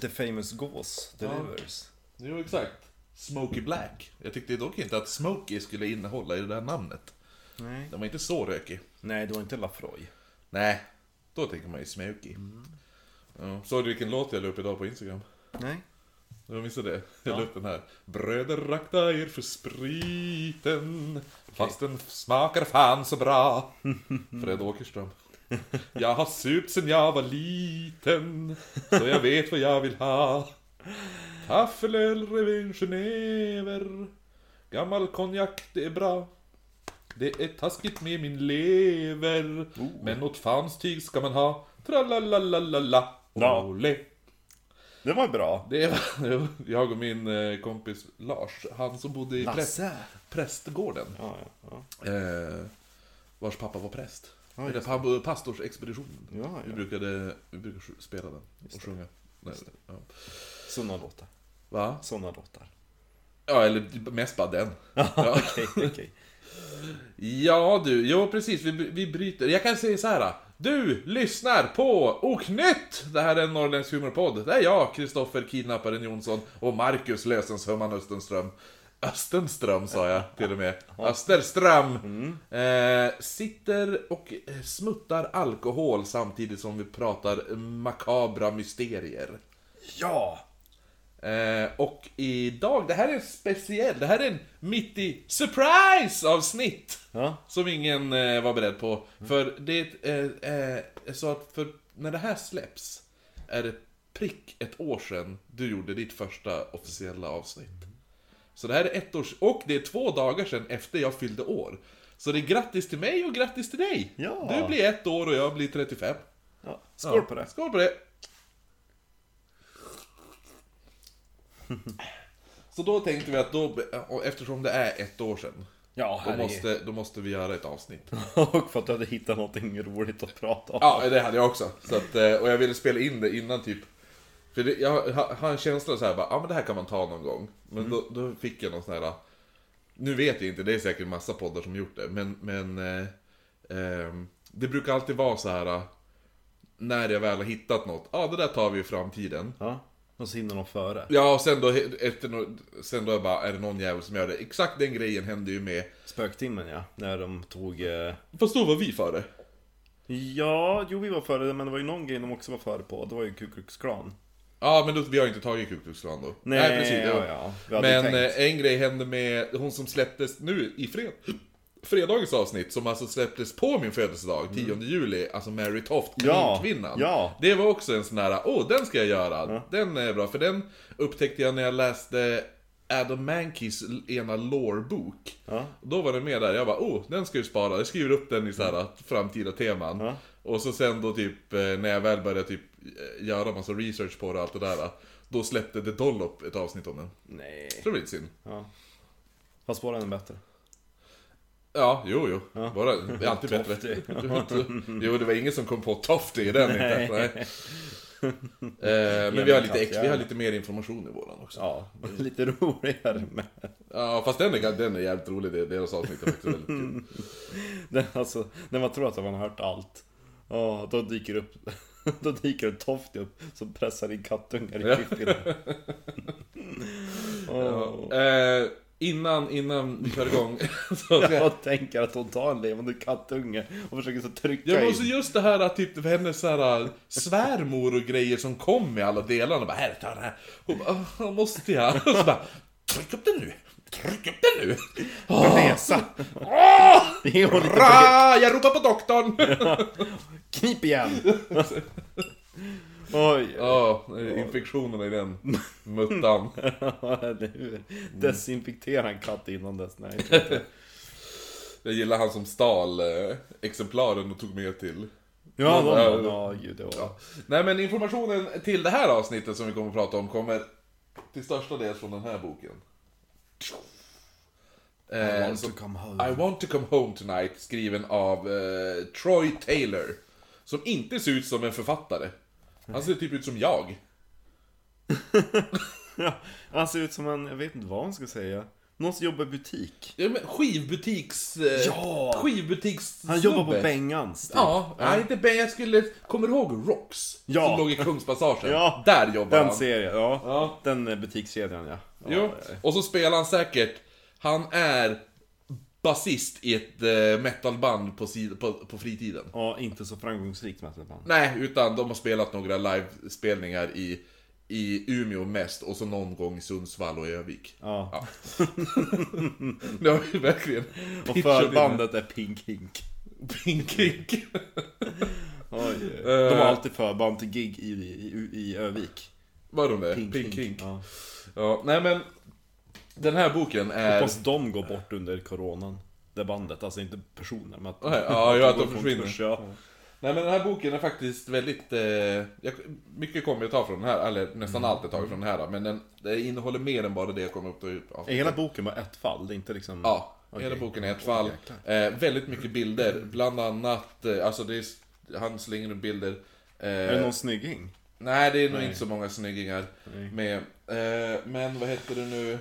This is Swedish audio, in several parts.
The famous gås delivers. Jo, exakt. Smoky Black. Jag tyckte dock inte att Smoky skulle innehålla i det där namnet. Nej. Den var inte så rökig. Nej, det var inte Lafroy. Nej, då tänker man ju Smoky. Ja. Såg du vilken låt jag la upp idag på Instagram? Nej. Jag missade det. Jag la upp den här. Bröder akta er för spriten. Fast den smakar fan så bra. Fred Åkerström. Jag har supt sen jag var liten. Så jag vet vad jag vill ha. Taffelöl, revyn, genever. Gammal konjak, det är bra. Det är taskigt med min lever. Men något fanstyg ska man ha. Tralalalala. Ja. Ole. Det var bra. Det var jag och min eh, kompis Lars, han som bodde i präst, prästgården. Ja, ja, ja. Eh, vars pappa var präst. Ja, Eller just pa- pastorsexpeditionen. Ja, Vi, ja. brukade, vi brukade spela den och sjunga. Nej, ja. Såna låtar. Va? Såna låtar. Ja, eller mest bara den. Ja, okej, okej. Ja du, jo precis, vi, vi bryter. Jag kan säga så här. Du lyssnar på Oknytt! Det här är en norrländsk humorpodd. Det är jag, Kristoffer Kidnapparen Jonsson och Marcus Lösensumman Östenström. Östenström sa jag till och med. Österström! Eh, sitter och smuttar alkohol samtidigt som vi pratar makabra mysterier. Ja! Eh, och idag, det här är en speciell, det här är en mitt i surprise avsnitt! Ja. Som ingen eh, var beredd på. För det är eh, eh, så att för när det här släpps är det prick ett år sedan du gjorde ditt första officiella avsnitt. Så det här är ett års, och det är två dagar sedan efter jag fyllde år. Så det är grattis till mig och grattis till dig! Ja. Du blir ett år och jag blir 35. ja. Skål på Ja, det. Skål på det! Så då tänkte vi att då, eftersom det är ett år sedan, Ja, då måste, då måste vi göra ett avsnitt. Och för att du hade hittat någonting roligt att prata om. Ja, det hade jag också. Så att, eh, och jag ville spela in det innan typ... För det, jag har- en känsla så här bara, ja men det här kan man ta någon gång. Men då, då fick jag någon sån här... Nu vet jag inte, det är säkert massa poddar som gjort det, men... men eh, ehm, det brukar alltid vara så här eh, När jag väl har hittat något, ja det där tar vi i framtiden. Ja. Och så hinner de före. Ja, och sen då, efter, sen då bara, är det någon jävel som gör det. Exakt den grejen hände ju med... Spöktimmen ja. När de tog... Eh... Fast då var vi före. Ja, jo vi var före men det var ju någon grej de också var före på. Det var ju Ku Klux Klan. Ja, men då, vi har inte tagit Ku Klux Klan då. Nej, ja, ja. Vi hade Men eh, en grej hände med hon som släpptes nu i fred fredagens avsnitt, som alltså släpptes på min födelsedag, 10 juli, alltså Mary Toft, Mm. Ja, ja. Det var också en sån här, åh den ska jag göra, den är bra, för den upptäckte jag när jag läste Adam Mankeys ena lore-bok. Ja. Då var den med där, jag bara, oh, den ska jag spara, jag skriver upp den i så här framtida teman. Ja. Och så sen då typ, eh, när jag väl började typ eh, göra massa research på det och allt det där, då släppte The Dollop ett avsnitt om den. Nej. Så det var lite synd. Ja. Fast var den bättre? Ja, jo, jo. Bara, det är alltid bättre. Jo, det var ingen som kom på Tofty i den inte. Nej. Eh, men vi har, lite ex, vi har lite mer information i våran också. Ja, lite roligare med. Ja, fast den är, den är jävligt rolig, det- deras avsnitt är faktiskt väldigt kul. Den, alltså, när man tror att man har hört allt. Ja, då dyker upp Då dyker en Tofty upp som pressar in kattungar i fiffin. Åh. Eh, innan, innan vi kör igång så jag... Jag tänker att hon tar en levande kattunge och försöker så trycka Ja, in. också just det här att typ hennes så här, svärmor och grejer som kom med alla delarna. Bara, här, ta den här. Hon bara, "Åh, måste jag? Och så bara, tryck upp den nu. Tryck upp den nu. Resa! Åh! Bra! Jag ropar på doktorn! knip igen! Oj, Ja, infektionerna i den muttan. Desinfektera en katt innan dess. Nej, jag tror inte. Jag gillar han som stal eh, exemplaren och tog med till... Ja, de Ja. Ja, gud, det var... Nej men informationen till det här avsnittet som vi kommer att prata om kommer till största del från den här boken. I want som- to come home. I want to come home tonight, skriven av eh, Troy Taylor. Som inte ser ut som en författare. Han ser typ ut som jag. Ja, han ser ut som en, jag vet inte vad man ska säga. Någon som jobbar i butik. Ja, men skivbutiks... eh, Ja! Skivbutiks... Han jobbar på. Bengans. typ. Ja, nej inte Ben, jag skulle... Kommer du ihåg Rox? Ja. Som låg i Kungspassagen? Ja. Där jobbar Den han. serien, ja. Ja. Den eh, butikskedjan, ja. ja. Jo, ja. och så spelar han säkert... Han är basist i ett eh, metalband på, på, på fritiden. Ja, inte så framgångsrikt metalband. Nej, utan de har spelat några livespelningar i, i Umeå mest och så någon gång i Sundsvall och Övik. Ja. Ja. Det har vi verkligen Och förbandet är Pink Hink. Pink Ink. Oj, Eh. de har alltid förband till gig i, i, i Övik. Var de det? Pink, Pink, Hink. Ink. Ja. Ja, nej men... Den här boken är... Hoppas de går bort under coronan. Det bandet, alltså inte personer men att, ja, ja, att de försvinner. konkurs, ja. Nej men den här boken är faktiskt väldigt... Eh, jag, mycket kommer jag ta från den här, eller nästan allt jag tagit från den här. Men den, det innehåller mer än bara det jag kommer ta ut. Ja, Är hela boken bara ett fall? Det är inte liksom... Ja, Okej. hela boken är ett fall. Eh, väldigt mycket bilder, bland annat, eh, alltså det är, han slänger upp bilder. Eh, Är det någon snygging? Nej, det är nog Nej. inte så många snyggingar Nej. med. Eh, men vad heter det nu?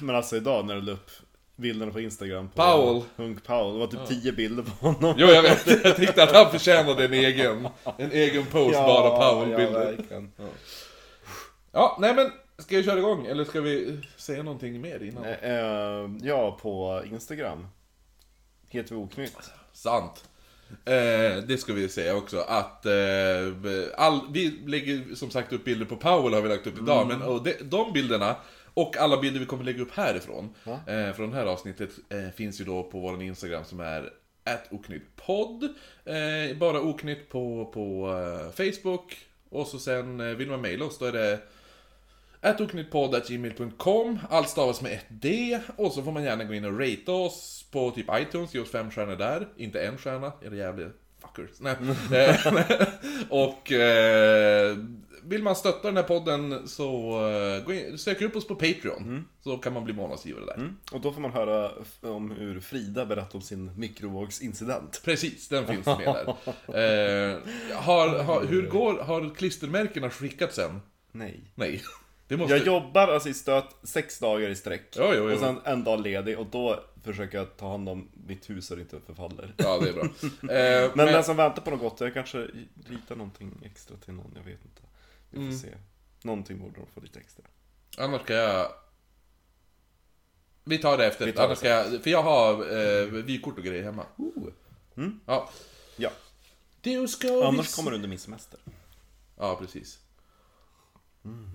Men alltså idag när du la upp bilderna på Instagram på Powell. Hunk Powell, det var typ 10 bilder på honom. Jo, jag vet. Jag tyckte att han förtjänade en egen, en egen post, bara Ja, Powell-bilder. verkligen. Ja, nej men, ska vi köra igång? Eller ska vi säga någonting mer innan? Eh, eh, ja, på Instagram. Heter vi Oknytt. Sant. Eh, det ska vi säga också, att eh, all, vi lägger som sagt upp bilder på Powell har vi lagt upp idag, men och de, de bilderna och alla bilder vi kommer lägga upp härifrån, eh, från det här avsnittet, eh, finns ju då på vår Instagram som är oknyttpodd. Eh, bara oknytt på, på eh, Facebook. Och så sen eh, vill man mejla oss, då är det atoknyttpodd.gmail.com Allt stavas med ett D och så får man gärna gå in och rate oss på typ iTunes, ge oss fem stjärnor där. Inte en stjärna, är det jävligt fuckers. Nej. Eh, och eh, vill man stötta den här podden så eh, gå in, sök upp oss på Patreon. Så kan man bli månadsgivare där. Mm. Och då får man höra om hur Frida berättar om sin mikrovågsincident. Precis, den finns med där. Eh, har, har, hur går, har klistermärkena skickats än? Nej. Nej. Det måste... Jag jobbar alltså i stöt sex dagar i sträck. Jo, jo, jo. Och sen en dag ledig och då försöker jag ta hand om mitt hus så det inte förfaller. Ja, det är bra. Eh, Men den som väntar på något gott, jag kanske ritar någonting extra till någon, jag vet inte. Vi får Mm. se. Någonting borde de få lite extra. Annars ska jag... Vi tar det efter. Vi tar det ska jag... För jag har eh, vykort och grejer hemma. Oh. Ja. Ja, Du ska annars visst- kommer det under min semester. Ja, precis.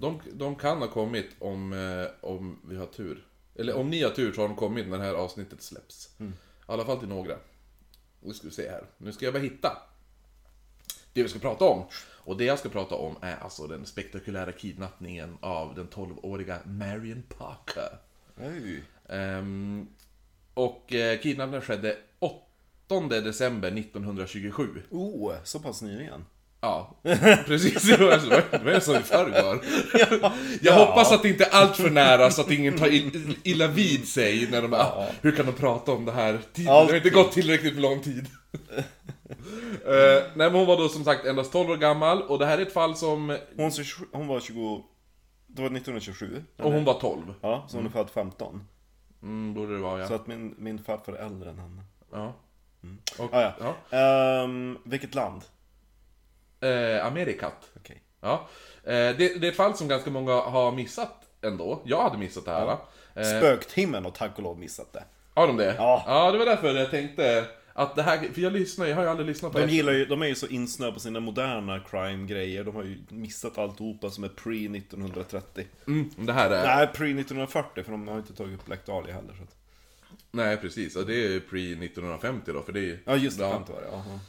De, de kan ha kommit om, eh, om vi har tur. Eller om ni har tur så har de kommit när det här avsnittet släpps. I alla fall till några. Nu ska vi se här. Nu ska jag bara hitta det vi ska prata om. Och det jag ska prata om är alltså den spektakulära kidnappningen av den 12-åriga Marion Parker. Oj. Ehm, och eh, kidnappningen skedde 8 december 1927. Oh, så pass nyligen. Ja, precis. Det var, som i förrgår. Jag Ja. hoppas att det inte är allt för nära så att ingen tar ill- illa vid sig när de ah, Hur kan de prata om det här? Det har inte gått tillräckligt lång tid. Eh, nej men hon var då som sagt endast 12 år gammal och det här är ett fall som... Hon, hon var 20... Det var 1927. Och hon var 12. Ja, så hon är född 15. Mm, borde det vara ja. Så att min, min farfar är äldre än henne. ja. Och, Ah, ja. ja. Ehm, vilket land? Eh, Amerikat. Okej. Ja. Eh, det, det är ett fall som ganska många har missat ändå. Jag hade missat det här. Eh, Spöktimmen har tack och lov missat det. Har de det? Ja. Ja, det var därför jag tänkte att det här, för jag lyssnar jag har ju aldrig lyssnat på De gillar ju, de är ju så insnöade på sina moderna crime-grejer. De har ju missat alltihopa som är pre-1930. Mm, det här är... Nej, pre-1940 för de har ju inte tagit upp Black Dahlia heller. Så att... Nej, precis. Och det är ju pre-1950 då, för det är Ja, just det. Ja. 50 var det. Jaha.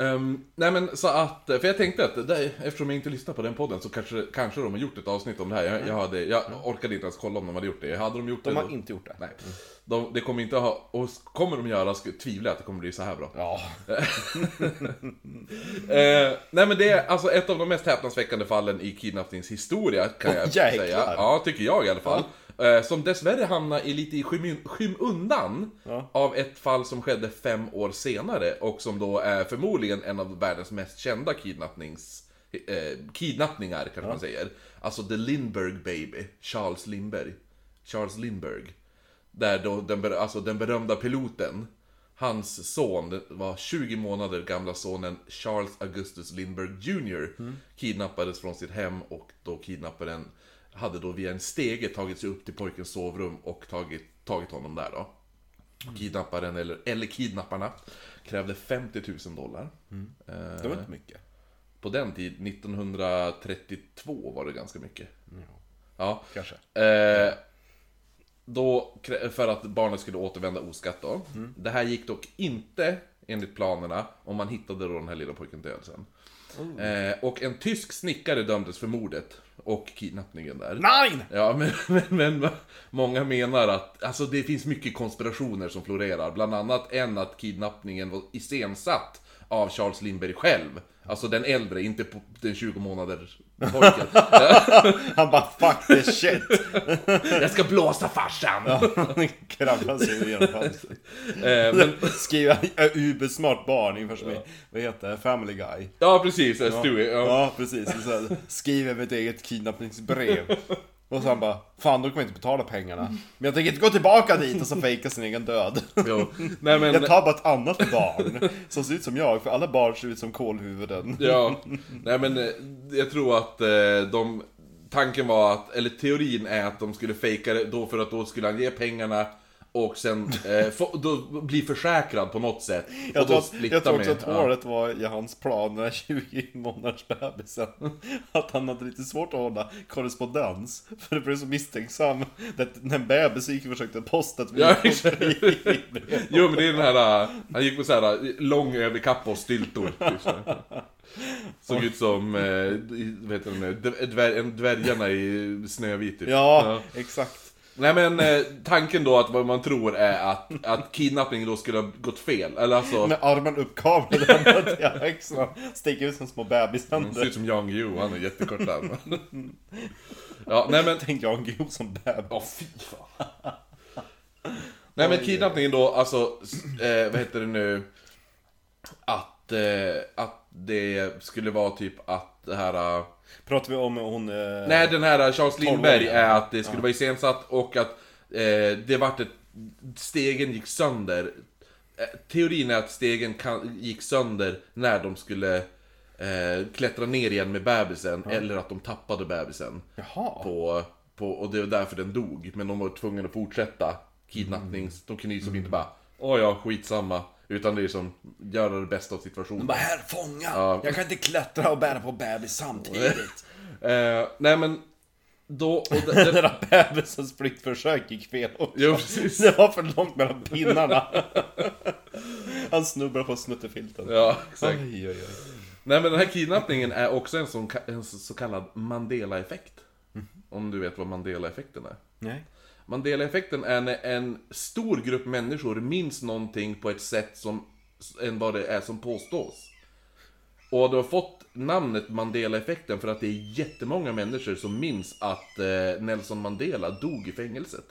Ehm, nej men så att, för jag tänkte att det, eftersom jag inte lyssnar på den podden så kanske, kanske de har gjort ett avsnitt om det här. Jag, jag, hade, jag orkade inte ens kolla om de hade gjort det. Hade de gjort De det har då- inte gjort det. Nej. De, det kommer inte ha, och kommer de göra så tvivlar jag att det kommer bli så här bra. Ja. Eh, nej men det är alltså ett av de mest häpnadsväckande fallen i kidnappningshistoria kan jag Åh, jäklar. säga. Ja, tycker jag i alla fall. Eh, som dessvärre hamnar i lite i skym, skymundan Ja. av ett fall som skedde fem år senare och som då är förmodligen en av världens mest kända kidnappnings, eh, kidnappningar kanske man säger. Alltså The Lindbergh Baby, Charles Lindbergh. Charles Lindbergh. Där då den, ber- alltså den berömda piloten, hans son, var 20 månader gamla sonen Charles Augustus Lindbergh Jr. Kidnappades från sitt hem och då kidnapparen hade då via en stege tagit sig upp till pojkens sovrum och tagit, tagit honom där då. Kidnapparen, eller, eller kidnapparna, krävde 50 000 dollar. Eh, Det var inte mycket. på den tiden, 1932 var det ganska mycket. Ja. Kanske. Eh, då, för att barnet skulle återvända oskatt då. Det här gick dock inte enligt planerna om man hittade då den här lilla pojken död sen. Eh, och en tysk snickare dömdes för mordet och kidnappningen där. Nej! Ja, men, men, men många menar att, alltså det finns mycket konspirationer som florerar. Bland annat en att kidnappningen var iscensatt av Charles Lindbergh själv. Alltså den äldre, inte den 20 månader pojken. Han bara 'fuck this shit' Jag ska blåsa farsan! Han kravlar sig genom fönstret. Eh, men, Skriver jag ubersmart barn ungefär som i, vad heter det, Family Guy. ja, precis. Ja. Stewie. Ja. Ja, precis. Så skriver mitt eget kidnappningsbrev. Och så han bara, fan då kommer jag inte betala pengarna. Men jag tänker inte gå tillbaka dit och så fejka sin egen död. Jo. Nej, men, Jag tar bara ett annat barn som ser ut som jag, för alla barn ser ut som kolhuvuden. Ja, nej men eh, jag tror att eh, de... Tanken var att, eller teorin är att de skulle fejka det då för att då skulle han ge pengarna och sen eh, få, då bli försäkrad på något sätt. Jag tror, då att, splitta jag tror också med- att ja. håret var i hans plan, den här 20 månaders bebisen. Att han hade lite svårt att hålla korrespondens. För det blev så misstänksam. Det- När en bebis gick och försökte posta ett Ja, Jo men det är den här, äh, han gick med så här äh, lång överkappa och styltor. Typ. Såg ut som, eh, vad heter det nu, Dv- dvär, dvärgarna i Snövit typ. Ja, exakt. Nej men eh, tanken då att vad man tror är att, att kidnappningen då skulle ha gått fel. Eller alltså, Med armen uppkavlade till axlarna. Sticker ut som små han ser bebishänder. ut som Jan Guillou, han är jättekort där. Ja, nej men, Tänk Jan Guillou som bebis. åh fy fan. Nej men kidnappningen då, alltså, eh, vad heter det nu? Att, eh, att det skulle vara typ att det här... eh, Pratar vi om hon... Eh, Nej, den här Charles Lindbergh Tolvåringen. är att det skulle vara iscensatt och att eh, det vart ett... Stegen gick sönder. Eh, teorin är att stegen kan, gick sönder när de skulle eh, klättra ner igen med bebisen, eller att de tappade bebisen. Jaha. På, på, och det var därför den dog, men de var tvungna att fortsätta kidnappnings... De kunde ju som inte bara Åh ja, skitsamma. Utan det är som, göra det bästa av situationen. Bara här, fånga! Ja. Jag kan inte klättra och bära på bebis samtidigt. Eh, nej men, då... Och det, Den det, där bebisens flyktförsök gick fel också. jo, precis. Det var för långt mellan pinnarna. Han snubblar på snuttefilten. Ja, exakt. Oj, oj, oj. Nej men den här kidnappningen är också en, sån, en så kallad Mandela-effekt. Om du vet vad Mandela-effekten är. Nej. Mandela-effekten är när en stor grupp människor minns någonting på ett sätt som, än vad det är som påstås. Och det har fått namnet Mandela-effekten för att det är jättemånga människor som minns att eh, Nelson Mandela dog i fängelset.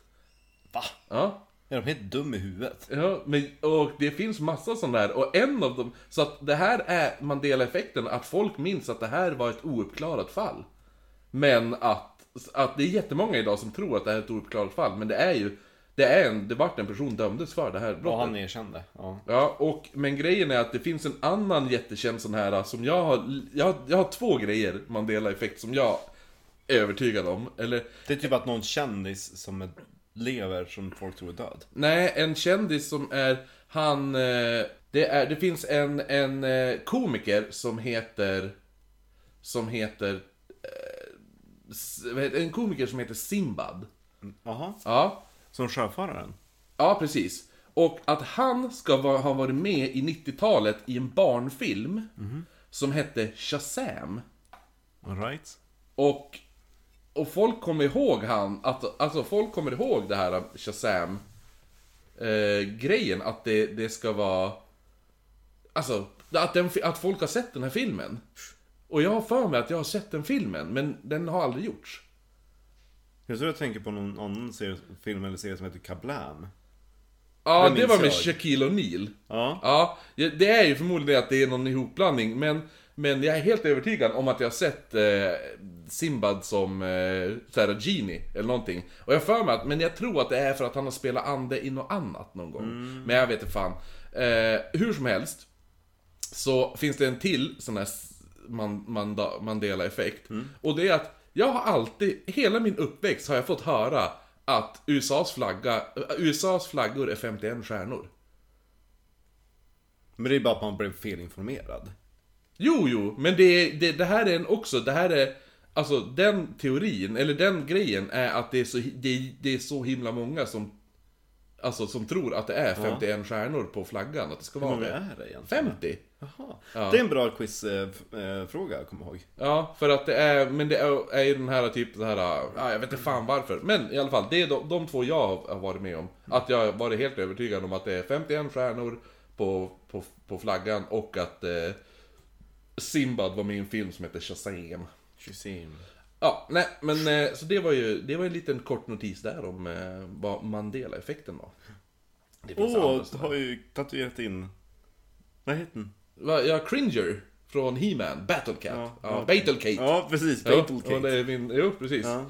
Va? Ja, Är de helt dum i huvudet? Ja, men, och det finns massa sådana där, och en av dem, så att det här är Mandela-effekten, att folk minns att det här var ett ouppklarat fall. Men att, att det är jättemånga idag som tror att det här är ett ouppklarat fall, men det är ju, det är en, det vart en person dömdes för det här brottet. Och han erkände. Ja. Ja, och, men grejen är att det finns en annan jättekänd sån här som jag har, jag, jag har två grejer, Mandela-effekt, som jag är övertygad om. Eller, Det är typ att någon kändis som är- lever som folk tror är död. Nej, en kändis som är, han, eh, det, är, det finns en, en eh, komiker som heter, som heter, eh, s- vad heter- en komiker som heter Simbad. Jaha. Ja, Som sjöfararen? ja precis. Och att han ska va, ha varit med i 90-talet i en barnfilm som hette Shazam. Alright. Och, och folk kommer ihåg han, att, alltså folk kommer ihåg det här Shazam eh, grejen, att det, det ska vara... Alltså, att, den, att folk har sett den här filmen. Och jag har för mig att jag har sett den filmen, men den har aldrig gjorts. Jag tror jag tänker på någon annan serie, film eller serie som heter Kablam. Ja, Det det, var med jag. Shaquille O'Neal. Ja. Ja, det är ju förmodligen det att det är någon ihopblandning, men Men jag är helt övertygad om att jag har sett eh, Simbad som eh, såhär Genie, eller någonting. Och jag för mig att, men jag tror att det är för att han har spelat ande i något annat någon gång. Men jag vet inte fan. Eh, hur som helst, så finns det en till sån här Mandela-effekt. Och det är att jag har alltid, hela min uppväxt har jag fått höra att USAs, flagga, äh, USAs flaggor är 51 stjärnor. Men det är bara att man blev felinformerad. Jo, jo, men det, det, det här är en också, det här är... Alltså den teorin, eller den grejen är att det är så, det, det är så himla många som... Alltså som tror att det är 51 stjärnor på flaggan, att det ska Hur vara många det. är det egentligen? 50! Jaha. Ja. Det är en bra quizfråga, kom ihåg. Ja, för att det är, men det är, är ju den här typ det här, ja, jag vet inte fan varför. Men i alla fall, det är de, de två jag har varit med om. Att jag har varit helt övertygad om att det är 51 stjärnor på, på, på flaggan och att eh, Simbad var med i en film som heter Shazam. Shazam. Ja, nej, men eh, så det var ju, det var en liten kort notis där om eh, vad Mandela-effekten var. Åh, andra du har ju tatuerat in... Vad heter den? Ja, Cringer från He-Man, Battlecat. Ja, ja. Battlecate. Ja, precis. Ja, Battle och det är min, jo, precis. Ja.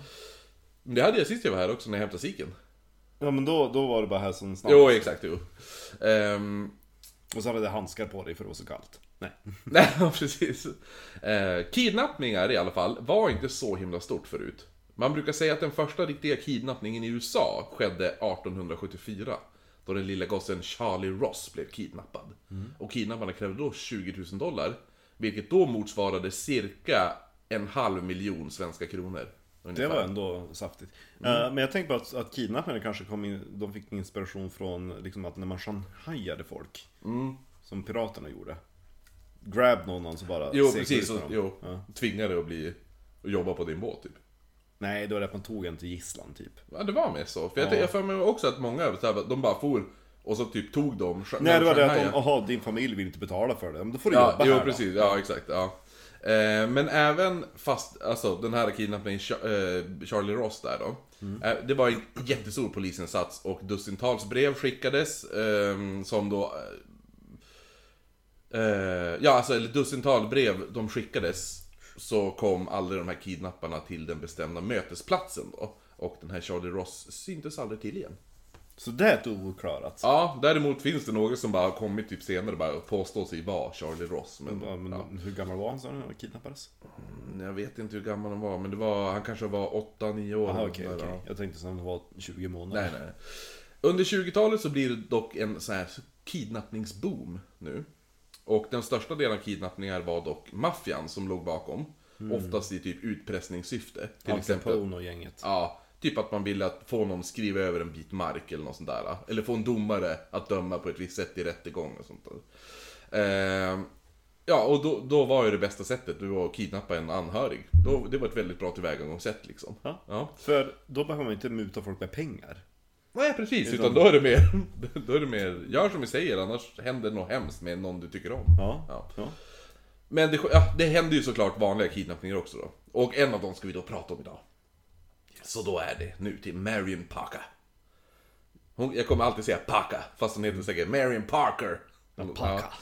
Men Det hade jag sist jag var här också när jag hämtade siken. ja, men då, då var det bara här som snabbt. Jo, exakt, jo. Ehm, Och så hade du handskar på dig för det var så kallt. Nej. nej, ja, precis. Uh, kidnappningar i alla fall var inte så himla stort förut. Man brukar säga att den första riktiga kidnappningen i USA skedde 1874. Då den lilla gossen Charlie Ross blev kidnappad. Och kidnapparna krävde då 20 000 dollar. Vilket då motsvarade cirka en halv miljon svenska kronor. Det ungefär. var ändå saftigt. Mm. Eh, men jag tänkte på att, att kidnappare kanske kom in, de fick inspiration från liksom att när man shanghajade folk. Mm. Som piraterna gjorde. Grab någon och så bara Jo, precis. dem. jo, Ja. tvingade att bli... att jobba på din båt typ. Nej, då var det att man tog en till gisslan typ. Ja, det var med så. För jag, Ja. för mig också att många, här, de bara for och så typ tog de Nej, det var det att Shanghai. om, aha, din familj vill inte betala för det. Men då får du Ja, jobba jo här precis. Då. Ja, exakt. Ja. Eh, men även fast, alltså den här kidnappningen, eh, Charlie Ross där då. Mm. Eh, det var en jättestor polisinsats och dussintals brev skickades eh, som då... Eh, ja, alltså eller dussintal brev de skickades så kom aldrig de här kidnapparna till den bestämda mötesplatsen då. Och den här Charlie Ross syntes aldrig till igen. Så det är ett ouklarat. Ja, däremot finns det några som bara har kommit typ senare och påstår sig vara Charlie Ross. Men, Ja, men ja. Hur gammal var han du när han kidnappades? Jag vet inte hur gammal han var, men det var, han kanske var 8-9 år. Eller okej, där, okej. ja. Jag tänkte som han var 20 månader. Nej, nej. Under 20-talet så blir det dock en sån här kidnappningsboom nu. Och den största delen av kidnappningar var dock maffian som låg bakom. Oftast i typ utpressningssyfte. Till Al exempel, Capone och gänget. ja, typ att man ville att få någon skriva över en bit mark eller något sånt där. Eller få en domare att döma på ett visst sätt i rättegång och sånt där. Ehm, ja, och då, då var ju det bästa sättet det var att kidnappa en anhörig. Då, det var ett väldigt bra tillvägagångssätt liksom. Ja. Ja. För då behöver man inte muta folk med pengar. Nej precis, Utan- utan då är det mer, då är det mer, gör som vi säger annars händer något hemskt med någon du tycker om. Ja. Ja. ja. Men det, ja, det händer ju såklart vanliga kidnappningar också då. Och en av dem ska vi då prata om idag. Så då är det nu till Marion Parker. Hon, jag kommer alltid säga Parker, fast hon heter säkert Marion Parker. Parker. Ja.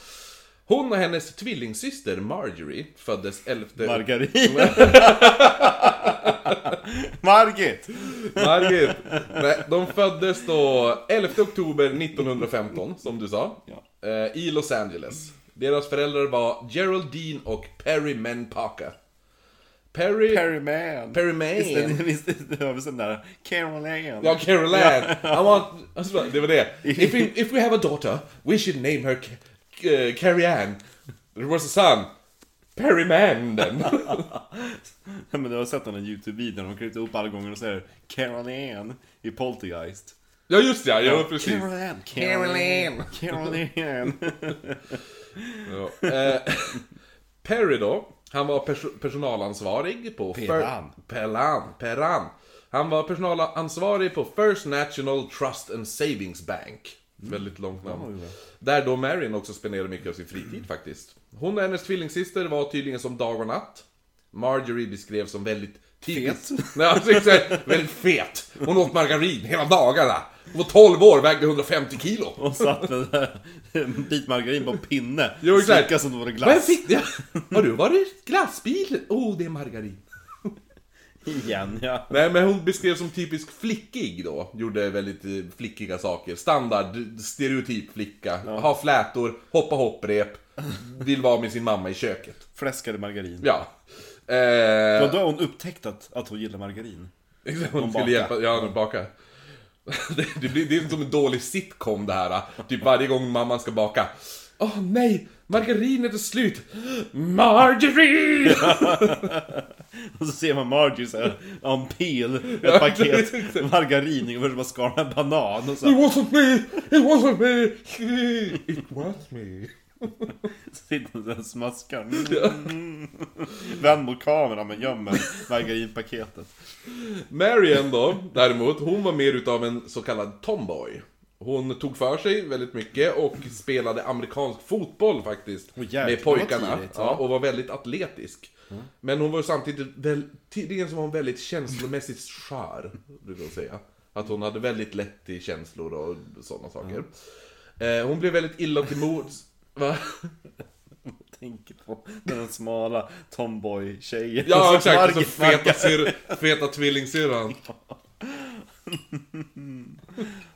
Hon och hennes tvillingsyster Marjorie föddes 11... Margarina. Margit! Margit! Nej, de föddes då 11 oktober 1915, som du sa. Ja. eh, I Los Angeles. Deras föräldrar var Geraldine och Perry Men Parker. Perry... Perry Man. Perry Man. Visst, visst, det sån där Carol Ann. Ja, Carol Ann. I want... alltså, Det var det. If we, if we have a daughter, we should name her Ca- Carrie Ann. There was a son. Perry Man then. Ja, men du har sett den här YouTube-videon, de klippte upp alla gånger och säger Carol Ann i Poltergeist. ja, just det. Ja, precis. Carol Ann. Carol Ann. Carol Ann. Ja. Eh, Perry då, han var perso- personalansvarig på... Fir- Peran. Peran. Peran. Han var personalansvarig på First National Trust and Savings Bank. Väldigt långt namn. Oj. Där då Marion också spenderade mycket av sin fritid faktiskt. Hon och hennes tvillingsyster var tydligen som dag och natt. Marjorie beskrevs som väldigt Typiskt. Nej, alltså, väldigt fet. Hon åt margarin hela dagarna. Hon var 12 år, vägde 150 kilo. Och satt med en bit margarin på en pinne. Jo, exakt. Som om det Vad glass. fick jag? Har du varit glassbil? Oh, det är margarin. Igen, ja. Nej, men hon beskrevs som typisk flickig då. Gjorde väldigt eh, flickiga saker. Standard, stereotyp flicka. Ha flätor, hoppa hopprep. Vill vara med sin mamma i köket. Fläskade margarin. Ja. Eh, var då hon upptäckte att, att hon gillar margarin. Exakt, hon skulle bakar. hjälpa, ja, de bakar. Det, det, blir, det är som en dålig sitcom det här. Typ varje gång mamman ska baka. Åh nej, margarinet är slut. Margarine! Och så ser man Margie såhär, en pil, ett paket margarin, ungefär som att skala en banan och It så wasn't me, it wasn't me, it was me. sitter hon och smaskar. Mm. Vänd mot kameran men gömmer margarinpaketet. Marian då, däremot, hon var mer utav en så kallad tomboy. Hon tog för sig väldigt mycket och spelade amerikansk fotboll faktiskt. Jäklar, med pojkarna. tidigt, ja, ja. och var väldigt atletisk. Men hon var samtidigt väl, tydligen som var hon väldigt känslomässigt skör, brukar jag säga. Att hon hade väldigt lätt i känslor och sådana saker. Eh, hon blev väldigt illa till mods. Va? Tänker på den smala tomboy-tjejen. Ja som exakt, och så Margit feta, syr, feta tvillingsyrran.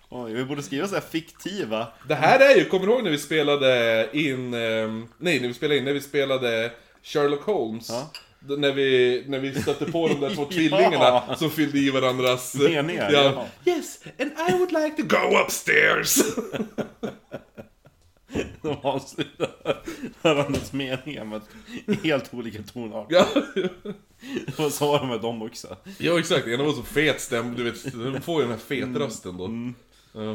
Oj, vi borde skriva så här fiktiva. Det här är ju, kommer du ihåg när vi spelade in, ehm, nej när vi spelade in, när vi spelade Sherlock Holmes? Ja. När vi, när vi stötte på de där två Ja. tvillingarna som fyllde i varandras... Meningar, Ja. ja. Yes, and I would like to go upstairs! De avslutar varandras meningar med helt olika tonarter. ja. Så var det med dem också. ja exakt, ena var så fet stäm, du vet, de får ju den här fetrösten då. Ja.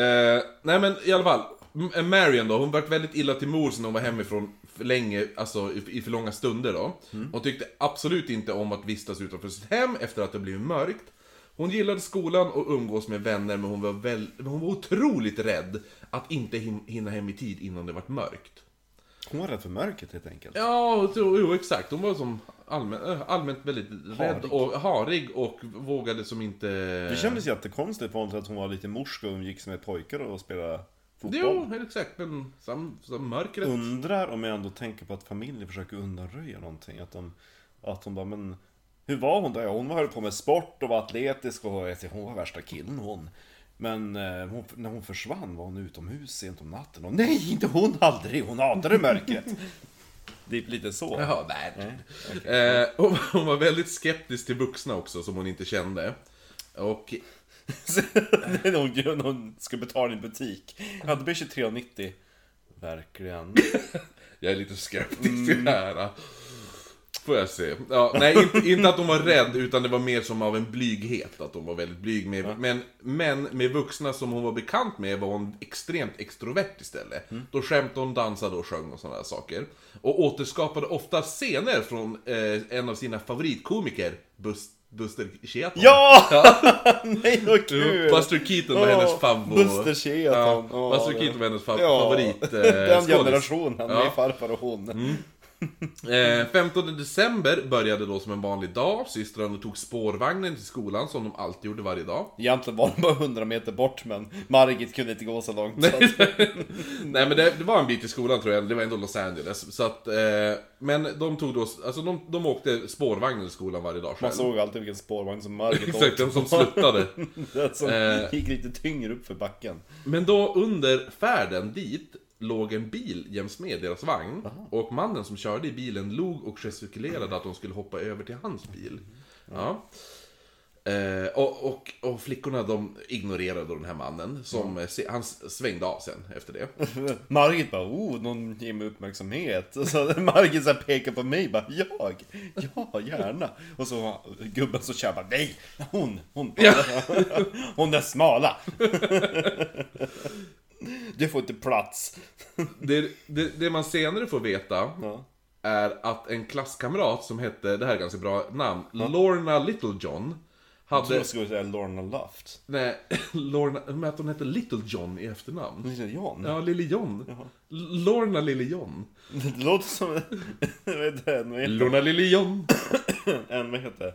Eh, nej men i alla fall, M- Marion då, hon vart väldigt illa till mors när hon var hemifrån för länge, alltså i, för långa stunder då. Hon tyckte absolut inte om att vistas utanför sitt hem efter att det blivit mörkt. Hon gillade skolan och umgås med vänner men hon var, väl, hon var otroligt rädd att inte hin- hinna hem i tid innan det vart mörkt. Hon var rädd för mörkret helt enkelt. Ja, jo, jo exakt. Hon var som allmän, äh, allmänt väldigt rädd Harig. och harig och vågade som inte... Det kändes jättekonstigt på något sätt att hon var lite morsk och umgicks med pojkar och spelade fotboll. Jo, exakt. Men sam, sam mörkret. Undrar om jag ändå tänker på att familjen försöker undanröja någonting. Att de, att de bara, men hur var hon då? Ja, hon höll på med sport och var atletisk och hon var värsta killen hon. Men eh, hon, när hon försvann var hon utomhus sent om natten och nej, inte hon aldrig, hon hatade mörkret. Det är lite så. Jaha, nej. Eh, hon, hon var väldigt skeptisk till vuxna också, som hon inte kände. Och... när, hon, när hon ska betala i en butik. Ja, det blir 23,90. Verkligen. Jag är lite skeptisk till det här. Får jag se. Ja, nej, inte, inte att hon var rädd, utan det var mer som av en blyghet. Att hon var väldigt blyg med... Men, men med vuxna som hon var bekant med var hon extremt extrovert istället. Då skämtade hon, dansade och sjöng och sådana där saker. Och återskapade ofta scener från eh, en av sina favoritkomiker, Bus, Buster Keaton. Ja! nej, vad kul! Buster Keaton var hennes favorit. Buster Keaton. Ja, Buster Keaton var hennes fa- Ja, favorit. Eh, Den generationen, Ja. Mm. med farfar och hon. Eh, 15 december började då som en vanlig dag. Systrarna tog spårvagnen till skolan som de alltid gjorde varje dag. Egentligen var det bara 100 meter bort, men Margit kunde inte gå så långt. så Nej, att- Nej men det, det var en bit till skolan tror jag, det var ändå Los Angeles. Så att, eh, men de tog då, alltså de, de åkte spårvagnen till skolan varje dag Man själv. såg alltid vilken spårvagn som Margit Exakt, den som sluttade. Den som Eh. gick lite tyngre upp för backen. Men då under färden dit låg en bil jäms med deras vagn. Och mannen som körde i bilen log och gestikulerade att de skulle hoppa över till hans bil. Ja. Eh, och, och, och flickorna de ignorerade den här mannen. Som, eh, se- han svängde av sen efter det. Margit bara, oh, någon ger mig uppmärksamhet. Och så Margit så pekar på mig bara, jag? Ja, gärna. Och så gubben så kör bara, nej, hon, hon, hon är smala. Du får inte plats. Det, det, det man senare får veta Ja. är att en klasskamrat som hette, det här är ganska bra namn, Lorna Littlejohn. Jag tror Hade, jag skulle säga Lorna Luft. nej, Lorna, men att hon hette Little John i efternamn. Lille John? Ja, Lille John. Lorna Lille John. Det låter som, heter Lorna Lille John. en, vad heter?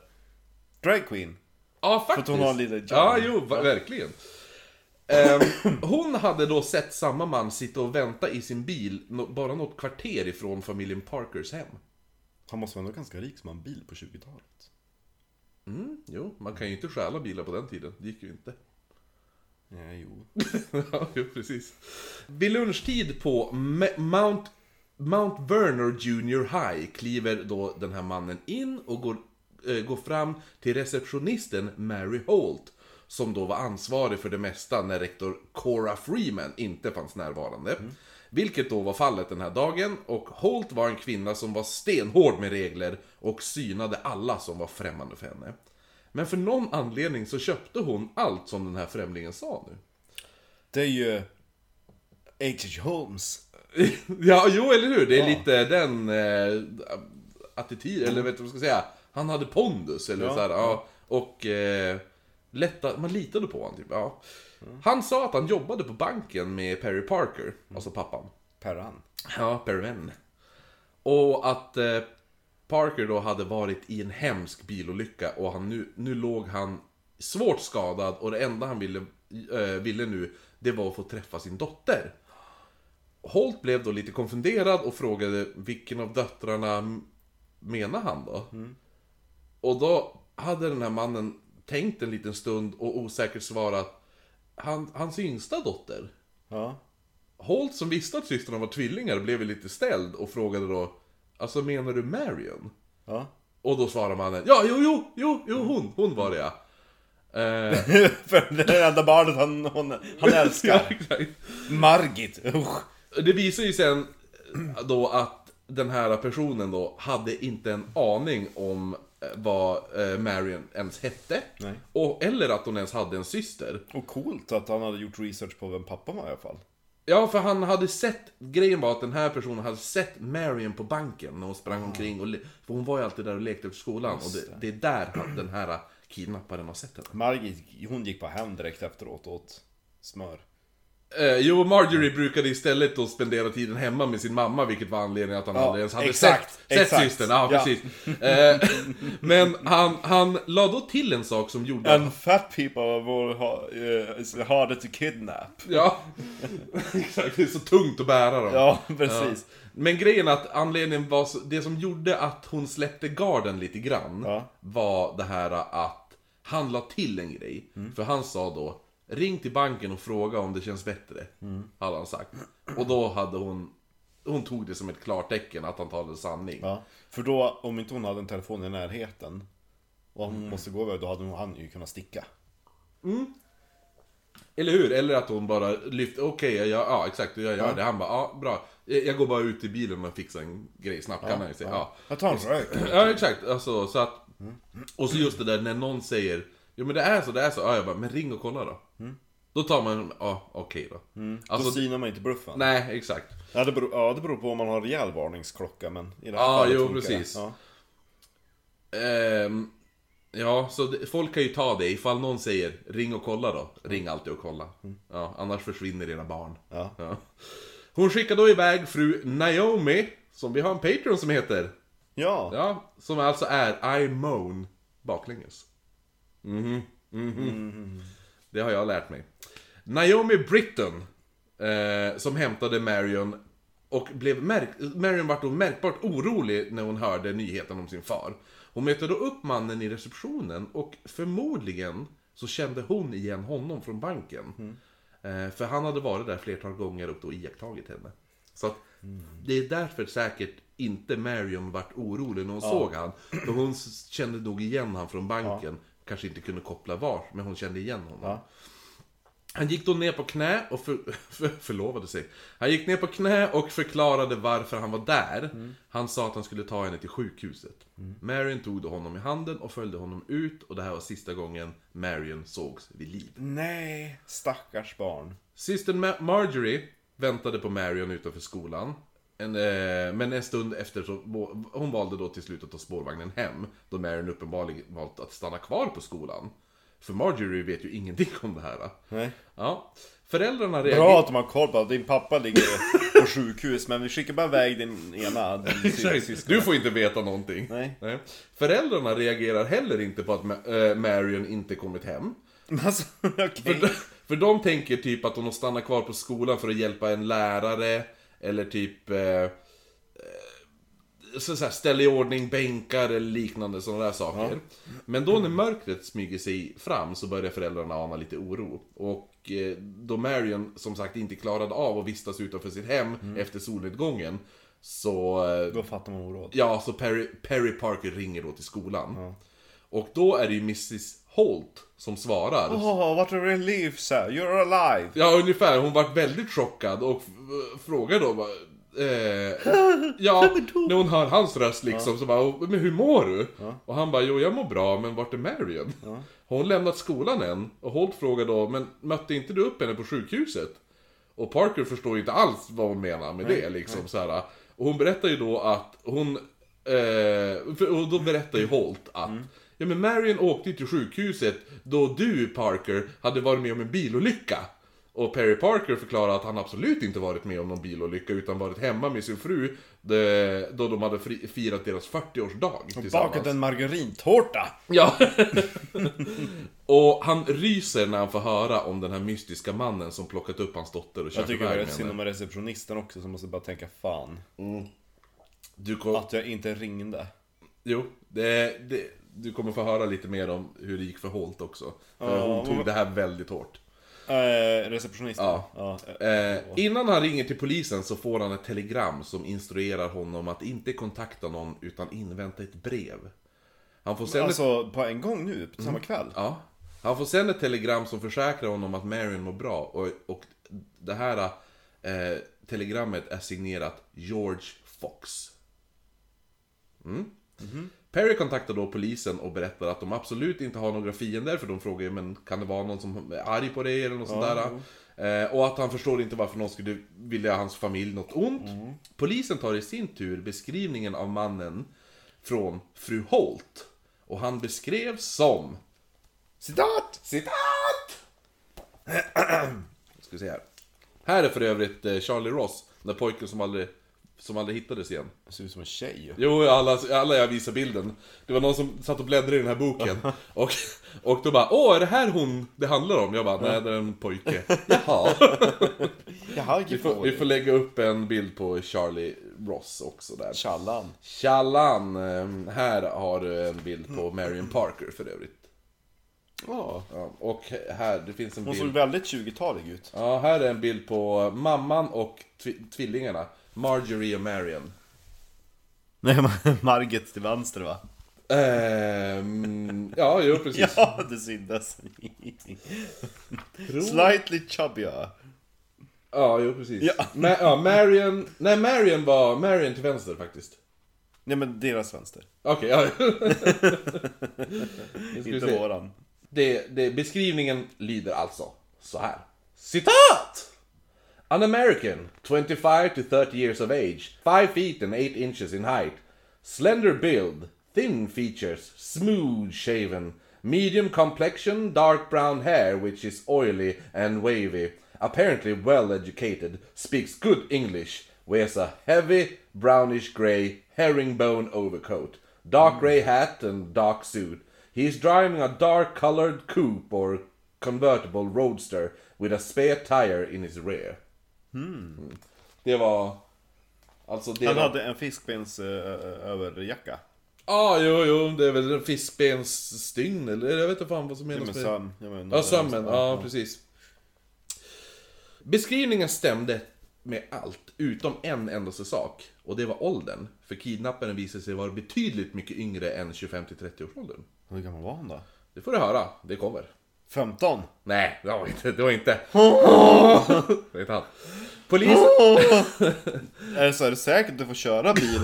Drag queen. Ja, faktiskt. hon har lite jobb. Ja, jo, verkligen. Ehm, hon hade då sett samma man sitta och vänta i sin bil bara något kvarter ifrån familjen Parkers hem. Han måste vara ändå ganska rik som har en bil på 20-talet. Mm, jo, man kan ju inte stjäla bilar på den tiden. Det gick ju inte. Ja, jo. ja, jo, precis. Vid lunchtid på Mount, Mount Vernon Junior High kliver då den här mannen in och går, eh, går fram till receptionisten Mary Holt. Som då var ansvarig för det mesta när rektor Cora Freeman inte fanns närvarande. Vilket då var fallet den här dagen och Holt var en kvinna som var stenhård med regler och synade alla som var främmande för henne. Men för någon anledning så köpte hon allt som den här främlingen sa nu. Det är ju... H.H. Holmes. Ja, jo eller hur? Det är lite den eh, attityd, eller vet du vad jag ska säga? Han hade pondus, eller Ja, så här, ja. Och eh, lätta, man litade på honom typ, ja. Han sa att han jobbade på banken med Perry Parker, alltså pappan. Perran. Ja, Perven. Och att eh, Parker då hade varit i en hemsk bilolycka och han nu, nu låg han svårt skadad och det enda han ville, eh, ville nu, det var att få träffa sin dotter. Holt blev då lite konfunderad och frågade vilken av döttrarna menar han då? Och då hade den här mannen tänkt en liten stund och osäkert svarat han, hans yngsta dotter. Ja. Holt som visste att systrarna var tvillingar blev lite ställd och frågade då Alltså menar du Marion? Ja. Och då svarade mannen Ja, jo, jo, jo, jo, hon, hon var det ja. Eh, För det är det enda barnet han, hon, han ja, älskar. exakt. Margit. Usch. Det visar ju sen då att den här personen då hade inte en aning om vad eh, Marion ens hette. Nej. Och, eller att hon ens hade en syster. Och coolt att han hade gjort research på vem pappa var i alla fall. Ja, för han hade sett, grejen var att den här personen hade sett Marion på banken när hon sprang omkring och För hon var ju alltid där och lekte efter skolan och det, det är där den här kidnapparen har sett henne. Margit, hon gick på hem direkt efteråt och åt smör. Eh, jo, Marjorie brukade istället då spendera tiden hemma med sin mamma, vilket var anledningen att han Ja, aldrig ens hade exakt, sett, sett systern. Ja, Ja. precis. Eh, men han, han la då till en sak som gjorde att... And fat people were ha, uh, is harder to kidnap. Ja, exakt. Det är så tungt att bära dem. Ja, precis. Men grejen att anledningen var, så, det som gjorde att hon släppte garden lite grann Ja. var det här att han la till en grej. Mm. För han sa då, ring till banken och fråga om det känns bättre. Mm. Hade han sagt. Och då hade hon, hon tog det som ett klartecken att han talade sanning. Ja. För då, om inte hon hade en telefon i närheten och hon Mm. måste gå över, då hade hon han ju kunnat sticka. Eller hur? Eller att hon bara lyfte, okej, jag gör- ja exakt, jag gör Ja. det. Han bara, ja bra. Jag jag går bara ut i bilen och fixar en grej snabbt kan han ju säga. Ja. Jag tar en rök. Ja, exakt. Alltså, så att... Och så just det där när någon säger Jo men det är så, det är så. Ja, jag bara, men ring och kolla då. Då tar man, ja okej då. Alltså, då synar man inte bluffen. nej, exakt. Ja det, beror, ja, det beror på om man har rejäl varningsklocka, men i det här Ja, fallet jo, funkar precis. Det. Ja. Ehm, ja, så det, folk kan ju ta det. Ifall någon säger ring och kolla då. Ring alltid och kolla. Ja, annars försvinner era barn. Ja. Ja. Hon skickar då iväg fru Naomi, som vi har en Patreon som heter. Ja. Ja, som alltså är I moan baklänges. Mhm, mhm. Det har jag lärt mig. Naomi Britton, eh, som hämtade Marion och blev märk Marion var då märkbart orolig när hon hörde nyheten om sin far. Hon mötte då upp mannen i receptionen och förmodligen så kände hon igen honom från banken. Eh, för han hade varit där flertal gånger och då iakttagit henne. Så att det är därför säkert inte Marion vart orolig när hon såg han. För hon kände nog igen han från banken. Kanske inte kunde koppla var, men hon kände igen honom. Ja. Han gick då ner på knä och för, för, förlovade sig. Han gick ner på knä och förklarade varför han var där. Han sa att han skulle ta henne till sjukhuset. Marion tog då honom i handen och följde honom ut och det här var sista gången Marion sågs vid liv. Nej, stackars barn. Systern Ma- Marjorie väntade på Marion utanför skolan. En, eh, men en stund efter så hon valde då till slut att ta spårvagnen hem. Då Marion uppenbarligen valt att stanna kvar på skolan. För Marjorie vet ju ingenting om det här. Nej. Ja. Föräldrarna Bra reagerade... att de har koll på att din pappa ligger på sjukhus, men vi skickar bara iväg den ena. Exakt. Du får inte veta någonting. Nej. Föräldrarna reagerar heller inte på att eh, Marion inte kommit hem. Alltså, okej. För, för de tänker typ att hon har stannat kvar på skolan för att hjälpa en lärare, eller typ... Eh, eh, så, så här, ställa i ordning bänkar eller liknande sådana där saker. Men då när mörkret smyger sig fram så börjar föräldrarna ana lite oro. Och eh, då Marion som sagt inte klarade av att vistas utanför sitt hem efter solnedgången Så, eh, Då fattar man oråd. ja, så Perry, Perry Parker ringer då till skolan. Och då är det ju Mrs Holt som svarar. Åh, what a relief sir, you're alive! Ja, ungefär. Hon var väldigt chockad och f- frågade då bara, eh, Ja, när hon hör hans röst liksom så bara, men hur mår du? Och han bara, jo jag mår bra, men vart är Marion? Har hon lämnat skolan än? Och Holt frågar då, men mötte inte du upp henne på sjukhuset? Och Parker förstår inte alls vad hon menar med det liksom så här. Och hon berättar ju då att hon, eh, för- och då berättar ju Holt att Ja men Marion åkte till sjukhuset då du Parker hade varit med om en bilolycka. Och Perry Parker förklarar att han absolut inte varit med om någon bilolycka utan varit hemma med sin fru då de hade firat deras 40-årsdag tillsammans. Bakat en margarintårta! Ja. och han ryser när han får höra om den här mystiska mannen som plockat upp hans dotter och kört Jag tycker det iväg är med synd henne. om receptionisten också som måste bara tänka fan. Du kom, Att jag inte ringde. jo, det, det, du kommer få höra lite mer om hur det gick för Holt också. För hon tog det här väldigt hårt. Eh, receptionisten? Ja. ja. Eh, innan han ringer till polisen så får han ett telegram som instruerar honom att inte kontakta någon utan invänta ett brev. Han får sen ett, Alltså på en gång nu, på samma kväll? ja, han får sen ett telegram som försäkrar honom att Marion mår bra och, och det här eh, telegrammet är signerat George Fox. Mm. Perry kontaktar då polisen och berättar att de absolut inte har några fiender för de frågar ju men kan det vara någon som är arg på dig eller något sånt där. Eh, och att han förstår inte varför någon skulle vilja hans familj något ont. Polisen tar i sin tur beskrivningen av mannen från fru Holt. Och han beskrevs som Citat! Citat! Ska vi se här. Här är för övrigt eh, Charlie Ross, den där pojken som aldrig, som aldrig hittades igen. Det ser ut som en tjej. Jo, alla, alla jag visar bilden. Det var någon som satt och bläddrade i den här boken. Och, och då bara, åh, är det här hon det handlar om? Jag bara, nej det är en pojke. Jaha. Jaha, Vi får, vi får lägga upp en bild på Charlie Ross också där. Tjallan. Tjallan! eh, Här har du en bild på Marion Parker för övrigt. Ja. Ja, och här, det finns en Hon bild. såg väldigt 20-talig ut. Ja, här är en bild på mamman och tvi- tvillingarna. Marjorie och Marion. Nej, Margit till vänster va? Ehm, ja, jo precis. Ja, det syntes. Slightly chubbier. Ja, jo precis. Ja. Ma- ja, Marion... Nej, Marion var Marion till vänster faktiskt. Nej men deras vänster. Okej, ja. Ska vi Inte våran. Det, det, beskrivningen lyder alltså så här. Citat! An American, 25 to 30 years of age, 5 feet and 8 inches in height, slender build, thin features, smooth shaven, medium complexion, dark brown hair which is oily and wavy, apparently well educated, speaks good English, wears a heavy brownish grey herringbone overcoat, dark hmm. grey hat and dark suit. He is driving a dark colored coupe or convertible roadster with a spare tire in his rear. Mm. Det var... Alltså det Han var... hade en fiskbens uh, överjacka. ah, jo, jo, det är väl en fiskbensstygn eller jag vet inte fan vad som Ja, menas men med söm. Ja, men, Ja, sömmen. Ja, precis. Beskrivningen stämde med allt, utom en endaste sak. Och det var åldern. För kidnapparen visade sig vara betydligt mycket yngre än 25-30 års åldern. Hur gammal var han då? Det får du höra, det kommer. 15? Nej, det var inte. Det var inte. det var inte han. Polis... Är det så är det säkert att du får köra bil?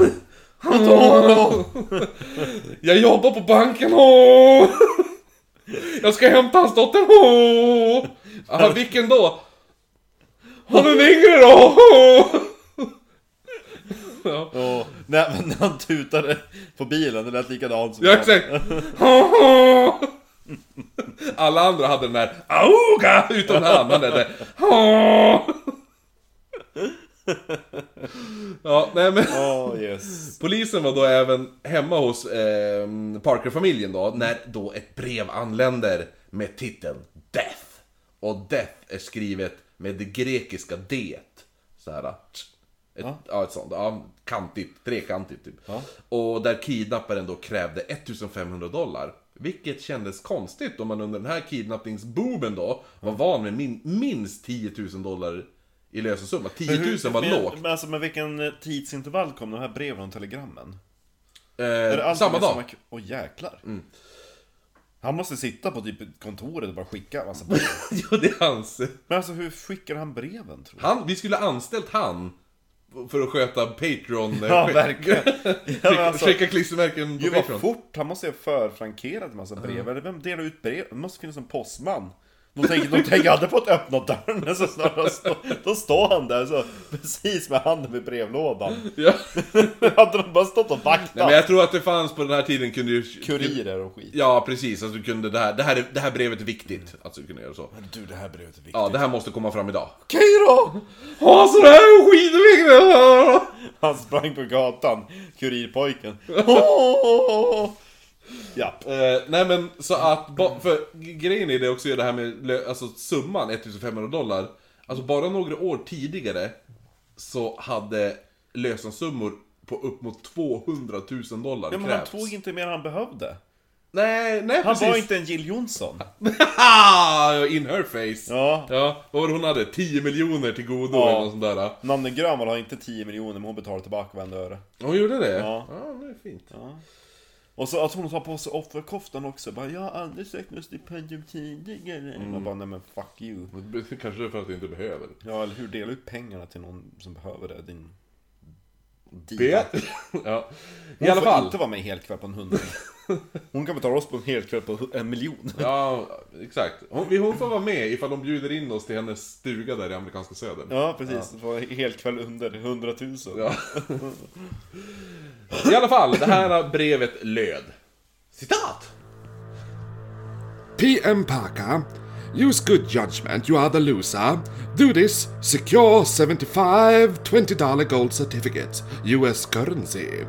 Jag jobbar på banken! Jag ska hämta hans dotter! Jaha, vilken då? Han är yngre då! Ja, Och, nej men när han tutade på bilen, det lät likadant som ja exakt. Alla andra hade den där auga utom han, han hade Ja, nej men... Oh yes. Polisen var då även hemma hos eh, Parker-familjen då, när då ett brev anländer med titeln Death. Och Death är skrivet med det grekiska D. Så här. Ett, ja. ja, ett sånt. Ja, kantigt, trekantigt typ. Ja. Och där kidnapparen då krävde 1500 dollar. Vilket kändes konstigt om man under den här kidnappningsboomen då var van med min, minst 10 000 dollar i lösensumma. 10 000 var men, lågt. Men alltså med vilken eh, tidsintervall kom de här breven och telegrammen? Eh, Är det alltid samma dag. Samma... Åh jäklar. Han måste sitta på typ kontoret och bara skicka massa brev. ja, det är hans. Men alltså hur skickar han breven tror du? Han, vi skulle ha anställt han för att sköta Patreon. Ja, verkligen. Ja, alltså, skicka klistermärken på vad Patreon. fort, han måste ju ha förfrankerat en massa brev. Eller vem delar ut brev? Det måste finnas en postman. De tänker, de tänker aldrig på att öppna dörren, så snart de står, då står han där så, precis med handen vid brevlådan. Ja. Hade de bara stått och vaktat? Nej, men jag tror att det fanns på den här tiden kunde ju... Kurirer och skit. Ja, precis. Alltså, du kunde det här, det här, är- det här brevet är viktigt. Alltså, du kunde göra så. Men du, det här brevet är viktigt. Ja, det här måste komma fram idag. Okej då! Ja, så det här är skitviktigt! Han sprang på gatan, kurirpojken. Ja. Eh, nej men så att, ba- för grejen är det också är det här med alltså, summan 1500 dollar. Alltså bara några år tidigare så hade lösensummor på upp mot 200 000 dollar ja men han krävts. tog inte mer än han behövde. Nej, nej Han precis. var inte en Jill Johnson. In her face! Ja. Ja, vad var det hon hade? 10 miljoner till godo Ja. eller något sånt där. Nanne Grönvall har inte 10 miljoner men hon betalar tillbaka varenda öre. Hon gjorde det? Ja. ja det är fint. Och så att hon tar på sig offerkoftan också. Bara, jag har aldrig sökt något stipendium tidigare. Man bara, nej men fuck you. Det- Kanske för att du inte behöver. Ja, eller hur? Dela ut pengarna till någon som behöver det. Din... Det? diva. ja. Hon I alla får fall. inte vara med en hel kväll på en hundring. Hon kan betala oss på en hel kväll på en miljon. Ja, exakt. Hon, hon får vara med ifall de bjuder in oss till hennes stuga där i amerikanska södern. Ja, precis. På en hel kväll under 100 000. Ja. I alla fall, det här brevet löd. Citat! PM Parker, use good judgment, you are the loser. Do this, secure 75 $20 gold certificates, US currency.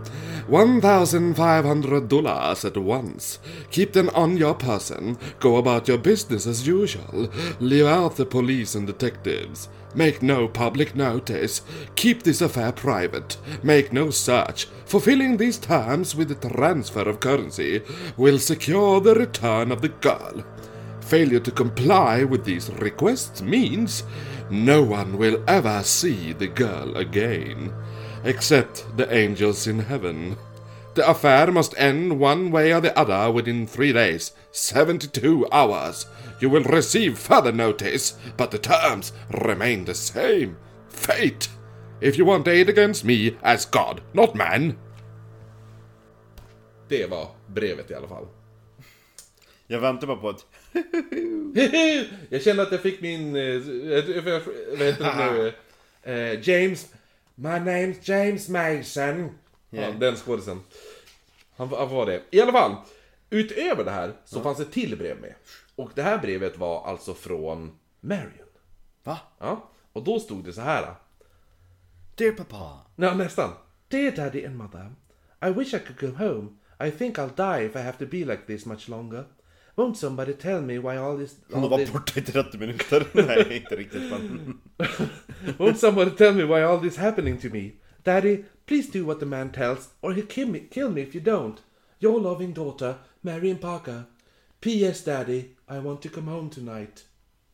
1,500 dollars at once. Keep them on your person. Go about your business as usual. Leave out the police and detectives. Make no public notice. Keep this affair private. Make no search. Fulfilling these terms with the transfer of currency will secure the return of the girl. Failure to comply with these requests means no one will ever see the girl again, except the angels in heaven. The affair must end one way or the other within three days, 72 hours. You will receive further notice, but the terms remain the same. Fate! If you want aid against me as God, not man. Det var brevet i alla fall. Jag väntar bara på att... jag kände att jag fick min... eh, Vad heter det nu? Eh, James... My name's James Mason. Ja, den skådisen. Han, var- han var det. I alla fall. Utöver det här så fanns ett till brev med. Och det här brevet var alltså från Marion. Va? Ja. Och då stod det så här. Dear pappa. Ja, nästan. Dear Daddy and Mother, I wish I could go home. I think I'll die if I have to be like this much longer. Won't somebody tell me why all this... Hon all var this- borta i 30 minuter. Nej, inte riktigt men... Won't somebody tell me why all this happening to me? Daddy, please do what the man tells, or he'll kill me, kill me if you don't. Your loving daughter, Marion Parker. P.S. Daddy, I want to come home tonight.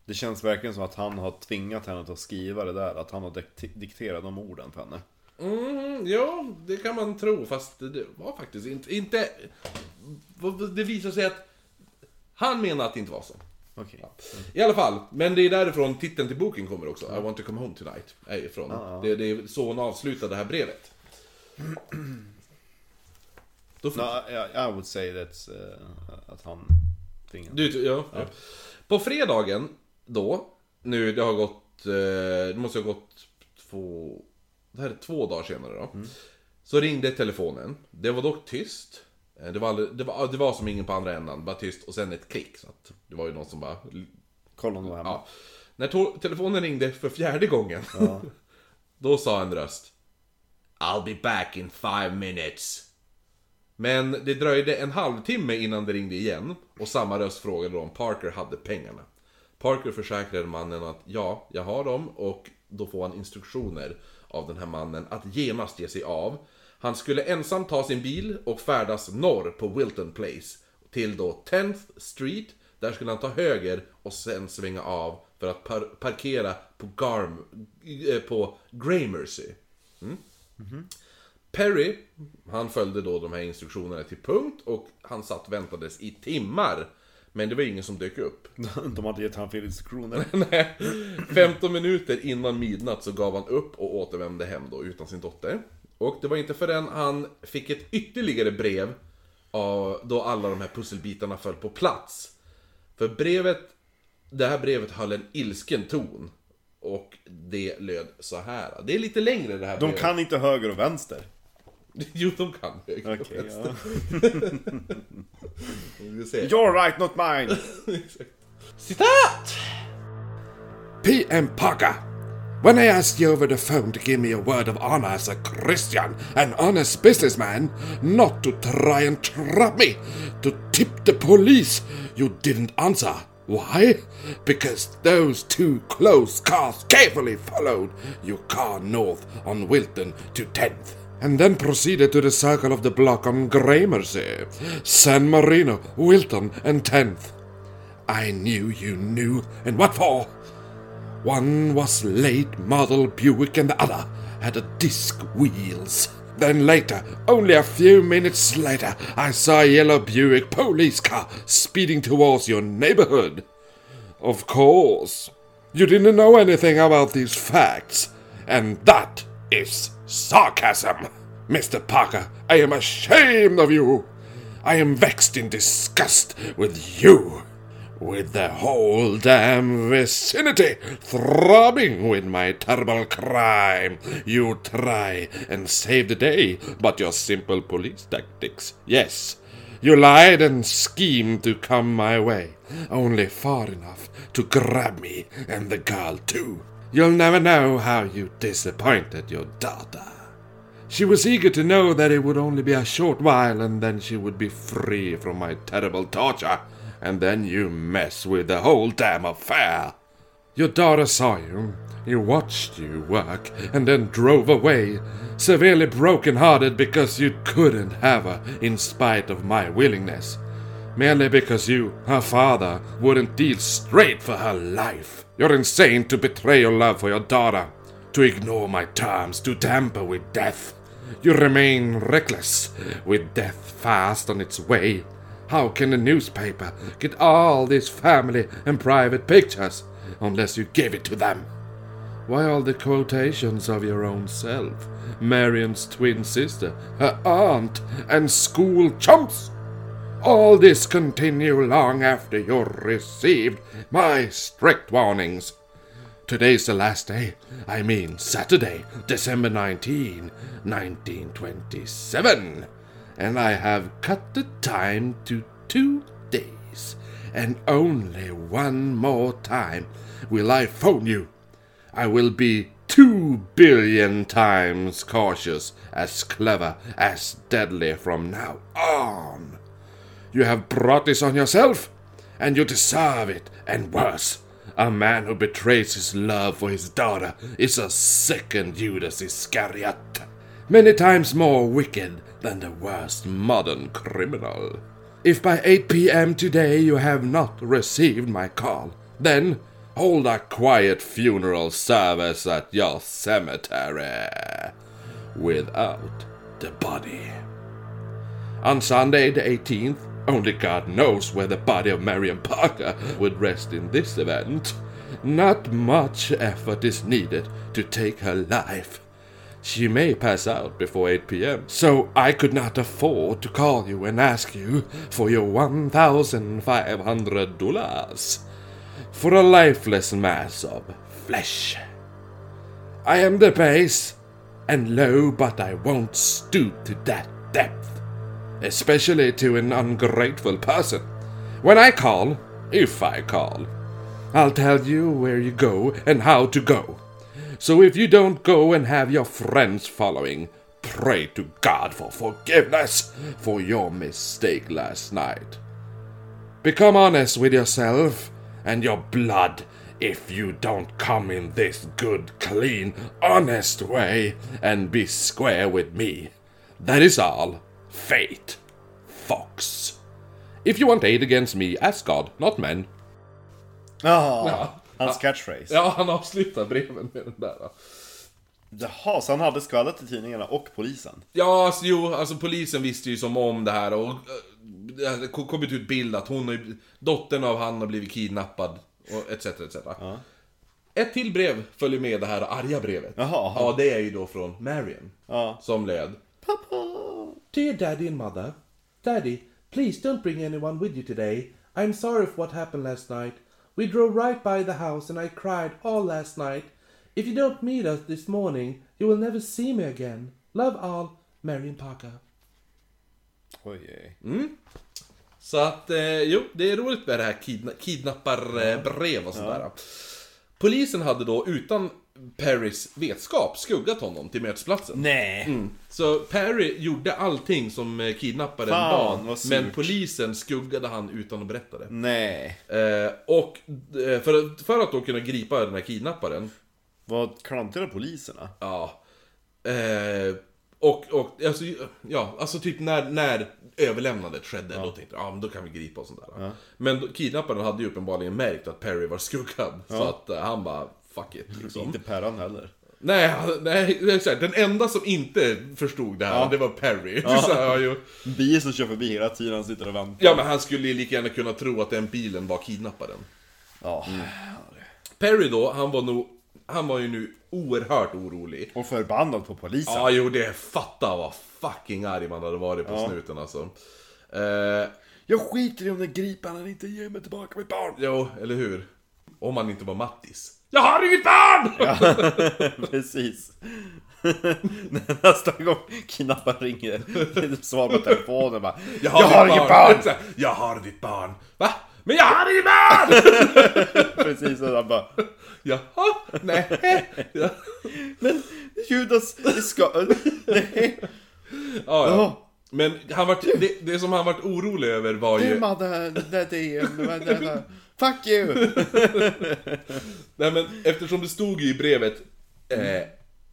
Det känns verkligen som att han har tvingat henne att skriva det där. Att han har dik- dikterat de orden för henne. Mm, ja, det kan man tro, fast det var faktiskt inte... inte det visar sig att han menar att det inte var så. Okej. I alla fall, men det är därifrån titeln till boken kommer också. I want to come home tonight. Är ifrån. Det, det är så hon avslutar det här brevet. Då får, No, I, I would say that, uh, att han tvingade. du, ja, ja. På fredagen då, nu det har gått, eh, det måste ha gått två, det här är två dagar senare då. Så ringde telefonen. Det var dock tyst. Eh, Det var, aldrig, det, var, det var som ingen på andra änden, bara tyst och sen ett klick. Så att det var ju någon som bara Kolla om. Ja. När to- telefonen ringde för fjärde gången. Då sa en röst. I'll be back in five minutes. Men det dröjde en halvtimme innan det ringde igen och samma röst frågade då om Parker hade pengarna. Parker försäkrade mannen att ja, jag har dem och då får han instruktioner av den här mannen att genast ge sig av. Han skulle ensam ta sin bil och färdas norr på Wilton Place till då 10th Street. Där skulle han ta höger och sen svänga av för att par parkera på, Garm eh, på Gramercy. Perry, han följde då de här instruktionerna till punkt och han satt och väntades i timmar. Men det var ingen som dök upp. De hade gett han fel instruktioner. Nej. 15 minuter innan midnatt så gav han upp och återvände hem då utan sin dotter. Och det var inte förrän han fick ett ytterligare brev av, då alla de här pusselbitarna föll på plats. För brevet, det här brevet höll en ilsken ton. Och det löd så här. Det är lite längre det här De brevet. kan inte höger och vänster. Jo, de kan höger och Okej, vänster. ja. Vi ser. You're right, not mine! Citat! P.M. Parker, when I asked you over the phone to give me a word of honor as a Christian and honest businessman, not to try and trap me, to tip the police, you didn't answer. Why? Because those two close cars carefully followed your car north on Wilton to 10th. And then proceeded to the circle of the block on Gramercy, San Marino, Wilton, and 10th. I knew you knew, and what for? One was late model Buick and the other had a disc wheels. Then later, only a few minutes later, I saw a yellow Buick police car speeding towards your neighborhood. Of course, you didn't know anything about these facts, and that is sarcasm. Mr. Parker, I am ashamed of you. I am vexed in disgust with you with the whole damn vicinity throbbing with my terrible crime. You try and save the day, but your simple police tactics, yes. You lied and schemed to come my way, only far enough to grab me and the girl too. You'll never know how you disappointed your daughter. She was eager to know that it would only be a short while and then she would be free from my terrible torture. And then you mess with the whole damn affair. Your daughter saw you, you watched you work, and then drove away, severely broken hearted because you couldn't have her in spite of my willingness. Merely because you, her father, wouldn't deal straight for her life. You're insane to betray your love for your daughter, to ignore my terms, to tamper with death. You remain reckless, with death fast on its way. How can a newspaper get all these family and private pictures unless you give it to them? Why all the quotations of your own self, Marion's twin sister, her aunt, and school chumps? All this continue long after you received my strict warnings. Today's the last day. I mean Saturday, December 19, 1927. And I have cut the time to two days. And only one more time will I phone you. I will be two billion times cautious, as clever, as deadly from now on. You have brought this on yourself, and you deserve it, and worse. A man who betrays his love for his daughter is a second Judas Iscariot, many times more wicked than the worst modern criminal. If by 8 p.m. today you have not received my call, then hold a quiet funeral service at your cemetery without the body. On Sunday the 18th, only God knows where the body of Marion Parker would rest in this event. Not much effort is needed to take her life. She may pass out before 8 p.m., so I could not afford to call you and ask you for your 1,500 dollars for a lifeless mass of flesh. I am the base and low, but I won't stoop to that depth, especially to an ungrateful person. When I call, if I call, I'll tell you where you go and how to go. So if you don't go and have your friends following, pray to God for forgiveness for your mistake last night. Become honest with yourself and your blood if you don't come in this good, clean, honest way and be square with me. That is all. Fate. Fox. If you want aid against me, ask God, not men. Jaha, hans catchphrase. Ja, han avslutar breven med den där. Jaha, så han hade skvallret i tidningarna och polisen? Ja, alltså, jo, alltså polisen visste ju som om det här och det hade ko- kommit ut bild att hon, har dottern av han har blivit kidnappad och etc. etc. Ett till brev följer med det här arga brevet. Jaha. Ja, det är ju då från Marion. Ja. Som löd. Dear Daddy and Mother. Daddy, please don't bring anyone with you today. I'm sorry for what happened last night. We drove right by the house and I cried all last night. If you don't meet us this morning, you will never see me again. Love all, Marion Parker. Oj, oj. Så att, eh, jo, det är roligt med det här kidna- kidnapparbrev och sådär. Polisen hade då utan Perrys vetskap skuggat honom till mötesplatsen. Nej! Så Perry gjorde allting som eh, kidnapparen Fan, bad, men polisen skuggade han utan att berätta det. Nej. Eh, och eh, för, för att då kunna gripa den här kidnapparen, Vad klantiga poliserna? ja. Eh, och, och alltså, ja, alltså typ när, när överlämnandet skedde, då tänkte jag, ja men då kan vi gripa och sånt där. Men då, kidnapparen hade ju uppenbarligen märkt att Perry var skuggad, så att eh, han bara, fuck it liksom. Inte Perran heller. Nej, han- nej, det är så här, den enda som inte förstod det här, det var Perry. Så, ja. Bil som kör förbi hela tiden, han sitter och väntar. ja, men han skulle ju lika gärna kunna tro att den bilen var kidnapparen. Ja. Perry då, han var nog, han var ju nu oerhört orolig. Och förbannad på polisen. Ja, jo, det fatta vad fucking arg man hade varit på snuten alltså. Eh, Jag skiter i om den griper han inte ger mig tillbaka mitt barn. jo, eller hur? Om man inte var Mattis. Jag har inget barn! Precis. Nästa gång kidnapparen ringer, svar på telefonen bara Jag har, ditt inget barn! Här, Jag har ditt barn! Va? Men jag har inget barn! Precis, och han bara Jaha, nej. Ja. Men Judas, ska... Nej. Ja, ja. Ja. Men han vart, det, det som han vart orolig över var ju... Fuck you! Nej men eftersom det stod ju i brevet eh,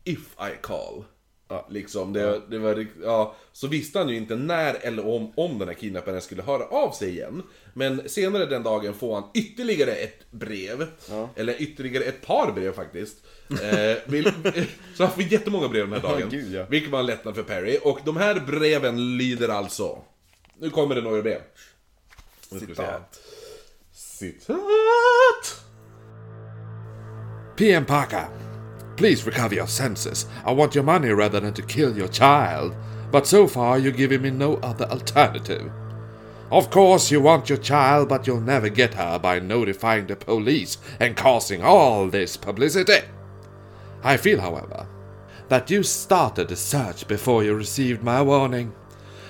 If I call. Liksom, det, det var, ja, så visste han ju inte när eller om, om den här kidnapparen skulle höra av sig igen. Men senare den dagen får han ytterligare ett brev. Eller ytterligare ett par brev faktiskt. Eh, vill, så han får jättemånga brev den här dagen. gud, ja. Vilket var en lättnad för Perry. Och de här breven lyder alltså... Nu kommer det några brev. Nu Citat! PM Parker, please recover your senses. I want your money rather than to kill your child. But so far, you're giving me no other alternative. Of course, you want your child, but you'll never get her by notifying the police and causing all this publicity. I feel, however, that you started the search before you received my warning,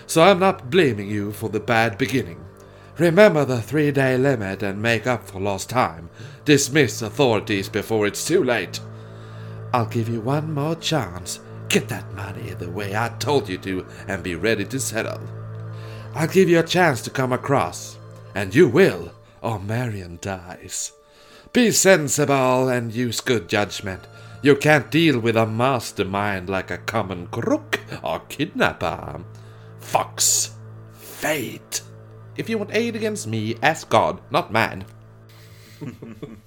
so I'm not blaming you for the bad beginning. Remember the three day limit and make up for lost time. Dismiss authorities before it's too late. I'll give you one more chance. Get that money the way I told you to and be ready to settle. I'll give you a chance to come across, and you will, or Marion dies. Be sensible and use good judgment. You can't deal with a mastermind like a common crook or kidnapper. Fox. Fate. If you want aid against me, ask God, not man.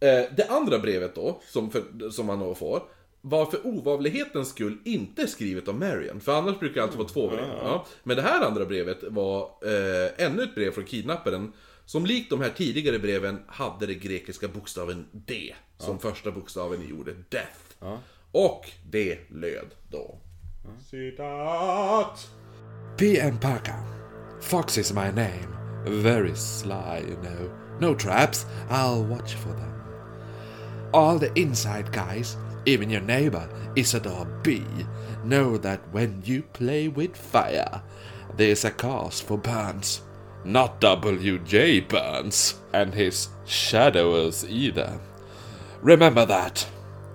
Eh, det andra brevet då, som, för, som han då får, var för ovanlighetens skull inte skrivet av Marion. För annars brukar det alltid vara två brev. Ja. Men det här andra brevet var eh, ännu ett brev från kidnapparen. Som likt de här tidigare breven hade det grekiska bokstaven D som första bokstaven i ordet Death. Och det löd då. Citat! PM Parker. Fox is my name. Very sly, you know. No traps. I'll watch for them. All the inside guys, even your neighbor, Isadore B, know that when you play with fire, there's a cause for Burns. Not W.J. Burns and his shadowers either. Remember that.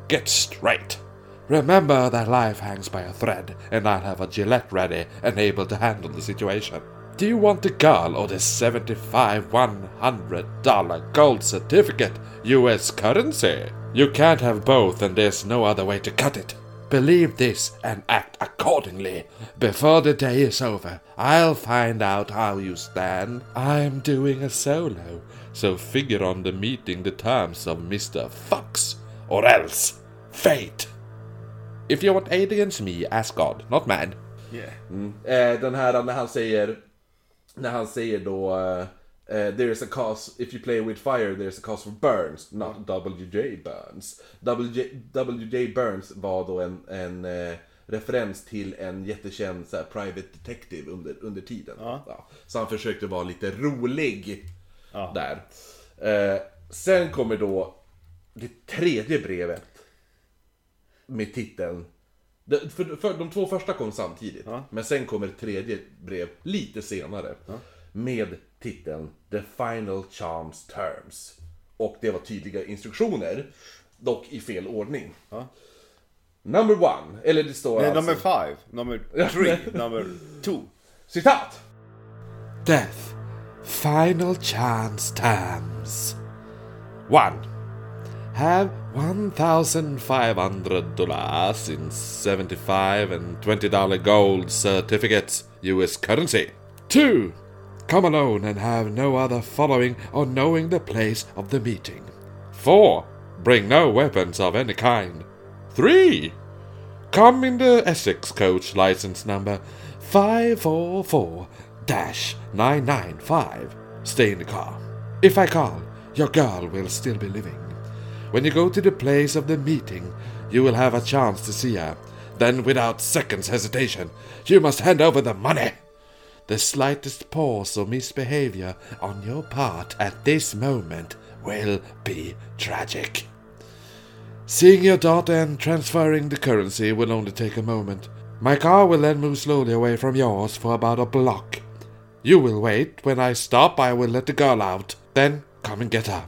get straight. Remember that life hangs by a thread, and I'll have a Gillette ready and able to handle the situation. Do you want the girl or the 75 $100 gold certificate US currency? You can't have both, and there's no other way to cut it. Believe this and act accordingly. Before the day is over, I'll find out how you stand. I'm doing a solo, so figure on the meeting the terms of Mr. Fox, or else fate. If you want aid against me, ask God, not man. Eh, den här när han säger, när han säger då eh, eh, There's a cause, if you play with fire there's a cause for Burns, not WJ Burns. WJ, WJ Burns var då en, en eh, referens till en jättekänd så här, private detective under, under tiden. Ja. Så han försökte vara lite rolig där. Sen kommer då det tredje brevet med titeln de, för, för, de två första kom samtidigt, men sen kommer ett tredje brev lite senare. Med titeln The Final Charms Terms. Och det var tydliga instruktioner, dock i fel ordning. Number one, eller det står Nej, alltså... number five, number three, number two. Citat! Death. Final chance terms. 1. Have $1,500 in 75 and $20 gold certificates, US currency. 2. Come alone and have no other following or knowing the place of the meeting. 4. Bring no weapons of any kind. 3. Come in the Essex coach license number 544 995. Stay in the car. If I call, your girl will still be living. When you go to the place of the meeting, you will have a chance to see her. Then, without seconds hesitation, you must hand over the money. The slightest pause or misbehavior on your part at this moment will be tragic. Seeing your daughter and transferring the currency will only take a moment. My car will then move slowly away from yours for about a block. You will wait. When I stop, I will let the girl out. Then come and get her.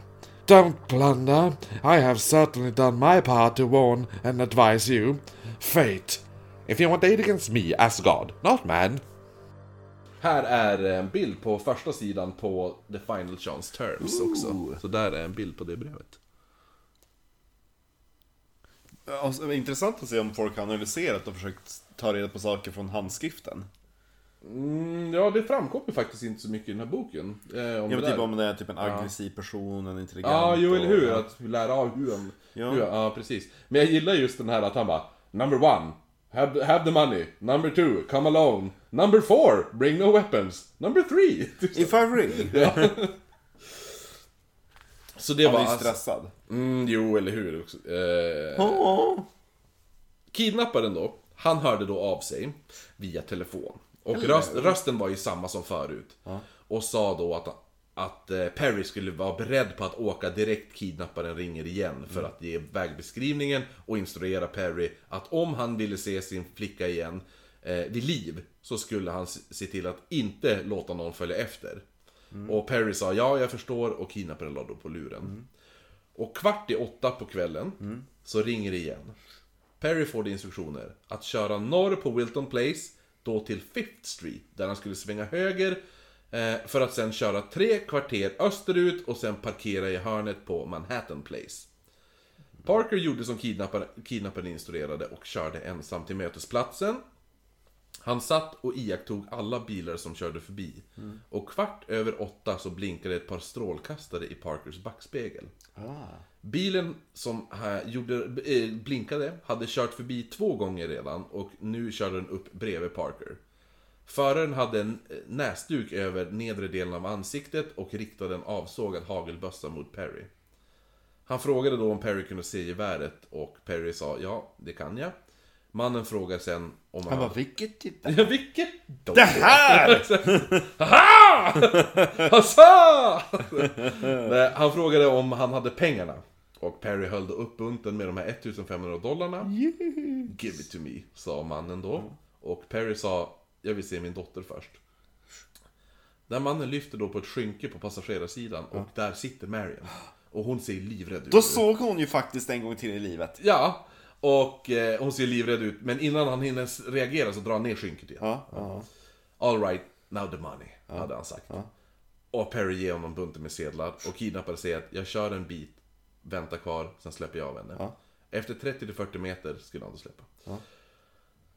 Don't blunder. I have certainly done my part to warn and advise you. Fate. If you want aid against me, ask God, not man. Här är en bild på första sidan på The Final Chance Terms också. Så där är en bild på det brevet. Alltså, det är intressant att se om folk har analyserat och försökt ta reda på saker från handskriften. Mm, ja, det framkommer faktiskt inte så mycket i den här boken. Eh, om Ja men typ om det är typ en aggressiv person, en intelligent Ja, jo eller och- hur? Att lära av hur han... Ja. Hur, ja, precis. Men jag gillar just den här att han bara Number one, have, have the money. Number two, come alone. Number four, bring no weapons. Number three. If I ring. Så det Han var är ju alltså- stressad. Mm, jo, eller hur? Eh, Åh. kidnapparen då, han hörde då av sig via telefon. Och röst, rösten var ju samma som förut. Och sa då att, att eh, Perry skulle vara beredd på att åka direkt kidnapparen ringer igen för att ge vägbeskrivningen och instruera Perry att om han ville se sin flicka igen eh, vid liv så skulle han se till att inte låta någon följa efter. Och Perry sa ja, jag förstår och kidnapparen la då på luren. Och kvart i åtta på kvällen så ringer det igen. Perry får de instruktioner att köra norr på Wilton Place, då till Fifth Street, där han skulle svänga höger eh, för att sen köra tre kvarter österut och sen parkera i hörnet på Manhattan Place. Parker gjorde som kidnapparen, kidnapparen instruerade och körde ensam till mötesplatsen. Han satt och iakttog alla bilar som körde förbi. Och kvart över åtta så blinkade ett par strålkastare i Parkers backspegel. Bilen som gjorde, eh, blinkade hade kört förbi två gånger redan och nu körde den upp bredvid Parker. Föraren hade en eh, näsduk över nedre delen av ansiktet och riktade en avsågad hagelbössa mot Perry. Han frågade då om Perry kunde se geväret och Perry sa ja, det kan jag. Mannen frågar sen om han... Han bara, vilket titta? Ja, vilket då? Det här! Hassa! Nej, han frågade om han hade pengarna. Och Perry höll upp bunten med de här 1500 dollarna. Give it to me, sa mannen då. Och Perry sa, jag vill se min dotter först. Den mannen lyfter då på ett skynke på passagerarsidan och där sitter Marion. Och hon ser livrädd ut. Då såg hon ju faktiskt en gång till i livet. Ja, och eh, hon ser livrädd ut. Men innan han hinner reagera så drar han ner skynket igen. Ja. All right, now the money, hade han sagt. Och Perry ger honom bunten med sedlar och kidnappare säger att jag kör en bit, vänta kvar, sen släpper jag av henne. Efter 30-40 meter skulle han då släppa.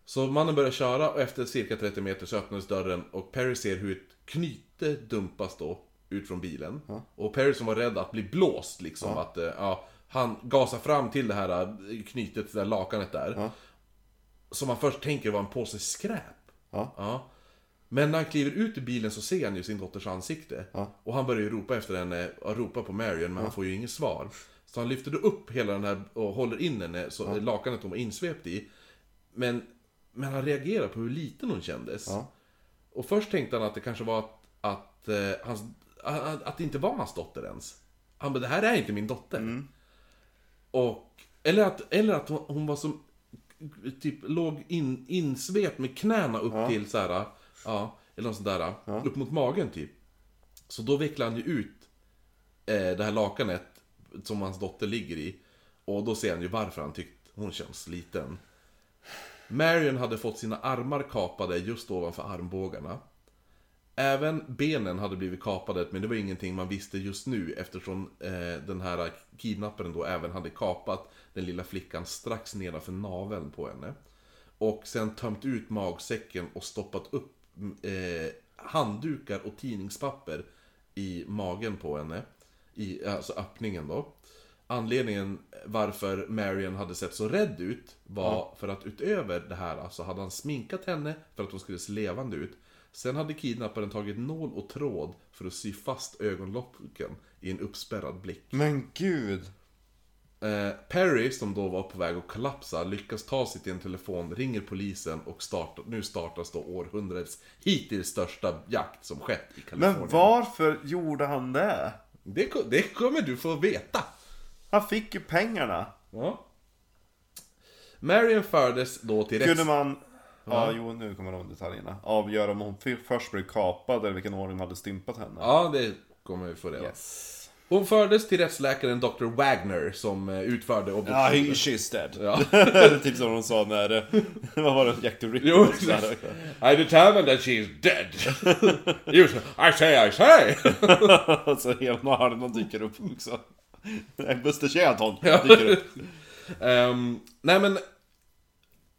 Så mannen börjar köra och efter cirka 30 meter så öppnades dörren och Perry ser hur ett knyte dumpas då ut från bilen. Och Perry som var rädd att bli blåst liksom, att eh, ja, han gasar fram till det här eh, knytet, det där lakanet där. Som man först tänker var en påse skräp. Ja. Ja. Men när han kliver ut ur bilen så ser han ju sin dotters ansikte. Och han börjar ju ropa efter henne, och ropa på Marion, men han får ju inget svar. Så han lyfter då upp hela den här och håller in henne, så lakanet hon var insvept i. Men, men han reagerar på hur liten hon kändes. Och först tänkte han att det kanske var att, att, eh, hans, att, att det inte var hans dotter ens. Han bara, det här är inte min dotter. Och, eller att, eller att hon, hon var som, typ låg in, insvept med knäna upp till så här, ja, eller något sånt där, upp mot magen typ. Så då vecklar han ju ut eh, det här lakanet som hans dotter ligger i. Och då ser han ju varför han tyckt hon känns liten. Marion hade fått sina armar kapade just ovanför armbågarna. Även benen hade blivit kapade, men det var ingenting man visste just nu eftersom eh, den här kidnapparen då även hade kapat den lilla flickan strax nedanför naveln på henne. Och sen tömt ut magsäcken och stoppat upp eh, handdukar och tidningspapper i magen på henne. I, alltså öppningen då. Anledningen varför Marion hade sett så rädd ut var för att utöver det här så hade han sminkat henne för att hon skulle se levande ut. Sen hade kidnapparen tagit nål och tråd för att sy fast ögonlocken i en uppspärrad blick. Men gud. Eh, Perry, som då var på väg att kollapsa, lyckas ta sig till en telefon, ringer polisen och startar, nu startas då århundradets hittills största jakt som skett i Kalifornien. Men varför gjorde han det? Det, det kommer du få veta. Han fick ju pengarna. Ja. Marion fördes då till rätts... Kunde man... Ja, jo, nu kommer de detaljerna. Avgöra om hon först blev kapad eller vilken ordning de hade stympat henne. Ja, det kommer vi få reda på. Yes. Hon fördes till rättsläkaren Dr. Wagner som eh, utförde Ja, obduktionen. he, she's dead. Ja. typ som de sa när... eh, Vad var det? Jack the Ripper? Jo. I determined that she's dead. you say, I say, I say. Och så hela armen dyker upp också. Buster Keaton dyker upp. Ehm, nej men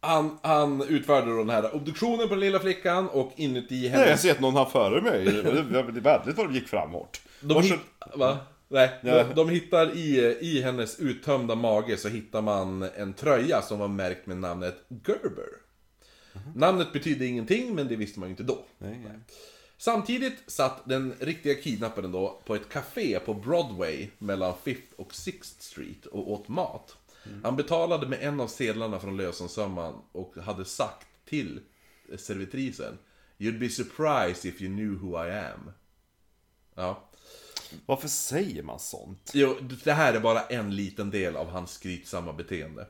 han, han utförde då den här obduktionen på den lilla flickan och inuti Nej, jag ser att någon har före mig. Det var väldigt vad de gick framåt. De, Varsågod. hitt, va? Nej, de, de hittar i, i hennes uttömda mage så hittar man en tröja som var märkt med namnet Gerber. Namnet betydde ingenting, men det visste man ju inte då. Nej, nej. Samtidigt satt den riktiga kidnapparen då på ett café på Broadway mellan 5th och 6th Street och åt mat. Han betalade med en av sedlarna från lösensumman och hade sagt till servitrisen You'd be surprised if you knew who I am. Ja. Varför säger man sånt? Jo, det här är bara en liten del av hans skrytsamma beteende.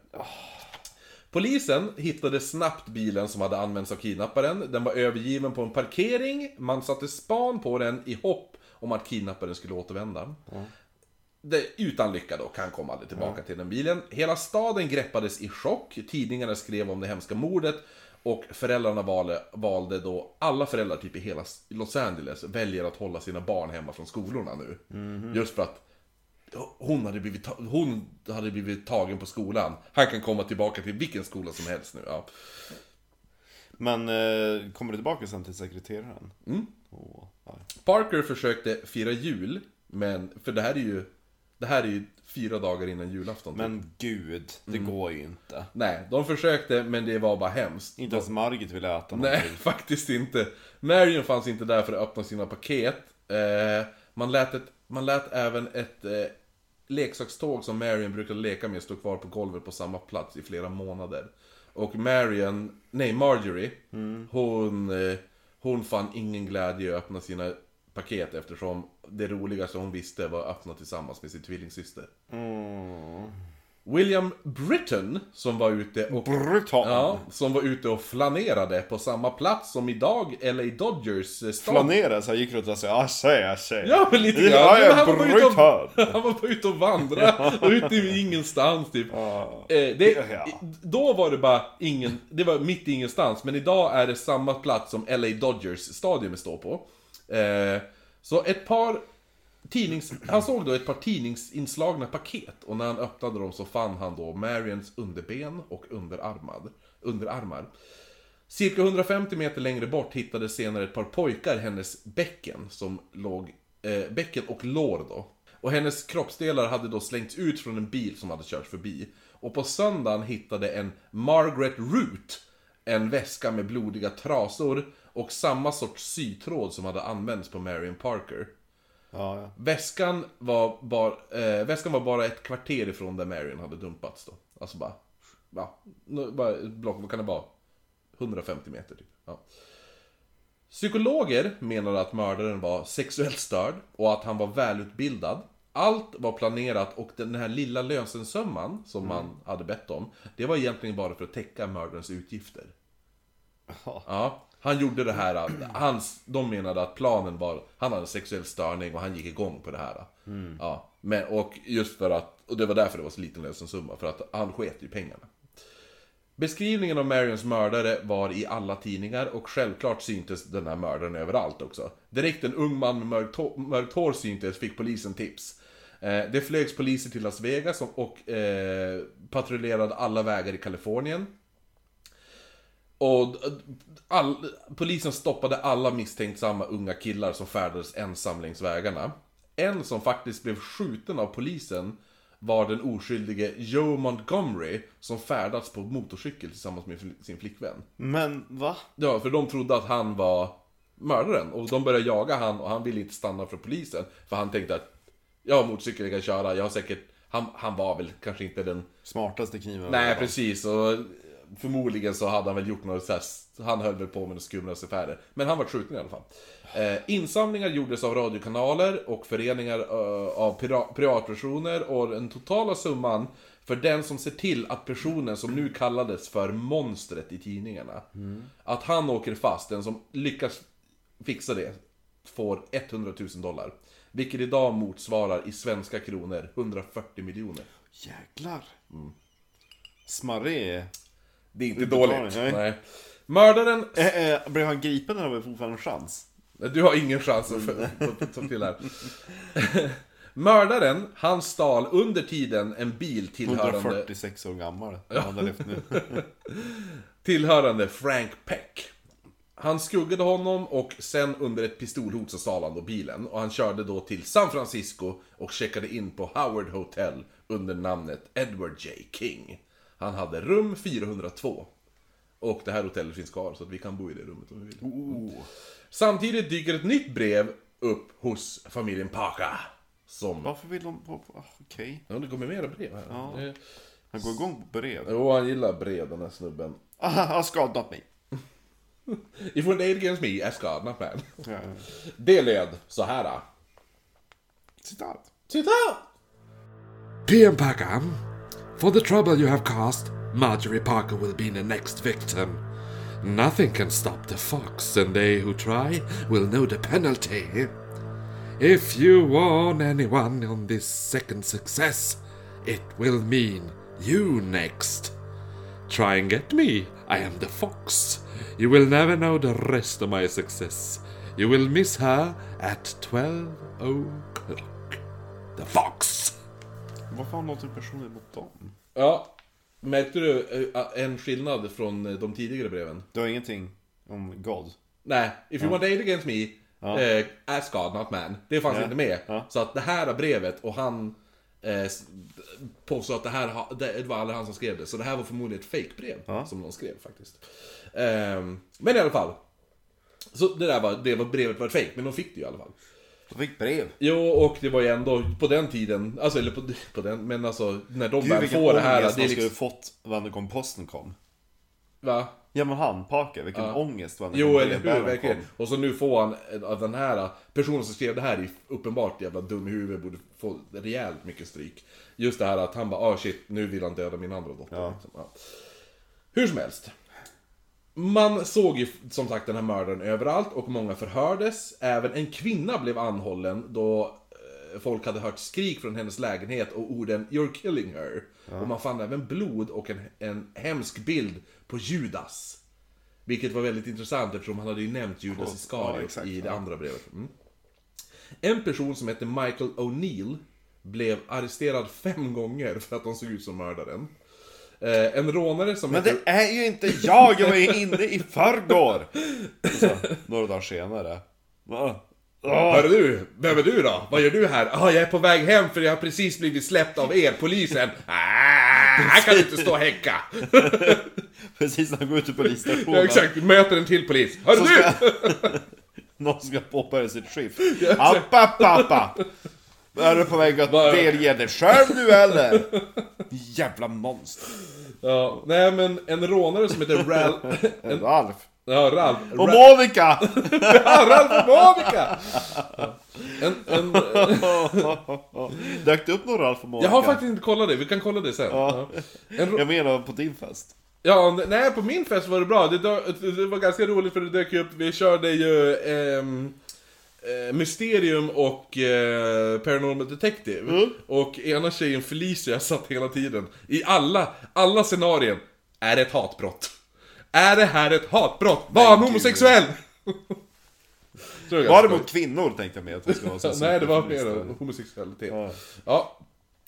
Polisen hittade snabbt bilen som hade använts av kidnapparen. Den var övergiven på en parkering. Man satte span på den i hopp om att kidnapparen skulle återvända. Det, utan lycka dock, han kom aldrig tillbaka till den bilen. Hela staden greppades i chock. Tidningarna skrev om det hemska mordet. Och föräldrarna valde, valde då, alla föräldrar typ i hela Los Angeles väljer att hålla sina barn hemma från skolorna nu. Just för att hon hade, blivit hon hade blivit tagen på skolan. Han kan komma tillbaka till vilken skola som helst nu. Ja. Men eh, kommer du tillbaka sen till sekreteraren? Mm. Ja. Parker försökte fira jul, men för det här är ju Det här är ju fyra dagar innan julafton. typ. Men gud, det Mm. går ju inte. Nej, de försökte men det var bara hemskt. Inte ens Margit vill äta Nej, någonting. faktiskt inte. Marion fanns inte där för att öppna sina paket. Eh, man, lät ett, man lät även ett eh, leksakståg som Marion brukade leka med stå kvar på golvet på samma plats i flera månader. Och Marion, nej Marjorie, hon, eh, hon fann ingen glädje i att öppna sina paket eftersom det roligaste hon visste var att öppna tillsammans med sin tvillingsyster. Mm. William Britton, som var ute och... Brutal. Ja, som var ute och flanerade på samma plats som idag LA Dodgers eh, stad. Planerade så jag gick runt och sa jag säger, jag säger. Ja, men lite grann. Ja, jag han, var ute och, han var ute och vandrade, ute i ingenstans typ. Eh, det, Ja. Då var det bara ingen, det var mitt i ingenstans, men idag är det samma plats som LA Dodgers stadion står på. Eh, så ett par tidnings... Han såg då ett par tidningsinslagna paket och när han öppnade dem så fann han då Marians underben och underarmar. underarmar. Cirka 150 meter längre bort hittades senare ett par pojkar hennes bäcken som låg... Eh, bäcken och lår då. Och hennes kroppsdelar hade då slängts ut från en bil som hade kört förbi. Och på söndagen hittade en Margaret Root en väska med blodiga trasor och samma sorts sytråd som hade använts på Marion Parker. Ja, ja. Väskan var, bara, eh, väskan var bara ett kvarter ifrån där Marion hade dumpats då. Alltså bara, ja, bara ett block, vad kan det vara? 150 meter typ. Ja. Psykologer menade att mördaren var sexuellt störd och att han var välutbildad. Allt var planerat och den här lilla lösensumman som man hade bett om, det var egentligen bara för att täcka mördarens utgifter. Ja, han gjorde det här, hans, de menade att planen var, han hade en sexuell störning och han gick igång på det här. Ja, men, och just för att, och det var därför det var så liten lösensumma, för att han sket i pengarna. Beskrivningen av Marions mördare var i alla tidningar och självklart syntes den här mördaren överallt också. Direkt en ung man med mörkt hår, hår syntes fick polisen tips. Eh, det flögs poliser till Las Vegas och, och eh, patrullerade alla vägar i Kalifornien. Och all, polisen stoppade alla misstänksamma unga killar som färdades ensam längs vägarna. En som faktiskt blev skjuten av polisen var den oskyldige Joe Montgomery som färdats på motorcykel tillsammans med sin flickvän. Men va? Ja, för de trodde att han var mördaren och de började jaga han och han ville inte stanna för polisen. För han tänkte att jag har motorcykel, jag kan köra, jag har säkert... Han, han var väl kanske inte den Smartaste kniven. Nej, precis. Och förmodligen så hade han väl gjort något så här, Han höll väl på med några skumrasaffärer. Men han var skjuten i alla fall. Eh, insamlingar gjordes av radiokanaler och föreningar eh, av pira- privatpersoner och den totala summan för den som ser till att personen som nu kallades för monstret i tidningarna. Att han åker fast, den som lyckas fixa det, får 100 000 dollar. Vilket idag motsvarar i svenska kronor 140 miljoner. Jäklar. Mm. Smarrig. Det är inte dåligt. nej. Nej. Mördaren... Eh, eh, blev han gripen eller har vi fortfarande en chans? Du har ingen chans att ta till här. Mördaren, han stal under tiden en bil tillhörande, 146 år gammal. Han hade levt nu. tillhörande Frank Peck. Han skuggade honom och sen under ett pistolhot så stal han då bilen. Och han körde då till San Francisco och checkade in på Howard Hotel under namnet Edward J. King. Han hade rum 402. Och det här hotellet finns kvar så att vi kan bo i det rummet om vi vill. Samtidigt dyker ett nytt brev upp hos familjen Parker. Som... Varför vill de ah, Okej. Ja, det kommer mera brev här. Ja. Det- Han går igång på brev. Jo, han gillar brev den här snubben. Ah, han skadat mig. If one aid against me, God, not man. Ja. Det löd så här. då. Citat. Citat! PM Parker, for the trouble you have caused, Marjorie Parker will be the next victim. Nothing can stop the fox, and they who try will know the penalty. If you warn anyone on this second success, it will mean you next. Try and get me, I am the fox. You will never know the rest of my success. You will miss her at 12 o'clock. The fox! Varför har något personligt mot dem? Ja, märkte du eh, en skillnad från eh, de tidigare breven? Det har ingenting om God. Nej, if you want aid against me, eh, ask God, not man. Det fanns Ja. inte med. Ja. Så att det här brevet och han eh, s- påstår att det här ha- det var aldrig han som skrev det. Så det här var förmodligen ett fejkbrev Ja. som någon skrev faktiskt. Ehm, men i alla fall. Så det där var, det var brevet var ett fejk, men de fick det ju i alla fall. De fick brev. Jo, och det var ju ändå på den tiden, alltså eller på, på den, men alltså när de Gud väl vilken får det här, ångest det är man skulle liksom, fått när kom posten kom. va? Ja men han, Parker, vilken ångest var när Jo, eller hur, verkligen. Och så nu får han, eh, av den här personen som skrev det här är uppenbart jävla dum i huvudet, borde få rejält mycket stryk. Just det här att han bara, ah shit, nu vill han döda min andra dotter. Ja. Liksom. Ja. Hur som helst. Man såg ju som sagt den här mördaren överallt och många förhördes. Även en kvinna blev anhållen då eh, folk hade hört skrik från hennes lägenhet och orden “You're killing her”. Och man fann även blod och en, en hemsk bild på Judas. Vilket var väldigt intressant eftersom han hade ju nämnt Judas Ja, Iskariot exakt, i det ja. andra brevet. Mm. En person som hette Michael O'Neill blev arresterad fem gånger för att de såg ut som mördaren. Eh, en rånare som Men det är ju inte jag, jag var ju inne i förrgår! Så, några dagar senare. Va? Åh, Hörru du, vem är du då? Vad gör du här? Ah, jag är på väg hem för jag har precis blivit släppt av er, polisen. Ah, här kan du inte stå och häcka. Precis när han går ut ur polisstationen. Ja, exakt, möter en till polis. Hörru du! ska... Någon ska påbörja sitt skift. App, app, app, app. Är du på väg att Vad- delge dig själv nu eller? Jävla monster. Ja, nej men en rånare som heter Ralph... En, Ralf. ja, Ralph. Och Ra- Monica! Ja, Ralph och Monica! En, en, Dök det upp någon Ralf och Monica? jag har faktiskt inte kollat det, vi kan kolla det sen. Ja. En, Jag menar på din fest. Ja, nej på min fest var det bra. Det, det var ganska roligt för det dök upp, vi körde ju ehm, eh, Mysterium och eh, Paranormal Detective. Och ena tjejen Felicia satt hela tiden, i alla, alla scenarier, är det ett hatbrott? Är det här ett hatbrott? Var han homosexuell? Var det mot kvinnor tänkte jag med att det skulle vara så. Nej, det var mer homosexualitet. Ja. Ja.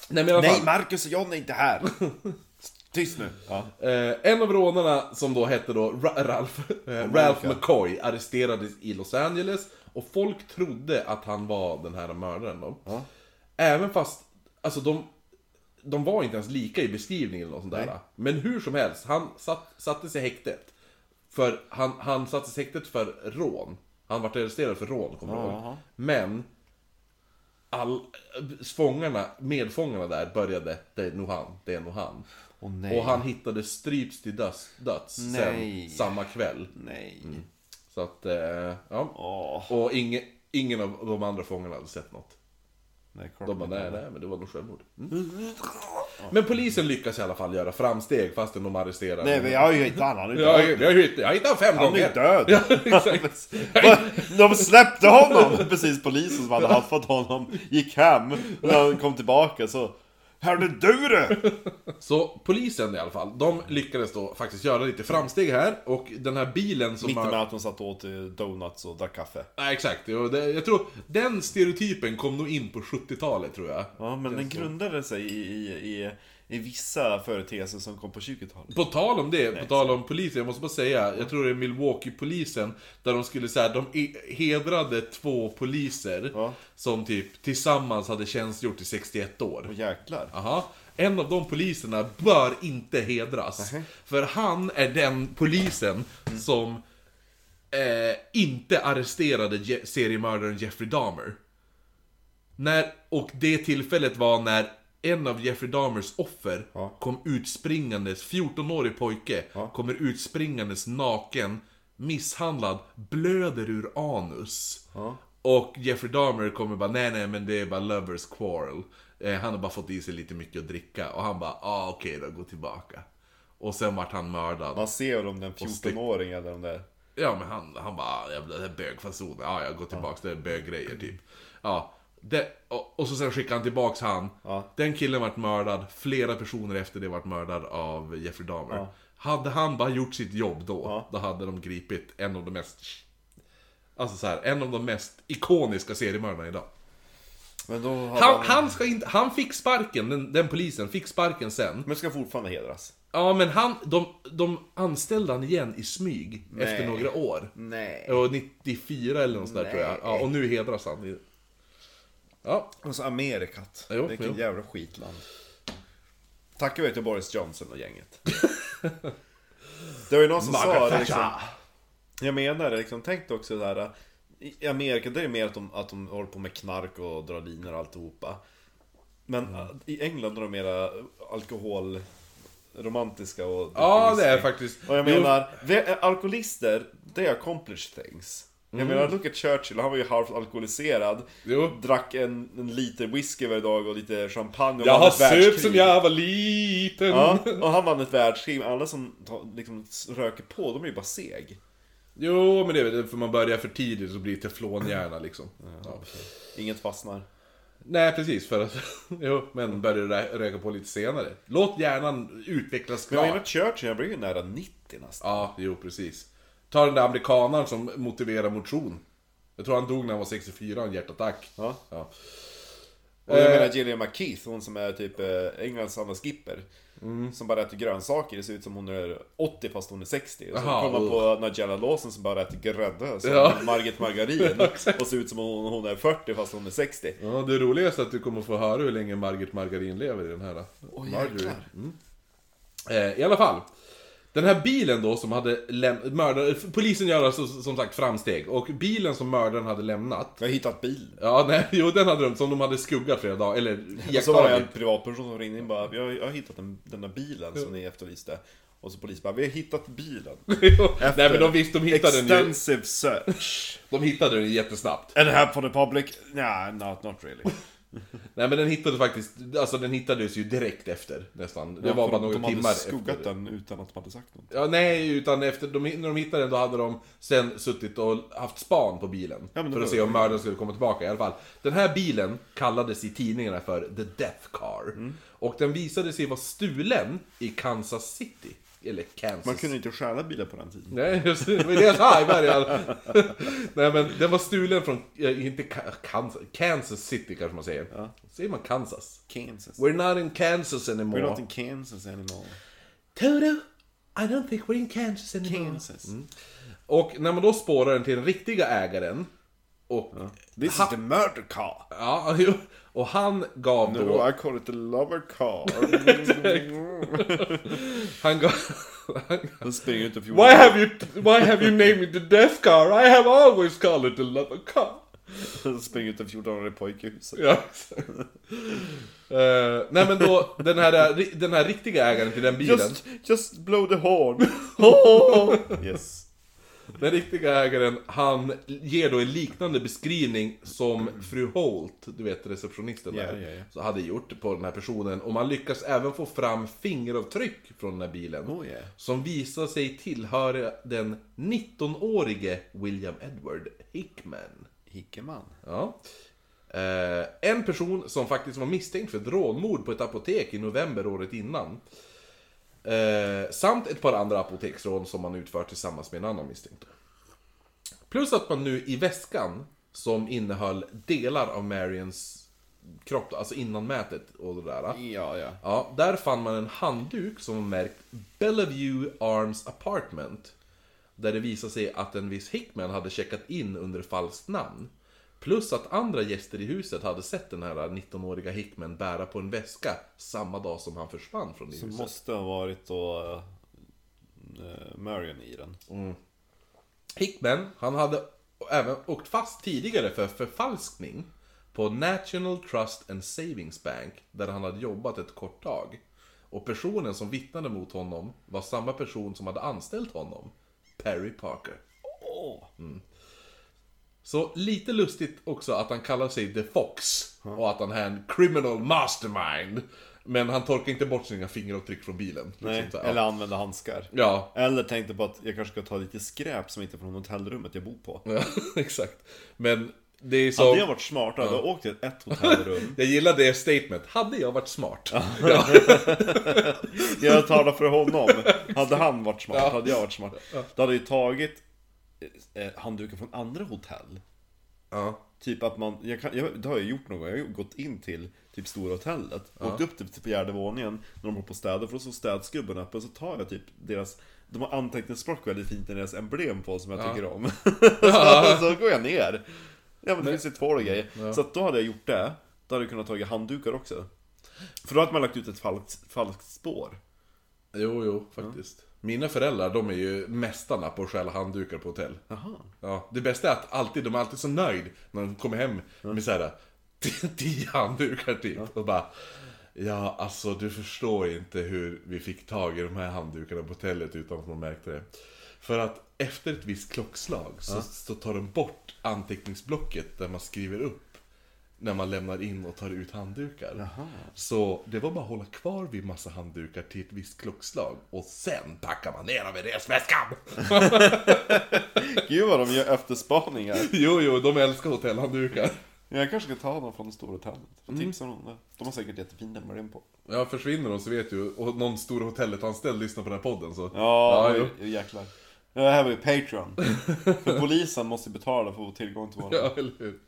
Nej men. Nej, Marcus och John är inte här! Tyst nu. Ja. Eh, en av rånarna som då hette då Ra- Ralph, eh, Ralph McCoy arresterades i Los Angeles och folk trodde att han var den här mördaren då. Ja. Även fast, alltså de, de var inte ens lika i beskrivningen eller något sånt där. Nej. Men hur som helst, han satt, sattes i häktet. För han, han sattes i häktet för rån. Han vart arresterad för rån, kommer jag ihåg. Men all, fångarna, medfångarna där började, det är nog han, det är nog han. Nej. Och han hittades stryps till döds, döds sen samma kväll. Nej. Så att, eh, ja. Åh. Och ingen, ingen av de andra fångarna hade sett något. Nej, klart De bara, inte. nej, nej, men det var nog självmord. Mm. Men polisen lyckas i alla fall göra framsteg fastän de arresterar Nej, men jag har ju hittat honom. Han är Jag, död. jag, hittade- jag hittade honom fem Han gånger. är död. Ja, exakt. Va? De släppte honom! Precis polisen som hade haffat honom gick hem. När han kom tillbaka så... Hörde du det? Så polisen i alla fall, de lyckades då faktiskt göra lite framsteg här och den här bilen som Mitt med att de satt och åt eh, donuts och drack kaffe. Ja, exakt. Och det, jag tror den stereotypen kom nog in på 70-talet tror jag. Ja, men den grundade sig i, i, i, i vissa företeelser som kom på 20-talet. På tal om det, på tal om polisen, jag måste bara säga, jag tror det är Milwaukee-polisen, där de skulle säga, de hedrade två poliser Ja. som typ tillsammans hade tjänstgjort i 61 år. Och jäklar. Aha. En av de poliserna bör inte hedras. För han är den polisen som eh, inte arresterade Je- seriemördaren Jeffrey Dahmer. När, och det tillfället var när en av Jeffrey Dahmers offer Ja. kom utspringandes, 14-årig pojke, Ja. kommer utspringandes naken, misshandlad, blöder ur anus. Ja. Och Jeffrey Dahmer kommer bara, nej nej men det är bara lovers quarrel. Eh, han har bara fått i sig lite mycket att dricka. Och han bara, ah okej då, gå tillbaka. Och sen vart han mördad. Man ser om den stick- 14-åring eller de där... Ja men han, han bara, jävla det är bögfasoner. Ja jag går tillbaks, det är böggrejer typ. Ja. Det, och, så sen skickar han tillbaks han. Ja. Den killen vart mördad, flera personer efter det vart mördad av Jeffrey Dahmer. Ja. Hade han bara gjort sitt jobb då, Ja. då hade de gripit en av de mest... Alltså så här, en av de mest ikoniska seriemördarna idag. Men då hade Han, han, ska inte, han fick sparken, den, den polisen fick sparken sen. Men ska fortfarande hedras. Ja men han, de, de anställde han igen i smyg Nej. efter några år. Nej. Och 94 eller något sånt där tror jag. Ja, och nu hedras han. Ja, Och så Amerikat. Jo, Vilken jo. jävla skitland. Tackar vi till Boris Johnson och gänget. det var ju någon som sa det liksom. Jag menar det, liksom, tänk också där I Amerika, det är mer att de, att de håller på med knark och drar linor och alltihopa. Men Mm. i England är de mera alkohol... romantiska och... Ja, det är faktiskt... Och jag Jo, menar, vi- alkoholister, they accomplish things. Mm. Jag menar, look at Churchill, han var ju halvt alkoholiserad. Jo. Drack en, en liter whisky varje dag och lite champagne och Jag har söp sen jag var liten. Ja, och han vann ett världskrig, alla som liksom röker på, de är ju bara seg. Jo, men det är väl för man börjar för tidigt så blir det teflonhjärna liksom. Ja. Inget fastnar. Nej, precis. För att, jo, men börjar rö- röka på lite senare. Låt hjärnan utvecklas Men jag menar, klart. Churchill, jag blir ju nära 90 nästan. Ja, jo, precis. Ta den där amerikanaren som motiverar motion. Jag tror han dog när han var 64 av en hjärtattack. Ja. Ja. Och jag Eh. menar Gillian McKeith, hon som är typ eh, Englands Anna Skipper. Mm. Som bara äter grönsaker, det ser ut som hon är 80 fast hon är 60. Och så kollar man på Nigella Lawson som bara äter grädde, som Ja. Margit Margarin. och ser ut som hon, hon är 40 fast hon är 60. Ja, det roligaste är att du kommer få höra hur länge Margit Margarin lever i den här. Åh, Marjorie. jäklar. Eh, I alla fall. Den här bilen då som hade lämnat... Mördare, polisen gör alltså som sagt framsteg. Och bilen som mördaren hade lämnat. Jag har hittat bil. Ja, nej, jo den hade de, som de hade skuggat flera dagar, eller Och så var det en iakttagit. privatperson som ringde in bara, jag, jag har hittat den, den där bilen som ni efterlyste. Och så polisen bara, vi har hittat bilen. Jo, nej men de visste, de hittade den ju, Extensive search. de hittade den jättesnabbt. And help for the public? Nah, not, not really. Nej men den hittade faktiskt, alltså den hittades ju direkt efter nästan. Det var bara några de timmar hade skuggat efter. den utan att de hade sagt något. Ja, nej, utan efter, de, när de hittade den då hade de sen suttit och haft span på bilen. Ja, för att se om mördaren skulle komma tillbaka i alla fall. Den här bilen kallades i tidningarna för The Death Car. Mm. Och Och den visade sig vara stulen i Kansas City. Eller Kansas. Man kunde inte stjäla bilar på den tiden. Nej, just det. Var jag sa i början. Nej men den var stulen från, inte Ka- Kansas, Kansas City kanske man säger. Säger man Kansas? Kansas. We're not in Kansas anymore. We're not in Kansas anymore. Toto, I don't think we're in Kansas anymore. Kansas. Och när man då spårar den till den riktiga ägaren och, ja. This is the murder car. jo, och han gav då, No, I call it the lover car. han gav, Den springer ut och why have you, why have you named it the death car? I have always called it the lover car. Den springer ut en 14-årig pojke i huset. Ja. Eh, nej men då, den här, den här riktiga ägaren till den bilen, Just, just blow the horn. yes. Den riktiga ägaren, han ger då en liknande beskrivning som fru Holt, du vet receptionisten där, ja, ja. så hade gjort på den här personen. Och man lyckas även få fram fingeravtryck från den här bilen. Oh, yeah. Som visar sig tillhöra den 19-årige William Edward Hickman. Hickeman. Ja. Eh, en person som faktiskt var misstänkt för ett rånmord på ett apotek i november året innan. Eh, samt ett par andra apoteksrån som man utfört tillsammans med en annan misstänkt. Plus att man nu i väskan, som innehöll delar av Marians kropp, alltså innanmätet och det där. Ja, ja. Ja, där fann man en handduk som var märkt Bellevue Arms Apartment. Där det visade sig att en viss Hickman hade checkat in under falskt namn. Plus att andra gäster i huset hade sett den här 19-åriga Hickman bära på en väska samma dag som han försvann från det Det huset. måste ha varit då... Uh, Marion i den. Hickman, han hade även åkt fast tidigare för förfalskning på National Trust and Savings Bank, där han hade jobbat ett kort tag. Och personen som vittnade mot honom var samma person som hade anställt honom, Perry Parker. Åh! Så lite lustigt också att han kallar sig The Fox, och att han är en criminal mastermind. Men han torkar inte bort sina fingeravtryck från bilen. liksom Nej, här. eller använda handskar. Ja, Eller tänkte på att jag kanske ska ta lite skräp som inte är från hotellrummet jag bor på. ja exakt. Men det är så... Hade jag varit smart hade jag åkt till ett hotellrum. Jag gillar det statement. Hade jag varit smart? Ja. Jag talar för honom. Hade han varit smart, hade jag varit smart. Då hade jag tagit eh, handdukar från andra hotell. ja. Typ att man, jag kan, jag, det har jag gjort någon gång, jag har gått in till typ Stora Hotellet, åkt upp till, till fjärde våningen när de håller på och städar, för då står städskrubben uppe och så tar jag typ deras de har anteckningsblock väldigt fint med deras emblem på som jag tycker om. så, så går jag ner. Ja men det finns ju två grejer. Så att då hade jag gjort det, då hade jag kunnat tagit handdukar också. För då hade man lagt ut ett falskt, falskt spår. Jo, jo, faktiskt. Mina föräldrar, de är ju mästarna på att stjäla handdukar på hotell. Jaha. Ja, det bästa är att alltid, de är alltid så nöjd när de kommer hem med såhär tio handdukar typ. Och bara Ja, alltså du förstår inte hur vi fick tag i de här handdukarna på hotellet utan att man märkte det. För att efter ett visst klockslag så, så tar de bort anteckningsblocket där man skriver upp när man lämnar in och tar ut handdukar. Så det var bara att hålla kvar vid massa handdukar till ett visst klockslag och sen packar man ner dem i resväskan! Gud vad de gör efterspaningar. jo, jo, de älskar hotellhanddukar. Jag kanske ska ta dem från storhotellet. Får tipsa dem om det. De har säkert jättefin in på. Ja, försvinner de så vet du, och någon stor hotellet-anställd lyssnar på den här podden så... Ja, jo. ja jäklar. Det här var ju Patreon. För polisen måste ju betala för att få tillgång till våra. Ja, eller hur?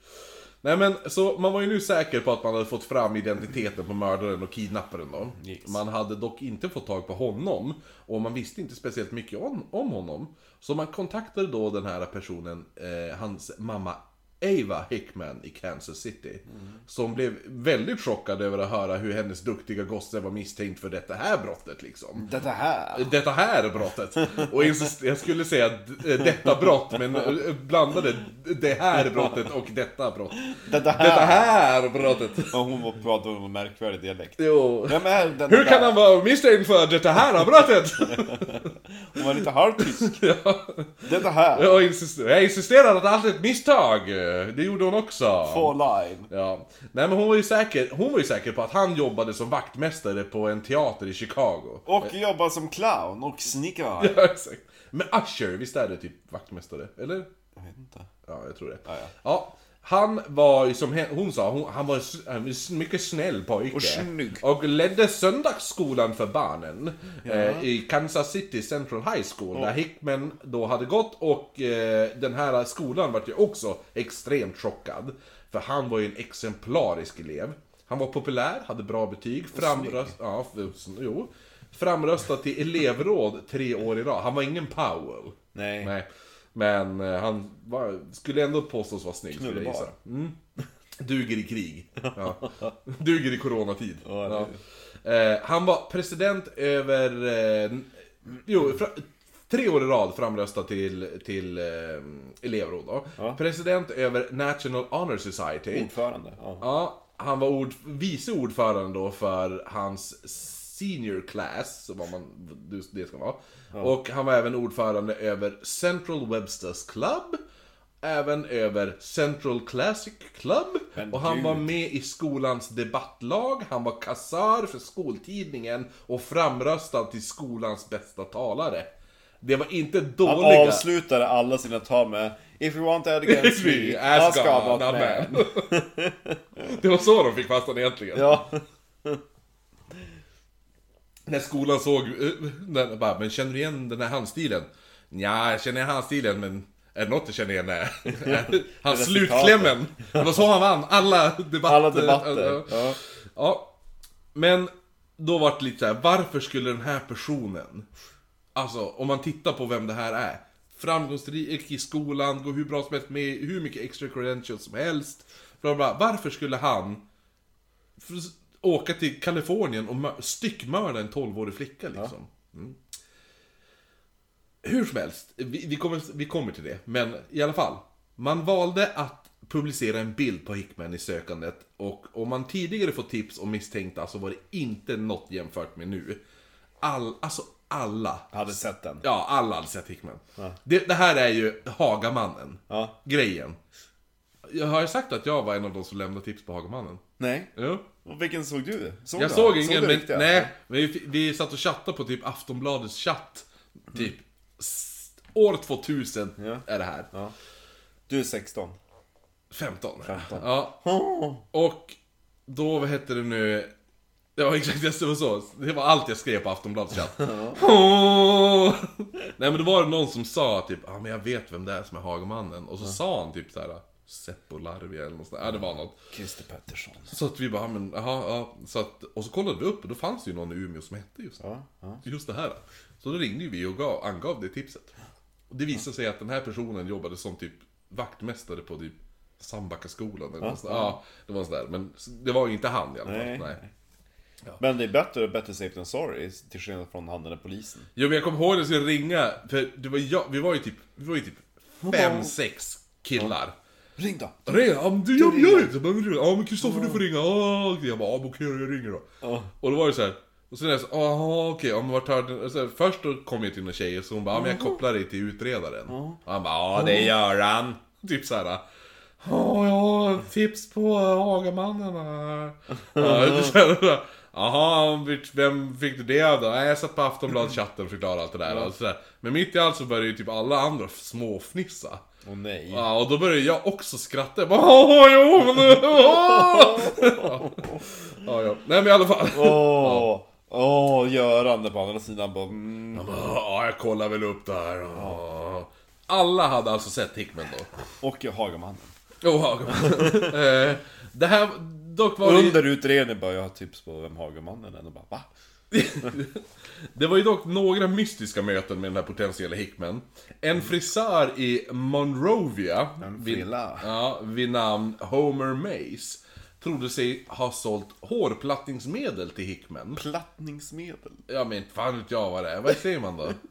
Nej men, så man var ju nu säker på att man hade fått fram identiteten på mördaren och kidnapparen då. Yes. Man hade dock inte fått tag på honom, och man visste inte speciellt mycket om, om honom. Så man kontaktade då den här personen, eh, hans mamma Ava Hickman i Kansas City. Som blev väldigt chockad över att höra hur hennes duktiga gosse var misstänkt för detta här brottet liksom. Detta här. Detta här brottet. Och jag skulle säga d- detta brott, men eh, blandade det här brottet och detta brott. Detta här. Detta här brottet. Och hon pratade om en märkvärdig dialekt. Jo. Vem är den Hur där? kan han vara misstänkt för detta här brottet? Hon var lite halvtysk. Detta här. Jag insisterar, jag insisterar att allt är ett misstag. Det gjorde hon också. Få line. Ja. Nej men hon var ju säker, hon var ju säker på att han jobbade som vaktmästare på en teater i Chicago. Och jobbar som clown och snickare. Ja, exakt. Men Usher, visst är det typ vaktmästare? Eller? Jag vet inte. Ja, jag tror det. Ja, ja. Ja, han var ju som hon sa, hon, han var en mycket snäll pojke. Och snygg. Och ledde söndagsskolan för barnen eh, i Kansas City Central High School. Där Hickman då hade gått och eh, den här skolan var ju också extremt chockad. För han var ju en exemplarisk elev. Han var populär, hade bra betyg, framröst, ja, jo, framröstad till elevråd tre år i rad. Han var ingen Powell. Nej. Nej. Men eh, han var, skulle ändå påstås vara snygg, skulle jag gissa. Mm. Duger i krig. Ja. Duger i coronatid. Ja. Eh, han var president över... Eh, jo, fra, tre år i rad framröstad till, till eh, elevråd då. Ja. President över National Honor Society. Ordförande. Ja. Ja, han var ord, vice ordförande då för hans senior class, som vad man, det ska vara. Och han var även ordförande över Central Websters Club, även över Central Classic Club, Men och han gud. var med i skolans debattlag, han var kassör för skoltidningen och framröstad till skolans bästa talare. Det var inte Han dåliga... avslutade alla sina tal med If you want that against me, Ask God, God not man. Det var så de fick fast honom egentligen. Ja. När skolan såg, eh, när, bara, men känner du igen den här handstilen? Ja, jag känner igen handstilen men är det något jag känner igen är hans Resultatet. slutklämmen. Det var så han vann alla debatter. Alla debatter. Ja. Ja. Men då var det lite så här, varför skulle den här personen, alltså om man tittar på vem det här är, framgångsrik i skolan, går hur bra som helst med hur mycket extra credentials som helst. Bla bla. Varför skulle han åka till Kalifornien och mö- styckmörda en 12-årig flicka liksom? Mm. Hur som helst, vi, vi, kommer, vi kommer till det. Men i alla fall. Man valde att publicera en bild på Hickman i sökandet. Och om man tidigare fått tips om misstänkta så var det inte något jämfört med nu. All, alltså alla. Hade sett den. Ja, alla hade sett Hickman. Det, det här är ju Hagamannen. Ja. Grejen. Jag har ju sagt att jag var en av de som lämnade tips på Hagamannen. Nej. Jo. Och vilken såg du? Såg Jag du? såg ingen, du men riktiga? nej. Men vi, vi satt och chattade på typ Aftonbladets chatt. Typ. År 2000 Ja. är det här. Ja. Du är 16. 15. 15. Ja. Och då, vad hette det nu? Ja exakt, det var så. Det var allt jag skrev på Aftonbladets chatt. Nej men då var det någon som sa typ, ja ah, men jag vet vem det är som är Hagamannen. Och så sa han typ så här Seppo Larvi eller något sånt där. Ja det var något. Christer Pettersson. Så att vi bara, men jaha, ja. Så att, och så kollade vi upp och då fanns det ju någon i Umeå som hette just, Ja, ja. just det här. Så då ringde vi och gav, angav det tipset. Och det visade sig att den här personen jobbade som typ vaktmästare på typ Sandbackaskolan eller något sånt där. Ja, det var sådär. Men det var ju inte han i alla fall. Nej. Nej. Men det är bättre, better safe than sorry, till skillnad från han den där polisen. Jo men jag kommer ihåg att jag skulle ringa, för det var jag, vi var ju typ, vi var ju typ fem, sex killar. Ring då! Ring, ja men du, jag gör inte, men ja men Kristoffer du får ringa, okej. Jag bara, ja men okej jag ringer då. Ja. Och då var det så här. Och sen är jag så, jaha okej, ja men vart tar den? Så här, Först då kom jag till en tjej, så hon bara, ja men jag kopplar dig till utredaren. Och han bara, ja det gör han. Typ såhär. Ja, jag har tips på Hagamannen här. Jaha, vem fick du det av då? Jag satt på Aftonbladet-chatten och förklarade allt det där. Och så där. Men mitt i allt så började ju typ alla andra småfnissa. Åh nej. Ja, och då började jag också skratta. Jag bara, Åh, jo, men... åh!" ja, ja. Nej men i alla fall. Åh, åh, Göran där på andra sidan bara... Mm. Jag bara, Ja, jag kollar väl upp det här. Ja. Alla hade alltså sett Hickman då. Och Hagamannen. Jo, eh, Det här, dock var det, Under utredningen bara, jag har tips på vem Hagamannen är. Och bara, va? det var ju dock några mystiska möten med den här potentiella Hickman. En frisör i Monrovia, vid, ja, vid namn Homer Mace, trodde sig ha sålt hårplattningsmedel till Hickman. Plattningsmedel? Ja men fan vet jag vad det är, vad säger man då?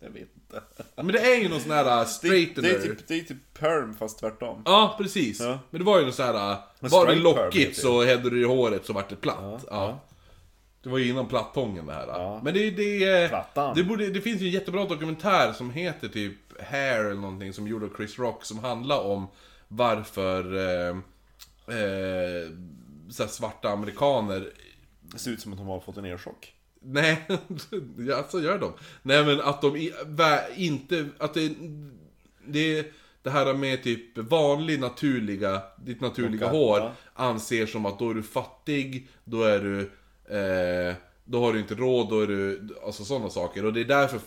Jag vet inte. Men det är ju någon sån här uh, Det straightener. är typ, det är typ perm fast tvärtom. Ja, precis. Ja. Men det var ju någon sån här... uh, Var det lockigt så hade du i håret så vart det platt. Ja. ja. Det var ju innan plattången det här. Ja. Men det, det, Plattan. det, borde, det finns ju en jättebra dokumentär som heter typ Hair eller någonting som gjord av Chris Rock som handlar om varför eh, eh, så svarta amerikaner Det ser ut som att de har fått en elchock. Nej, ja, så gör de. Nej men att de i- vä- inte, att det, det, det här med typ vanlig naturliga, ditt naturliga Lockar, hår ja. anser som att då är du fattig, då är du, eh, då har du inte råd, då är du, alltså sådana saker. Och det är därför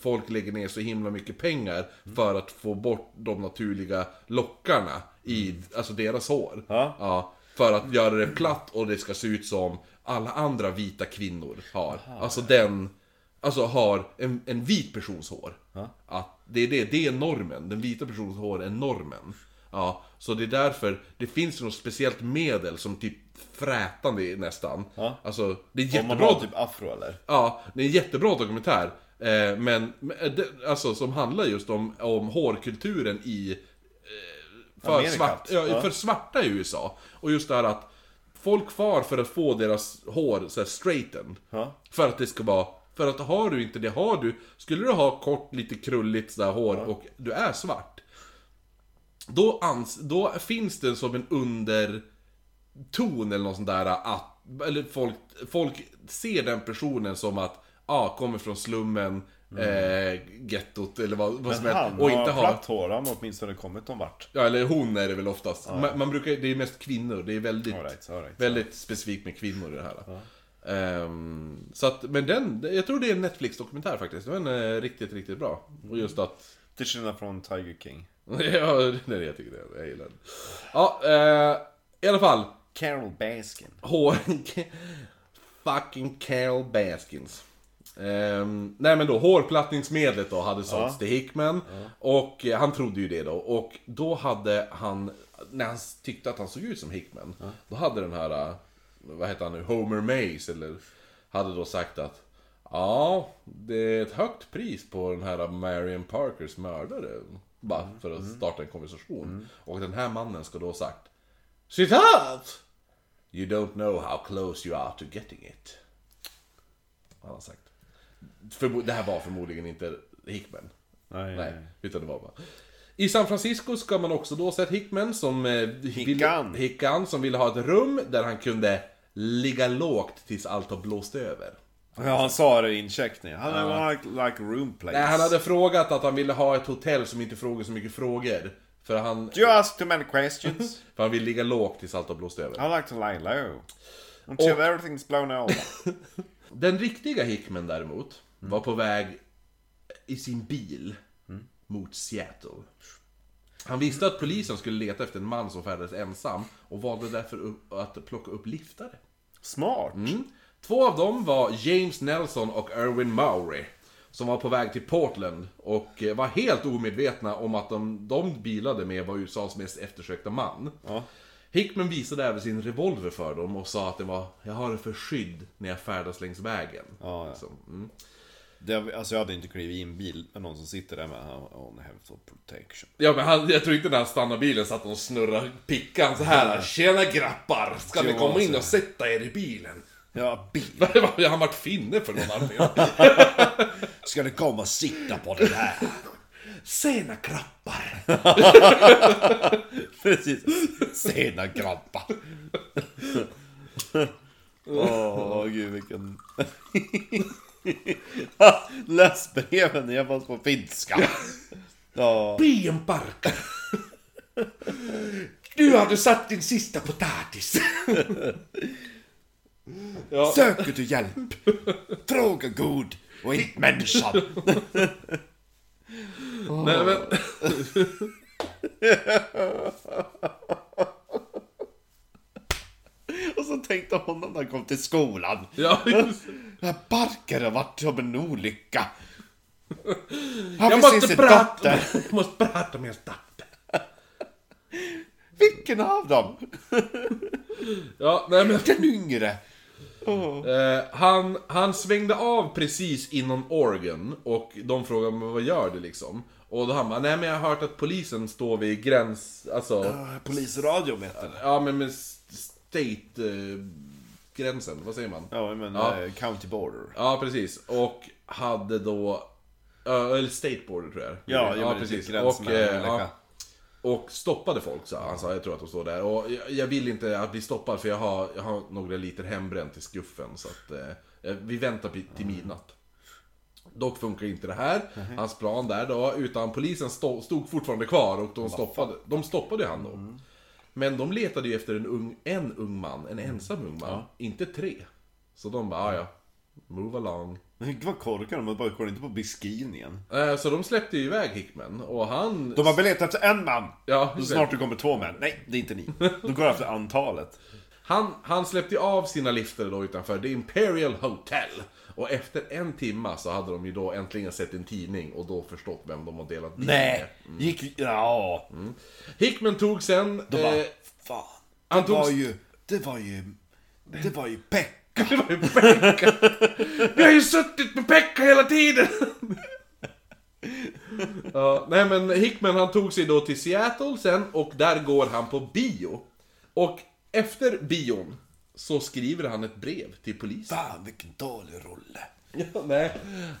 folk lägger ner så himla mycket pengar för att få bort de naturliga lockarna i, alltså deras hår. Ja. Ja, för att göra det platt och det ska se ut som alla andra vita kvinnor har. Alltså den, alltså har en, en vit persons hår. Att det är det, det är normen. Den vita personens hår är normen. Ja, så det är därför, det finns något speciellt medel som typ frätande nästan. Ja. Alltså, det är Om man jättebra. har typ afro eller? Ja, det är en jättebra dokumentär. Eh, men, eh, alltså som handlar just om, om hårkulturen i... Eh, för, Amerikat. svart, ja, Ja. för svarta i USA. Och just det här att folk far för att få deras hår så här straighten. Ja. För att det ska vara... För att har du inte det, har du... Skulle du ha kort, lite krulligt sådär hår och du är svart. Då, ans, då finns det som en underton eller något sånt där att... Eller folk, folk ser den personen som att, ja, ah, kommer från slummen, eh, gettot eller vad, vad som Men helst. han Och inte har... platt hår, han har åtminstone kommit någon vart. Ja, eller hon är det väl oftast. Man, man brukar, det är mest kvinnor, det är väldigt, All right, all right. väldigt specifikt med kvinnor i det här. Ehm, så att, men den, jag tror det är en Netflix-dokumentär faktiskt. Den är riktigt, riktigt bra. Och just att, Till skillnad från Tiger King. ja, det är det jag tycker det. Jag gillar den. Ja, eh, i alla fall. Carol Baskin. Fucking Carol Baskins. Ehm, nej men då, hårplattningsmedlet då hade sålts till Hickman. Och eh, han trodde ju det då. Och då hade han, när han tyckte att han såg ut som Hickman. Då hade den här, eh, vad heter han nu, Homer Mace eller hade då sagt att Ja, det är ett högt pris på den här Marion Parkers mördare. Bara för att starta en konversation. Och den här mannen ska då ha sagt Citat! You don't know how close you are to getting it. Han har sagt. Förmo- det här var förmodligen inte Hickman. Nej, Nej, utan det var bara... I San Francisco ska man också då sett Hickman som... Eh, Hickan. Ville, Hickan som ville ha ett rum där han kunde ligga lågt tills allt har blåst över. Ja, han sa det i incheckningen. Han är like, like room place. Nej, han hade frågat att han ville ha ett hotell som inte frågar så mycket frågor. För han, you ask too many questions? för han vill ligga lågt tills allt har blåst över. I like to lie low. Until Och- everything's blown over. Den riktiga Hickman däremot var på väg i sin bil mot Seattle. Han visste att polisen skulle leta efter en man som färdades ensam och valde därför att plocka upp liftare. Smart. Mm. Två av dem var James Nelson och Erwin Mowry. Som var på väg till Portland och eh, var helt omedvetna om att de, de bilade med var USAs mest eftersökta man. Ja. Hickman visade även sin revolver för dem och sa att det var Jag har det för skydd när jag färdas längs vägen. Ja, ja. Liksom. Mm. Det, alltså jag hade inte klivit i en bil med någon som sitter där med on have for protection. Ja men han, jag tror inte när han stannade bilen så att de snurrar pickan så här. Tjena grabbar! Ska ni komma in så. och sätta er i bilen? Ja, bil. Han vart finne för någon anledning. Ska ni komma och sitta på det där? Sena grabbar! Precis. Sena grabbar. Åh, gud vilken... Läs breven igen fast på finska. Ja. Bienpark! Du hade satt din sista potatis. Ja, Söker du hjälp? Fråga god och inte människan. nej men... Och så tänkte honom när han kom till skolan. Ja, just. Den här Barker har varit som en olycka. Han Jag måste sin prata, dotter. jag måste prata med hans dotter. Vilken av dem? Ja, nej men... Den yngre. Eh, han, han svängde av precis innan Oregon och de frågade men vad gör du liksom? Och då han bara, nej men jag har hört att polisen står vid gräns, alltså, Polisradio heter det. ja men med state eh, gränsen, vad säger man? Ja, men Ja. eh, County Border. Ja, precis. Och hade då, ja, eller state border tror jag Ja, ja, men precis. Och, eh, ja, och stoppade folk, sa han. sa, jag tror att de står där. Och jag, jag vill inte att bli stoppad för jag har, jag har några liter hembränt i skuffen. Så att eh, vi väntar till midnatt. Dock funkar inte det här, hans plan där då, utan polisen stå, stod fortfarande kvar och de stoppade, de stoppade han då. Men de letade ju efter en ung, en ung man, en ensam ung man, inte tre. Så de bara, "Ah, ja, move along. Vad korkade de, bara kollar inte på beskrivningen. Eh, Så de släppte ju iväg Hickman och han... De har letat efter en man! Ja, Så snart det kommer två män. Nej, det är inte ni. Då går efter antalet. han, han släppte ju av sina lifter då utanför The Imperial Hotel. Och efter en timma så hade de ju då äntligen sett en tidning och då förstått vem de har delat bil Nej! med. Gick... Ja. Hickman tog sen... De bara, eh, fan. han Det tog- var ju... Det var ju... Det var ju Pekka. Det var ju Pekka! Vi har ju suttit med Pekka hela tiden! ja, nej men Hickman han tog sig då till Seattle sen och där går han på bio. Och efter bion så skriver han ett brev till polisen. Fan vilken dålig rolle. Ja, nej.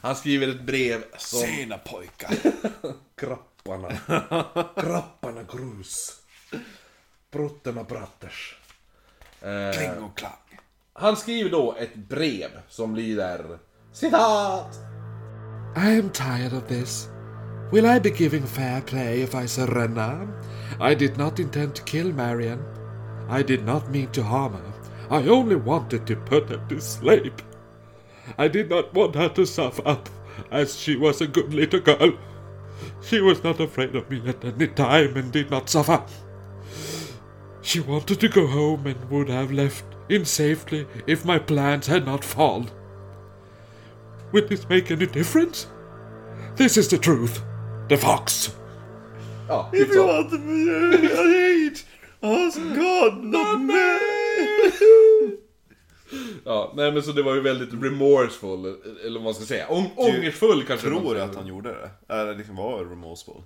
Han skriver ett brev som... Sena pojkar. Krapparna. Krapparna grus. Brutterna bratters. Eh, Kling och klang. Han skriver då ett brev som lyder... Citat! I am tired of this. Will I be giving fair play if I surrender? I did not intend to kill Marian. I did not mean to harm her. I only wanted to put her to sleep. I did not want her to suffer, as she was a good little girl. She was not afraid of me at any time and did not suffer. She wanted to go home and would have left in safety if my plans had not fallen. Will this make any difference? This is the truth. The fox. Ja, If you want to be I hate. Ask God, not me. Ja, nej men så det var ju väldigt remorseful, eller vad man ska säga. Ång, ångerfull kanske Tror du ska att säga. han gjorde det? Eller liksom var remorseful?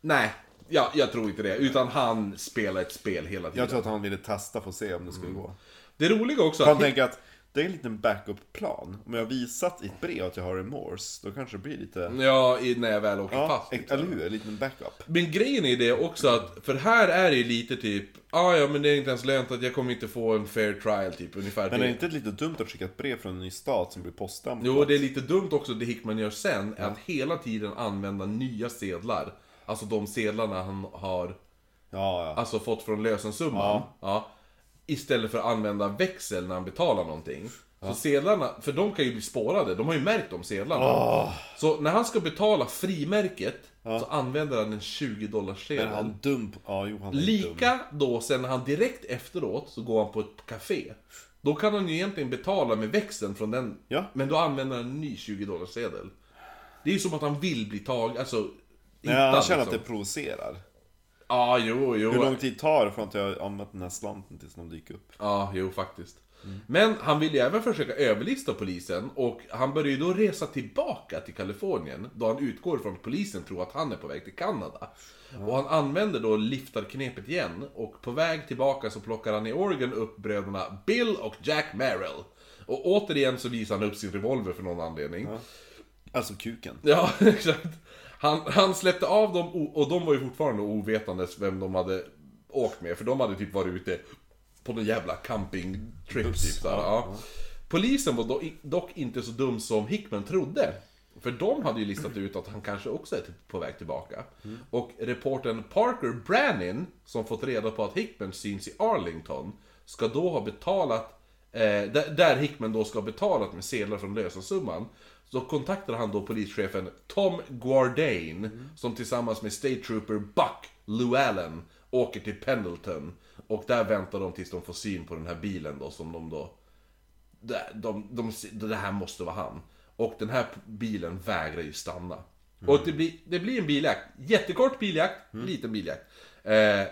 Nej, ja, jag tror inte det. Utan han spelar ett spel hela tiden. Jag tror att han ville testa för att se om det skulle gå. Det roliga också... Han tänker att det är en liten backup-plan. Om jag har visat i ett brev att jag har remorse, då kanske det blir lite... Ja, när jag väl åker Ja, fast. liksom. eller hur? En liten backup. Men grejen är det också att, för här är det ju lite typ, ah, ja men det är inte ens lönt att jag kommer inte få en fair trial typ, ungefär. Men är det. inte lite dumt att skicka ett brev från en ny stat som blir poststämplat? Jo, det är lite dumt också det Hickman gör sen, är att hela tiden använda nya sedlar. Alltså de sedlarna han har Ja, ja. alltså fått från lösensumman. Ja. Istället för att använda växel när han betalar någonting. Så sedlarna, för de kan ju bli spårade, de har ju märkt de sedlarna. Så när han ska betala frimärket, så använder han en 20 dollars sedel. han dum? Ja, jo, han är dum. Lika då sen när han direkt efteråt så går han på ett café. Då kan han ju egentligen betala med växeln från den, men då använder han en ny 20 dollars sedel. Det är ju som att han vill bli tagen, alltså... Nej, hittad, känner att det liksom. provocerar. Ja, jo, jo. Hur lång tid tar det från att jag använt den här slanten tills de dyker upp? Ja, jo faktiskt. Men han ville ju även försöka överlista polisen och han börjar ju då resa tillbaka till Kalifornien då han utgår från att polisen tror att han är på väg till Kanada. Och han använder då liftarknepet igen och på väg tillbaka så plockar han i Oregon upp bröderna Bill och Jack Merrill. Och återigen så visar han upp sin revolver för någon anledning. Alltså kuken. Ja, exakt. Han, han släppte av dem och de var ju fortfarande ovetandes vem de hade åkt med. För de hade typ varit ute på någon jävla campingtrip typ såhär. Ja. Polisen var do, dock inte så dum som Hickman trodde. För de hade ju listat ut att han kanske också är typ på väg tillbaka. Och reporten Parker Brannin, som fått reda på att Hickman syns i Arlington, ska då ha betalat, eh, där Hickman då ska ha betalat med sedlar från lösensumman. Så kontaktar han då polischefen Tom Guardane, som tillsammans med State Trooper Buck Llewellyn åker till Pendleton. Och där väntar de tills de får syn på den här bilen då som de då det, de, de, det här måste vara han. Och den här bilen vägrar ju stanna. Och det blir, det blir en biljakt. Jättekort biljakt, liten biljakt. Eh,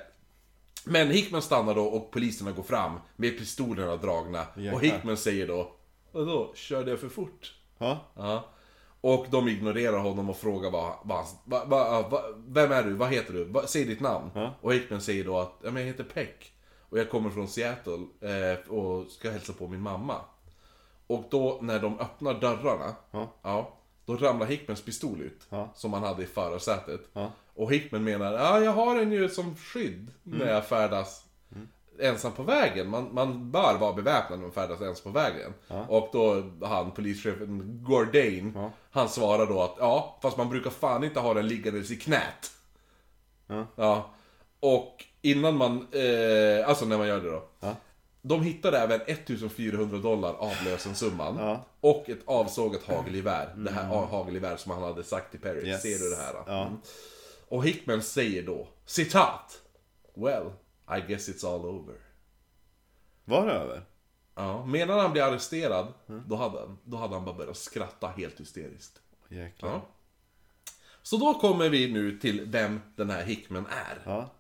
men Hickman stannar då och poliserna går fram med pistolerna dragna. Jäklar. Och Hickman säger då Vadå, körde jag för fort? Ja. Ja. Och de ignorerar honom och frågar vad, vad, vad, vad, vad, Vem är du? Vad heter du? Vad, säg ditt namn. Ja. Och Hickman säger då att ja, men jag heter Peck. Och jag kommer från Seattle eh, och ska hälsa på min mamma. Och då när de öppnar dörrarna, Ja. då ramlar Hickmans pistol ut. Ja. Som han hade i förarsätet. Ja. Och Hickman menar, ja jag har den ju som skydd när jag färdas ensam på vägen. Man, man bör vara beväpnad när man färdas ensam på vägen. Och då han, polischefen Gordane, Ja. han svarar då att ja, fast man brukar fan inte ha den liggandes i knät. Ja. Ja. Och innan man, eh, alltså när man gör det då. Ja. De hittade även 1400 dollar av lösensumman. Ja. Och ett avsågat hagelgevär. Det här hagelgevär som han hade sagt till Perry. Yes. Ser du det här? Ja. Mm. Och Hickman säger då, citat. Well, I guess it's all over. Var det över? Ja, när han blev arresterad, då, hade han, då hade han bara börjat skratta helt hysteriskt. Jäklar. Ja. Så då kommer vi nu till vem den här Hickman är. Ja.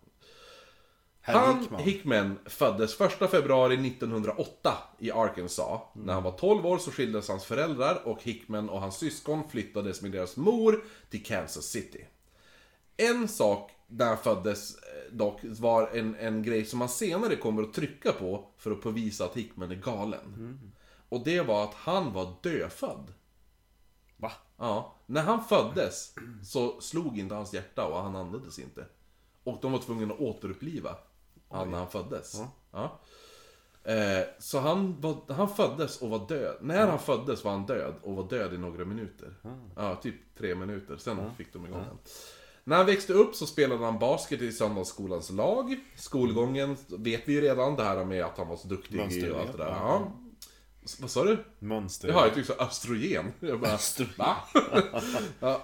Han, Hickman. Hickman, föddes 1 februari 1908 i Arkansas. När han var 12 år så skildes hans föräldrar och Hickman och hans syskon flyttades med deras mor till Kansas City. En sak han föddes eh, dock var en, en grej som man senare kommer att trycka på för att påvisa att Hickman är galen. Och det var att han var dödfödd. Va? Ja, när han föddes så slog inte hans hjärta och han andades inte. Och de var tvungna att återuppliva han när han föddes. Ja. Eh, så han, var, han föddes och var död. När han föddes var han död och var död i några minuter. Ja, typ tre minuter. Sen fick de igång honom. När han växte upp så spelade han basket i söndagsskolans lag. Skolgången vet vi ju redan, det här med att han var så duktig och allt det där. Ja. Vad sa du? Mönster. Jaha, jag tyckte så östrogen. Jag bara, va? ja.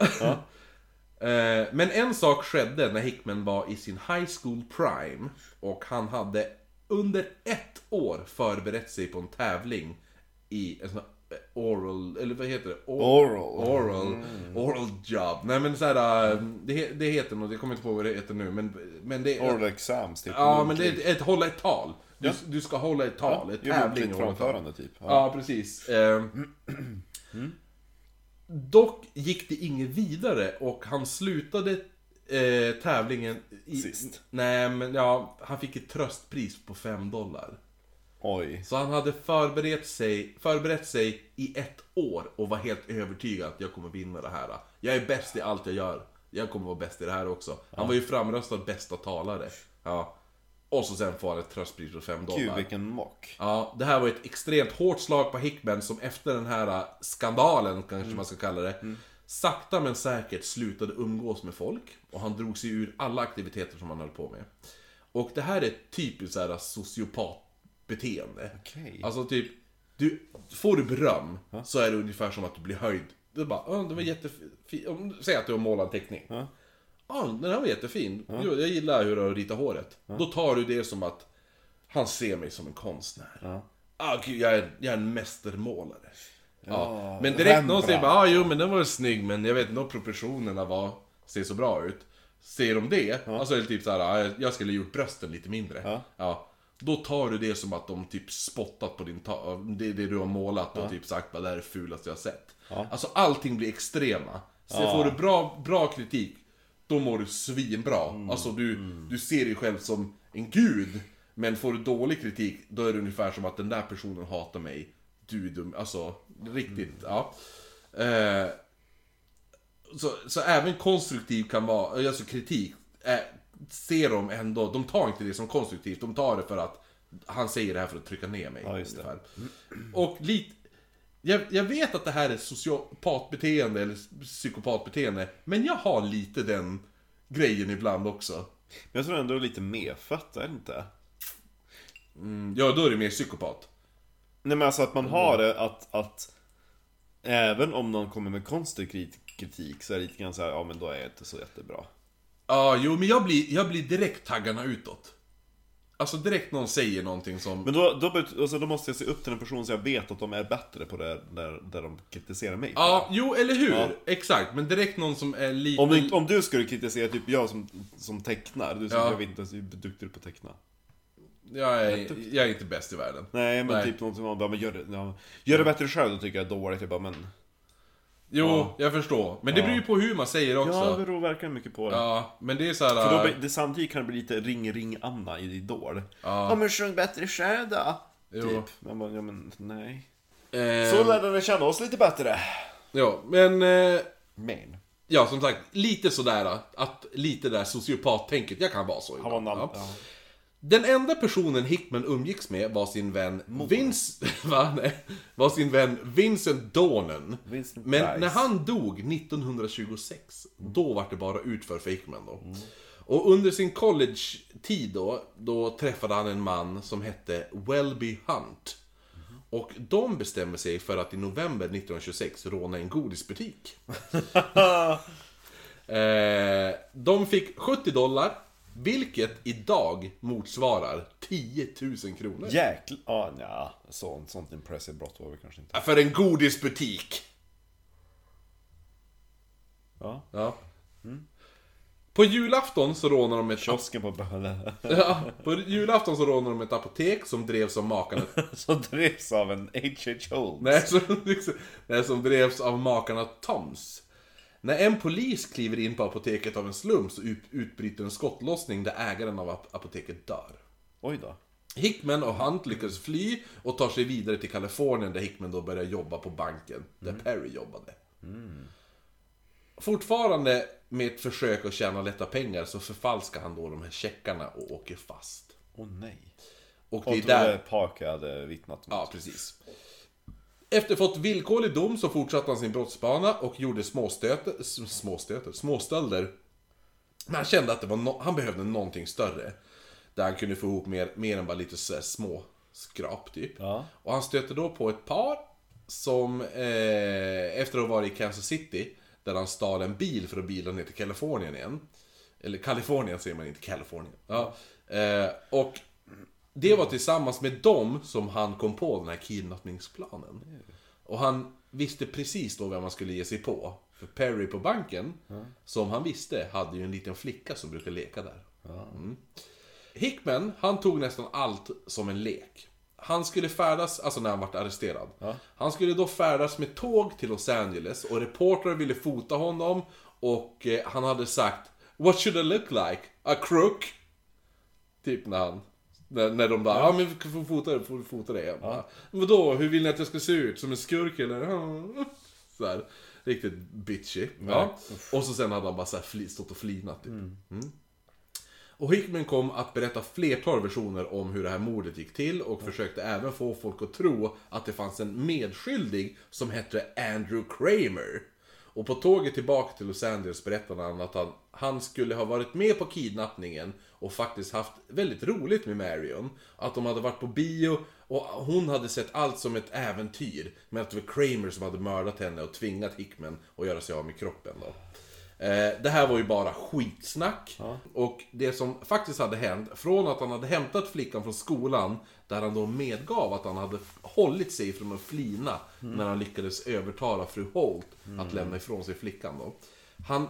Eh, Men en sak skedde när Hickman var i sin high school prime. Och han hade under ett år förberett sig på en tävling i en sån oral, eller vad heter det? Or- Oral. Oral, oral job. Nej men såhär, eh, det, det heter något, jag kommer inte på vad det heter nu men, men det Oral exams, typ. Ja men det är ett, ett hålla ett tal. Du, du ska hålla ett tal, ett Jo, tävling. ett tal. framförande, typ. Ja. Ja, precis. Eh, Dock gick det inget vidare och han slutade eh, tävlingen i, Sist. Nej, men ja, han fick ett tröstpris på 5 dollar. Oj. Så han hade förberett sig, förberett sig i ett år och var helt övertygad att jag kommer vinna det här. Jag är bäst i allt jag gör. Jag kommer vara bäst i det här också. Han var ju framröstad bästa talare. Ja. Och så sen får han ett tröstpris på 5 dollar. Gud, vilken mock. Ja, det här var ett extremt hårt slag på Hickman som efter den här skandalen, kanske man ska kalla det, sakta men säkert slutade umgås med folk. Och han drog sig ur alla aktiviteter som han höll på med. Och det här är typiskt så här sociopatbeteende. Okej. Alltså typ, du, får du beröm så är det ungefär som att du blir höjd. Du bara, "Åh, det var jättefint. Säg att du har målat en teckning. Ja. Ja, den här var jättefin. Jo, jag gillar hur du har ritat håret. Då tar du det som att han ser mig som en konstnär. Ja. Ah, gud, jag, är, jag är en mästermålare. Ja, Ja, men direkt någon Rembrandt. säger bara, ah, jo men den var väl snygg men jag vet inte om proportionerna var, ser så bra ut. Ser de det, alltså är det typ såhär, ah, jag skulle gjort brösten lite mindre. Ja. Ja. Då tar du det som att de typ spottat på din det, det du har målat och typ sagt att det här är det fulaste jag har sett. Alltså allting blir extrema. Så får du bra, bra kritik, då mår du svinbra. Alltså du, du ser dig själv som en gud. Men får du dålig kritik, då är det ungefär som att den där personen hatar mig. Du är dum. Alltså, riktigt, ja. Eh, så, så även konstruktiv kan vara, alltså kritik, eh, ser de ändå, de tar inte det som konstruktivt, de tar det för att han säger det här för att trycka ner mig. Ja, just det. Och lite, jag, jag vet att det här är sociopatbeteende eller psykopatbeteende, men jag har lite den grejen ibland också. Men jag tror ändå lite medfött, är det inte? Mm, ja, då är det mer psykopat. Nej men alltså att man har det att, att Även om någon kommer med konstruktiv kritik så är det lite grann såhär, ja men då är jag inte så jättebra. Ja, jo, men jag blir, jag blir direkt taggarna utåt. Alltså direkt någon säger någonting som... Men då, då, alltså, då måste jag se upp till en person så jag vet att de är bättre på det där, där de kritiserar mig. Ja, jo, eller hur? Ja. Exakt, men direkt någon som är lite... Om, du, om du skulle kritisera typ jag som, som tecknar, du som Ja. jag inte ens hur duktig du är på att teckna. Jag är, jag är inte bäst i världen. Nej men Nej. typ någon som bara, men gör det, ja, gör det bättre själv, då tycker jag är dåligt. Jag bara, men... Jo, Ja. jag förstår. Men det Ja. beror ju på hur man säger också. Ja, Ja, det beror verkligen mycket på det. men det är så här. För då, äh, blir- det, samtidigt kan det bli lite ring-ring-Anna i Idol. Ja. ja men sjung bättre själv då. Jo. Typ. Man bara, ja men nej. eh, Så lärde vi känna oss lite bättre. Ja, men... Eh, Men. ja, som sagt, lite sådär att lite där sociopat-tänket, jag kan vara så Han var ibland. namn. Ja. Den enda personen Hickman umgicks med var sin vän Vince... Va? Nej. Var sin vän Vincent Dornan. Vincent Men Price. när han dog 1926, då var det bara utför för Hickman då. Och under sin college-tid då, då träffade han en man som hette Welby Hunt. Och de bestämmer sig för att i november 1926 råna en godisbutik. eh, de fick 70 dollar, vilket idag motsvarar 10 000 kronor. Jäklar. Ja, nja. Sånt, sånt impressive brott var vi kanske inte. För en godisbutik! Ja. Ja. På julafton så rånar de ett... Kiosken på Böle. Ja, på julafton så rånar de ett apotek som drevs av makarna... Som drevs av en H.H. Holmes. Nej, som, nej, som drevs av makarna Toms. När en polis kliver in på apoteket av en slump så ut, utbryter en skottlossning där ägaren av ap- apoteket dör. Oj då. Hickman och Hunt lyckas fly och tar sig vidare till Kalifornien där Hickman då börjar jobba på banken, där Perry jobbade. Fortfarande med ett försök att tjäna lätta pengar så förfalskar han då de här checkarna och åker fast. Åh nej. Och det är där Parker hade vittnat mot. Ja, precis. Efter fått villkorlig dom så fortsatte han sin brottsbana och gjorde småstöter, småstöter, småstölder. Men han kände att det var no- han behövde någonting större. Där han kunde få ihop mer, mer än bara lite så små skrap typ. Ja. Och han stötte då på ett par som eh, efter att ha varit i Kansas City, där han stal en bil för att bila ner till Kalifornien igen. Eller Kalifornien säger man inte, Kalifornien. Ja. Eh, och det var tillsammans med dem som han kom på den här kidnappningsplanen. Och han visste precis då vem man skulle ge sig på. För Perry på banken, som han visste, hade ju en liten flicka som brukade leka där. Mm. Hickman, han tog nästan allt som en lek. Han skulle färdas, alltså när han vart arresterad. Han skulle då färdas med tåg till Los Angeles och reportrar ville fota honom och eh, han hade sagt What should I look like? A crook? Typ när han... När, när de bara, ja men vi får fota det, får fota det? Jag bara, Vadå, hur vill ni att jag ska se ut? Som en skurk eller? Ja. Så här, riktigt bitchy. Ja. Och så sen hade han bara så här stått och flinat typ. Mm. Och Hickman kom att berätta flertal versioner om hur det här mordet gick till och försökte även få folk att tro att det fanns en medskyldig som hette Andrew Kramer. Och på tåget tillbaka till Los Angeles berättade han att han, han skulle ha varit med på kidnappningen och faktiskt haft väldigt roligt med Marion. Att de hade varit på bio och hon hade sett allt som ett äventyr. Men att det var Kramer som hade mördat henne och tvingat Hickman att göra sig av med kroppen då. Eh, det här var ju bara skitsnack. Och det som faktiskt hade hänt, från att han hade hämtat flickan från skolan, där han då medgav att han hade hållit sig från att flina när han lyckades övertala fru Holt att lämna ifrån sig flickan då. Han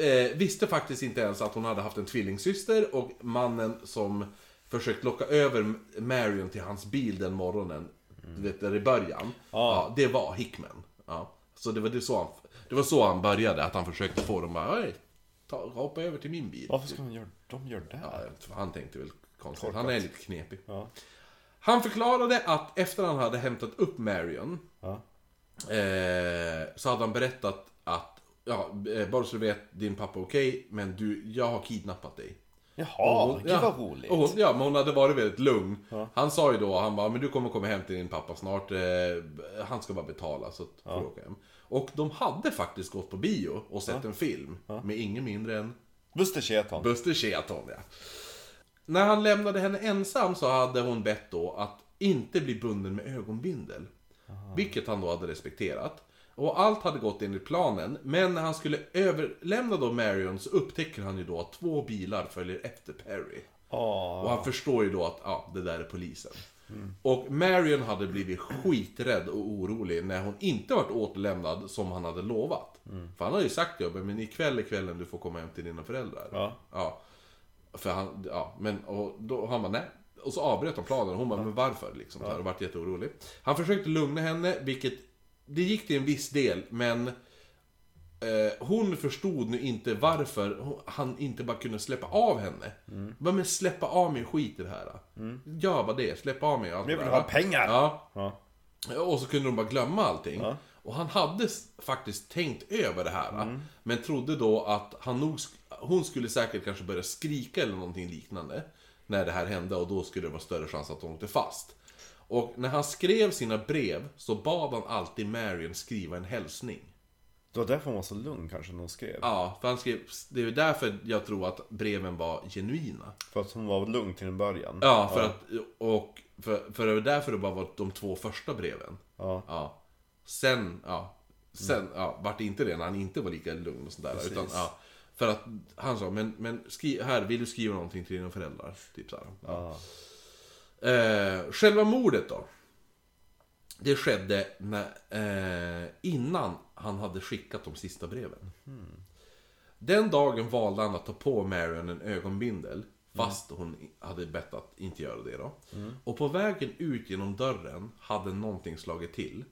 eh, visste faktiskt inte ens att hon hade haft en tvillingsyster och mannen som försökt locka över Marion till hans bil den morgonen. Du vet, där i början. Ja. det var Hickman. Ja. Så det var, det, så han, det var så han började, att han försökte få dem bara, "Oj, ta, hoppa över till min bil. Varför ska man göra, de gör det? Ja, han tänkte väl konstigt. Han Korkat. är lite knepig. Ja. Han förklarade att efter han hade hämtat upp Marion Ja. eh, så hade han berättat att ja, eh, bara så du vet, din pappa är okej, men du, jag har kidnappat dig. Jaha, Och hon- gud ja, vad roligt. Hon, ja, men hon hade varit väldigt lugn. Han sa ju då, han bara, men du kommer komma hem till din pappa snart. Eh, han ska bara betala så att får du åka hem. Och de hade faktiskt gått på bio och sett en film med ingen mindre än Buster Keaton. Buster Keaton, ja. När han lämnade henne ensam så hade hon bett då att inte bli bunden med ögonbindel. Vilket han då hade respekterat. Och allt hade gått enligt planen, men när han skulle överlämna då Marion så upptäcker han ju då att två bilar följer efter Perry. Ja. Och han förstår ju då att, ja, det där är polisen. Och Marion hade blivit skiträdd och orolig när hon inte varit återlämnad som han hade lovat. För han hade ju sagt det, men ikväll är kvällen du får komma hem till dina föräldrar. Ja. Ja. För han, ja, men och då han bara nej. Och så avbröt de planen hon bara, men varför? Liksom, här, och vart jätteorolig. Han försökte lugna henne, vilket det gick till en viss del, men eh, hon förstod nu inte varför han inte bara kunde släppa av henne. Mm. Bara, men släppa av mig skit i det här. Gör bara det, släpp av mig allt Jag det vill ha pengar. Ja, Ja. och så kunde de bara glömma allting. Ja. Och han hade faktiskt tänkt över det här. Men trodde då att han nog, hon skulle säkert kanske börja skrika eller någonting liknande. När det här hände och då skulle det vara större chans att hon åkte fast. Och när han skrev sina brev så bad han alltid Marion skriva en hälsning. Det var därför hon var så lugn kanske när hon skrev. Ja, för han skrev, det är därför jag tror att breven var genuina. För att hon var lugn till en början. Ja, för att, och för, för det var därför det bara var de två första breven. Ja. Ja. Sen, ja. Sen, ja, vart det inte det när han inte var lika lugn och sådär. Precis. Utan, ja. För att han sa, men, men skri, här, vill du skriva någonting till dina föräldrar? Typ såhär. Ja. Eh, själva mordet då. Det skedde när, eh, innan han hade skickat de sista breven. Den dagen valde han att ta på Marion en ögonbindel. Fast hon hade bett att inte göra det då. Och på vägen ut genom dörren hade någonting slagit till.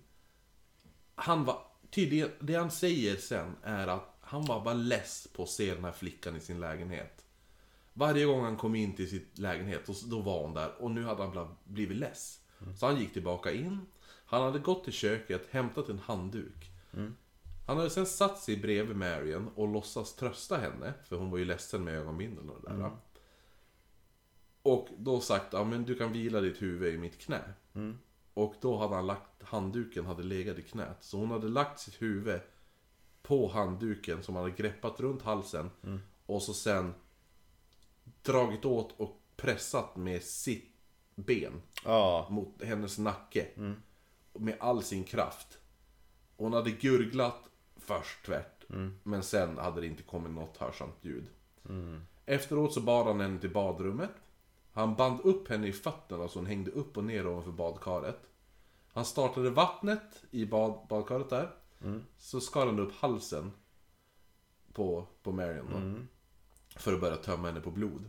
Han var, tydligen, det han säger sen är att han var bara less på att se den här flickan i sin lägenhet. Varje gång han kom in till sitt lägenhet, då var hon där och nu hade han blivit less. Så han gick tillbaka in. Han hade gått till köket, hämtat en handduk. Han hade sen satt sig bredvid Marion och låtsas trösta henne, för hon var ju ledsen med ögonbindeln och det där. Och då sagt, ja men du kan vila ditt huvud i mitt knä. Och då hade han lagt, handduken hade legat i knät. Så hon hade lagt sitt huvud på handduken som han hade greppat runt halsen. Och så sen dragit åt och pressat med sitt ben Ja. mot hennes nacke. Med all sin kraft. Hon hade gurglat först tvärt. Men sen hade det inte kommit något hörsamt ljud. Efteråt så bar han henne till badrummet. Han band upp henne i fötterna så hon hängde upp och ner ovanför badkaret. Han startade vattnet i bad, badkaret där. Så skar han upp halsen på, på Marion då. För att börja tömma henne på blod.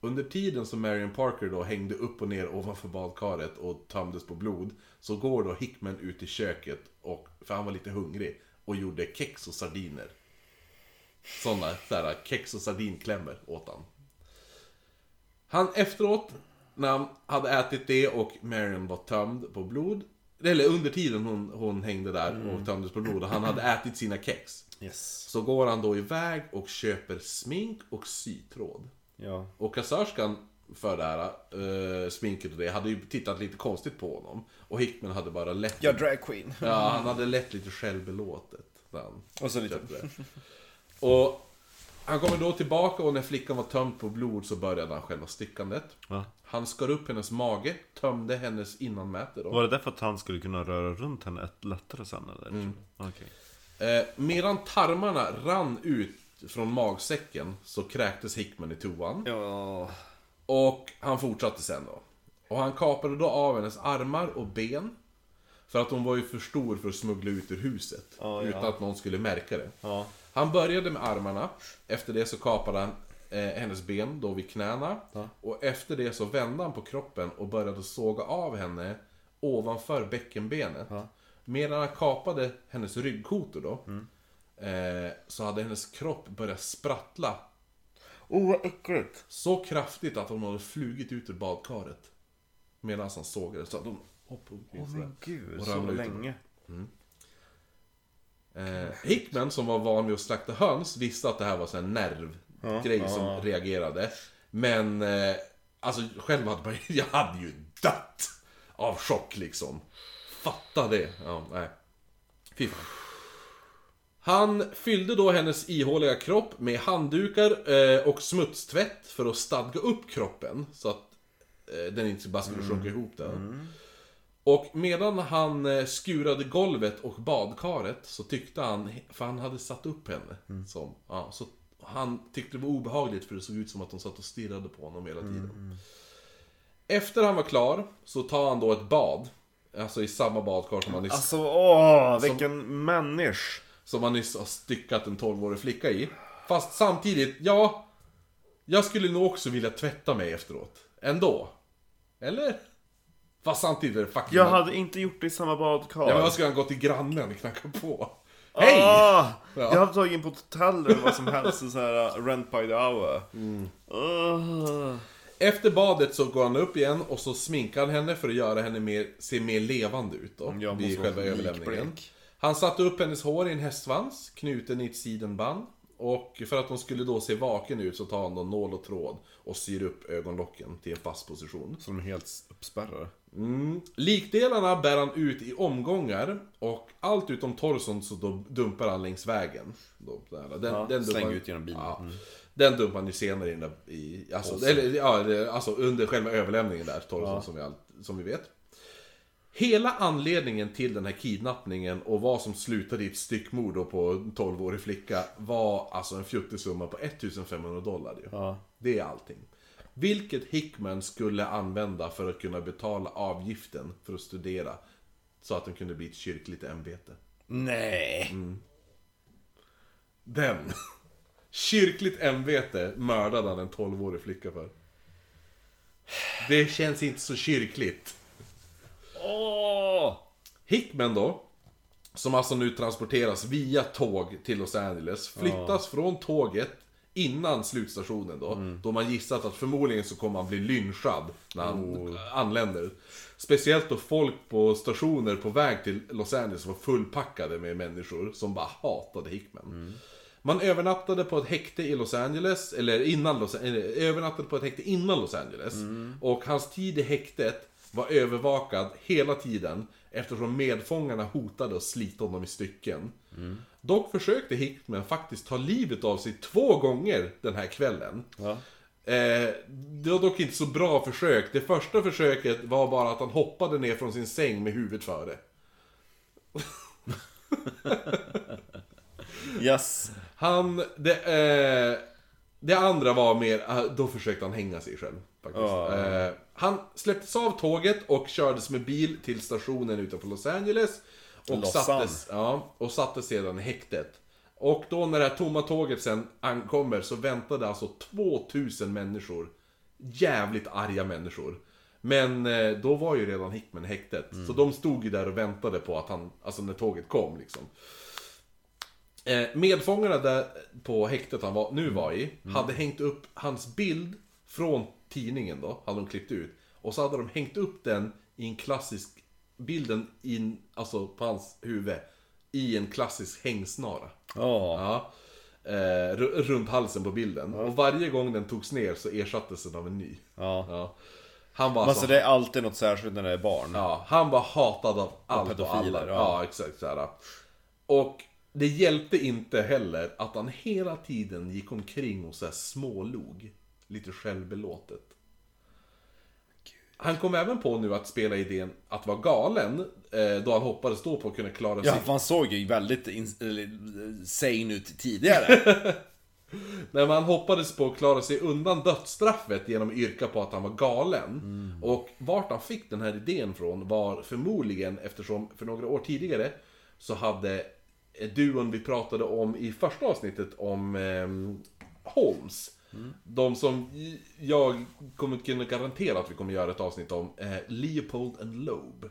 Under tiden som Marion Parker då hängde upp och ner ovanför badkaret och tömdes på blod Så går då Hickman ut i köket, och, för han var lite hungrig, och gjorde kex och sardiner. Sådana sådär, kex och sardinklämmor åt han. Han efteråt, när han hade ätit det och Marion var tömd på blod eller under tiden hon, hon hängde där och tömdes på blod och han hade ätit sina kex Yes. Så går han då iväg och köper smink och sytråd Ja. och kassörskan för det här eh, sminket och det hade ju tittat lite konstigt på honom. Och Hickman hade bara lätt... Ja, drag queen. Ja, han hade lätt lite självbelåtet. Och så lite... Och han kommer då tillbaka och när flickan var tömd på blod så började han själva styckandet. Va? Han skar upp hennes mage, tömde hennes innanmäte då. Var det därför att han skulle kunna röra runt henne ett lättare sen eller? Okej. Eh, medan tarmarna rann ut från magsäcken så kräktes Hickman i toan. Ja. Och han fortsatte sen då. Och han kapade då av hennes armar och ben. För att hon var ju för stor för att smuggla ut ur huset. Ja, ja. Utan att någon skulle märka det. Ja. Han började med armarna. Efter det så kapade han eh, hennes ben då vid knäna. Och efter det så vände han på kroppen och började såga av henne ovanför bäckenbenet. Medan han kapade hennes ryggkotor då. Eh, så hade hennes kropp börjat sprattla Oh vad äckligt! så kraftigt att hon hade flugit ut ur badkaret. Medan han sågade så att hon hoppade omkring Åh men gud, så länge. Eh, Hickman som var van vid att slakta höns visste att det här var så en nervgrej som reagerade. Men, eh, alltså själv hade man jag hade ju dött av chock liksom. Fatta det. Ja, nej. Fy fan. Han fyllde då hennes ihåliga kropp med handdukar eh, och smutstvätt för att stadga upp kroppen. Så att eh, den inte bara skulle sjunka ihop där. Och medan han eh, skurade golvet och badkaret så tyckte han, för han hade satt upp henne. Som, ja, så han tyckte det var obehagligt för det såg ut som att hon satt och stirrade på honom hela tiden. Efter han var klar så tar han då ett bad. Alltså i samma badkar som han nyss, Alltså åh, vilken människa! som han nyss har styckat en 12-årig flicka i. Fast samtidigt, ja... Jag skulle nog också vilja tvätta mig efteråt. Ändå. Eller? Fast samtidigt är det fucking... Jag hade inte gjort det i samma badkar. Ja men vad ska han gå till grannen och knacka på? Hej! Ah, Ja. Jag hade tagit in på ett hotell eller vad som helst, så här uh, rent by the hour. Mm. Ah. Efter badet så går han upp igen och så sminkar han henne för att göra henne mer, se mer levande ut då. Jag vid själva överlämningen. Han satte upp hennes hår i en hästsvans, knuten i ett sidenband. Och för att hon skulle då se vaken ut så tar han då nål och tråd och syr upp ögonlocken till en fast position. Som är helt uppspärrade. Mm. Likdelarna bär han ut i omgångar och allt utom torson så då dumpar han längs vägen. Den, Ja, den dumpar- ut genom bilen. Ja. Mm. Den dumpar han ju senare i, den där- i alltså, eller, ja, alltså under själva överlämningen där, torson som, vi all, som vi vet. Hela anledningen till den här kidnappningen och vad som slutade i ett styckmord då på en 12-årig flicka var alltså en fjuttig summa på 1500 dollar ju. Ja. Det är allting. Vilket Hickman skulle använda för att kunna betala avgiften för att studera. Så att den kunde bli ett kyrkligt ämbete. Nej. Mm. Den. Kyrkligt ämbete mördade han en 12-årig flicka för. Det känns inte så kyrkligt. Åh! Hickman då, som alltså nu transporteras via tåg till Los Angeles, flyttas från tåget innan slutstationen då. Då man gissat att förmodligen så kommer han bli lynchad när han anländer. Speciellt då folk på stationer på väg till Los Angeles var fullpackade med människor som bara hatade Hickman. Man övernattade på ett häkte i Los Angeles, eller innan Los eller, övernattade på ett häkte innan Los Angeles. Och hans tid i häktet var övervakad hela tiden eftersom medfångarna hotade att slita honom i stycken. Dock försökte Hickman faktiskt ta livet av sig två gånger den här kvällen. Ja. Eh, det var dock inte så bra försök. Det första försöket var bara att han hoppade ner från sin säng med huvudet före. Yes. Han, det, eh, det andra var mer, eh, då försökte han hänga sig själv. Faktiskt. Ja. Eh, han släpptes av tåget och kördes med bil till stationen utanför Los Angeles. Och sattes, ja, och sattes sedan i häktet. Och då när det här tomma tåget sen ankommer så väntade alltså 2000 människor. Jävligt arga människor. Men eh, då var ju redan Hickman häktet. Så de stod ju där och väntade på att han, alltså när tåget kom liksom. Eh, medfångarna där på häktet han var, nu var i, hade hängt upp hans bild från tidningen då, hade de klippt ut. Och så hade de hängt upp den i en klassisk, bilden in, alltså på hans huvud, i en klassisk hängsnara. Ja. Ja. Eh, ru- runt halsen på bilden. Och varje gång den togs ner så ersattes den av en ny. Ja. Ja. Han var alltså, alltså det är alltid något särskilt när det är barn. Ja, han var hatad av allt och alla. ja. Ja, exakt så här. Och det hjälpte inte heller att han hela tiden gick omkring och så här smålog. Lite självbelåtet. Han kom även på nu att spela idén att vara galen, eh, då han hoppades då på att kunna klara sig Ja, för han såg ju väldigt sane ut tidigare. Men han hoppades på att klara sig undan dödsstraffet genom att yrka på att han var galen. Och vart han fick den här idén från var förmodligen eftersom för några år tidigare så hade duon vi pratade om i första avsnittet om ehm, Holmes De som jag kommer kunna garantera att vi kommer göra ett avsnitt om är Leopold and Loeb.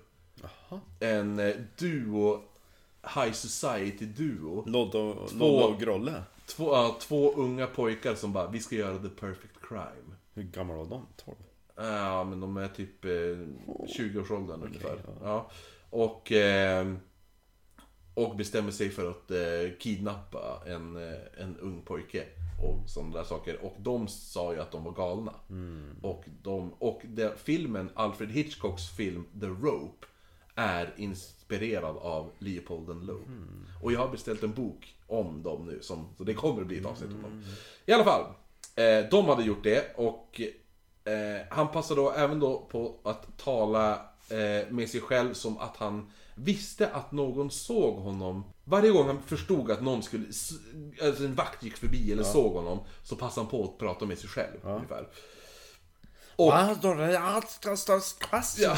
En eh, duo, High Society-duo. Lodde och, Grolle. Två, ja, två unga pojkar som bara, vi ska göra the perfect crime. Hur gamla var de? 12? Ja, men de är typ eh, 20-årsåldern ungefär. Ja. Och, eh, och bestämmer sig för att eh, kidnappa en, eh, en ung pojke. Och sådana där saker. Och de sa ju att de var galna. Och, de, och det, filmen, Alfred Hitchcocks film The Rope, är inspirerad av Leopold and Loeb. Och jag har beställt en bok om dem nu, som, så det kommer att bli ett avsnitt om dem. I alla fall, eh, de hade gjort det och eh, han passade då även då på att tala eh, med sig själv som att han visste att någon såg honom. Varje gång han förstod att någon skulle, alltså en vakt gick förbi eller såg honom, så passade han på att prata med sig själv ungefär. Och, Ja.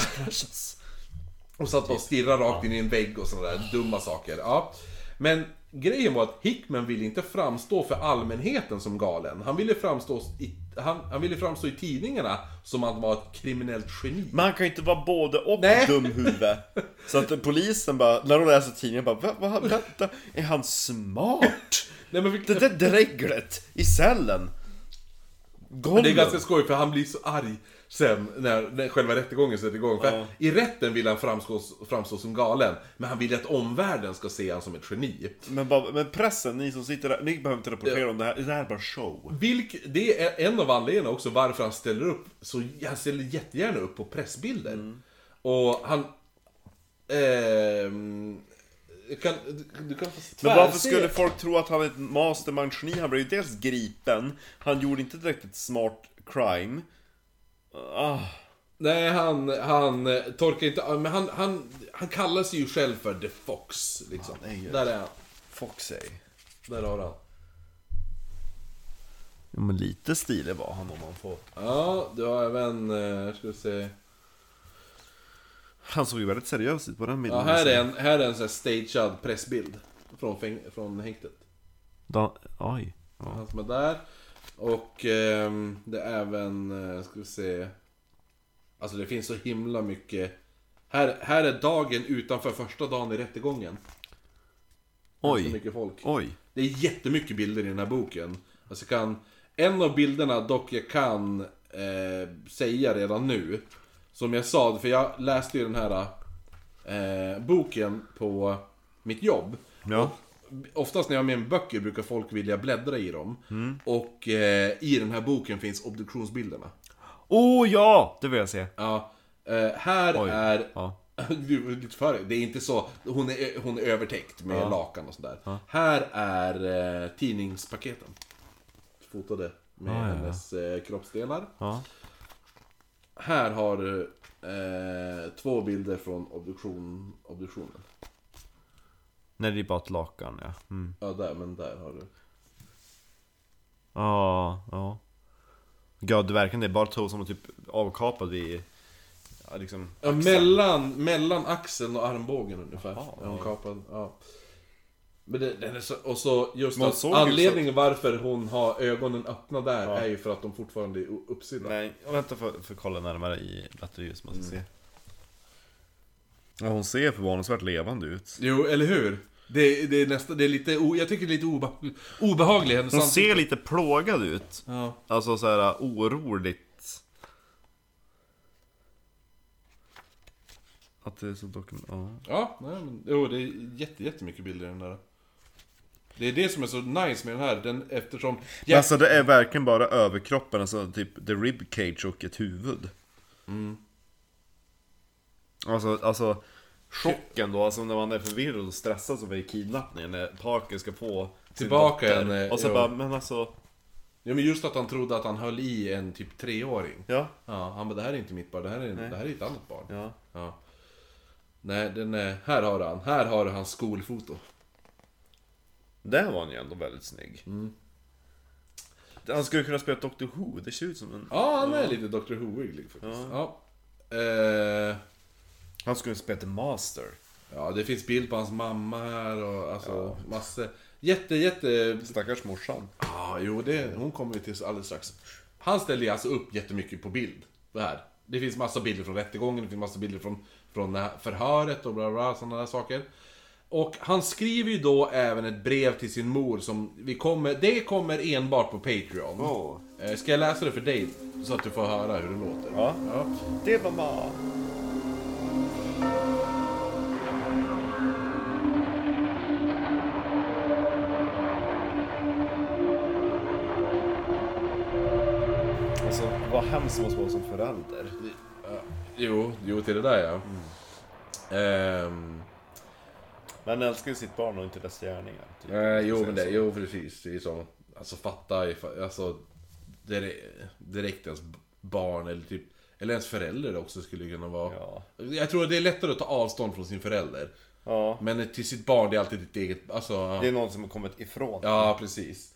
Och satt och stirrade rakt in i en vägg och sådana där dumma saker. Ja. Men grejen var att Hickman ville inte framstå för allmänheten som galen. Han ville framstå i, han, han ville framstå i tidningarna som att han var ett kriminellt geni. Men han kan ju inte vara både och Nej. dum huvud. Så att polisen bara, när de läser tidningen bara, "Va- va, vänta, är han smart? Nej, men vi, Det där dreglet i cellen. Men Golven. det är ganska skoj för han blir så arg sen när, när själva rättegången sätter igång. För Ja. I rätten vill han framstå, framstå som galen, men han vill att omvärlden ska se honom som ett geni. Men, bara, men pressen, ni som sitter där, ni behöver inte rapportera om det här. Det här är bara show. Vilk, det är en av anledningarna också varför han ställer upp, så han ställer jättegärna upp på pressbilder. Och han... ehm, kan, du, kan Men varför skulle folk tro att han är ett mastermind-geni? Han blev ju dels gripen, han gjorde inte direkt ett smart crime. Ah, Nej, han, han eh, torkar inte... Men han, han, han kallar sig ju själv för The Fox, liksom. Ja, är ju- Där är han. Foxey. Där har han. Ja, men lite stilig var han om man får... Ja, du har även... eh, Ska vi se... Han såg ju väldigt seriös ut på den Ja, bilden. här är en, här är en sån här stagead pressbild. Från, från häktet. Da, oj. Ja. Han som är där. Och ehm, det är även, eh, ska vi se. Alltså det finns så himla mycket. Här, här är dagen utanför första dagen i rättegången. Så Oj. mycket folk. Oj. Det är jättemycket bilder i den här boken. Alltså kan, en av bilderna dock jag kan eh, säga redan nu. Som jag sa, för jag läste ju den här eh, boken på mitt jobb. Ja. Oftast när jag har med mig böcker brukar folk vilja bläddra i dem. Och eh, i den här boken finns obduktionsbilderna. Oh ja! Det vill jag se. Ja, eh, här Oj. är... Ja. Du, lite före. Det är inte så, hon är, hon är övertäckt med lakan och sådär. Här är eh, tidningspaketen. Fotade med Ja, ja, ja. hennes eh, kroppsdelar. Ja. Här har du eh, två bilder från obduktion, obduktionen. Nej, det är bara ett lakan, ja. Mm. Ja, där, men där har du. Ja, ja. Det verkar det är bara tog som typ avkapad vid... Ja, liksom... Ja, mellan, mellan axeln och armbågen ungefär. Jaha, är hon ja. kapad. Ja. Men det, den är så, och så just Man att såg ju anledningen varför hon har ögonen öppna där Ja. är ju för att de fortfarande är u- uppsydda. Nej, jag väntar för, för att kolla närmare i batteriet man ska Mm. se. Ja, hon ser förvånansvärt levande ut. Jo, eller hur? Det, det är nästan, det är lite, o, jag tycker det är lite obe, obehaglig hennes Hon ansikte. ser lite plågad ut. Ja. Alltså så här oroligt. Att det är så dokument... Ja. Ja, nej men, jo det är jätte, jättemycket bilder i den där. Det är det som är så nice med den här, den, eftersom... Men Alltså det är verkligen bara överkroppen, alltså typ the rib cage och ett huvud. Mm. Alltså, alltså chocken då, alltså när man är förvirrad och stressad som vid kidnappningen, när Parker ska få sin Tillbaka dotter. en, eh, Och så jo. bara, men alltså, Ja men just att han trodde att han höll i en typ treåring. ja. Ja, han bara det här är inte mitt barn, det här är, det här är ett annat barn. Ja. Ja. Nej, den är... Här har du han. Här har du hans skolfoto. Där var han ju ändå väldigt snygg. Mm. Han skulle kunna spela Doctor Who, det ser ut som en... Ja, han är lite Dr. Who-ig faktiskt. Ja. Eh, Han skulle spela The Master. ja, det finns bild på hans mamma här och alltså massor. Jätte, jätte... Stackars morsan. Ja, jo, det, hon kommer vi till alldeles strax. Han ställer ju alltså upp jättemycket på bild. Det här. Det finns massa bilder från rättegången, det finns massa bilder från, från förhöret och bla bla, sådana där saker. Och han skriver ju då även ett brev till sin mor som vi kommer, det kommer enbart på Patreon. Eh, Ska jag läsa det för dig? Så att du får höra hur det låter. Ja. ja. Det var mamma. Alltså, vad hemskt det måste vara som förälder. Jo, jo till det där ja. Ehm, Man älskar ju sitt barn och inte dess gärningar. typ. eh, jo, men det, jo precis. Det är så. Alltså fatta alltså dire- direkt ens barn eller typ eller ens förälder också skulle kunna vara. Ja. Jag tror att det är lättare att ta avstånd från sin förälder. ja. Men till sitt barn, det är alltid ditt eget, alltså... Det är någon som har kommit ifrån. Ja, precis.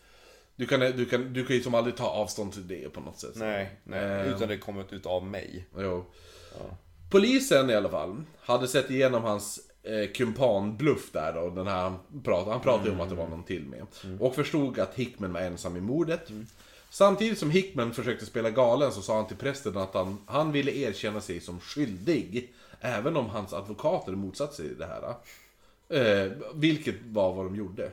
Du kan, du, kan, du kan ju som aldrig ta avstånd till det på något sätt. Nej, nej. Ehm. Utan det kommit ut av mig. Jo. Polisen i alla fall hade sett igenom hans eh, kumpanbluff där och den här han pratade, han pratade om att det var någon till med. Och förstod att Hickman var ensam i mordet. Samtidigt som Hickman försökte spela galen så sa han till prästen att han, han ville erkänna sig som skyldig. Även om hans advokater motsatte sig det här. Eh, vilket var vad de gjorde.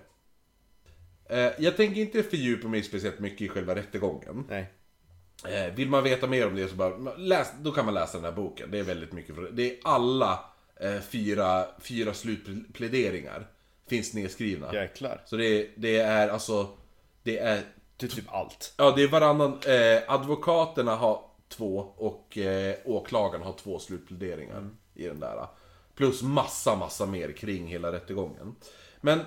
Eh, jag tänker inte fördjupa mig speciellt mycket i själva rättegången. Nej. Eh, vill man veta mer om det så bara, läs, då kan man läsa den här boken. Det är väldigt mycket. Det är alla eh, fyra, fyra slutpläderingar finns nedskrivna. Jäklar. Så det, det är alltså, det är, Är typ allt. ja det är varannan, eh, advokaterna har två och eh, åklagaren har två slutpläderingar i den där. Plus massa, massa mer kring hela rättegången. Men,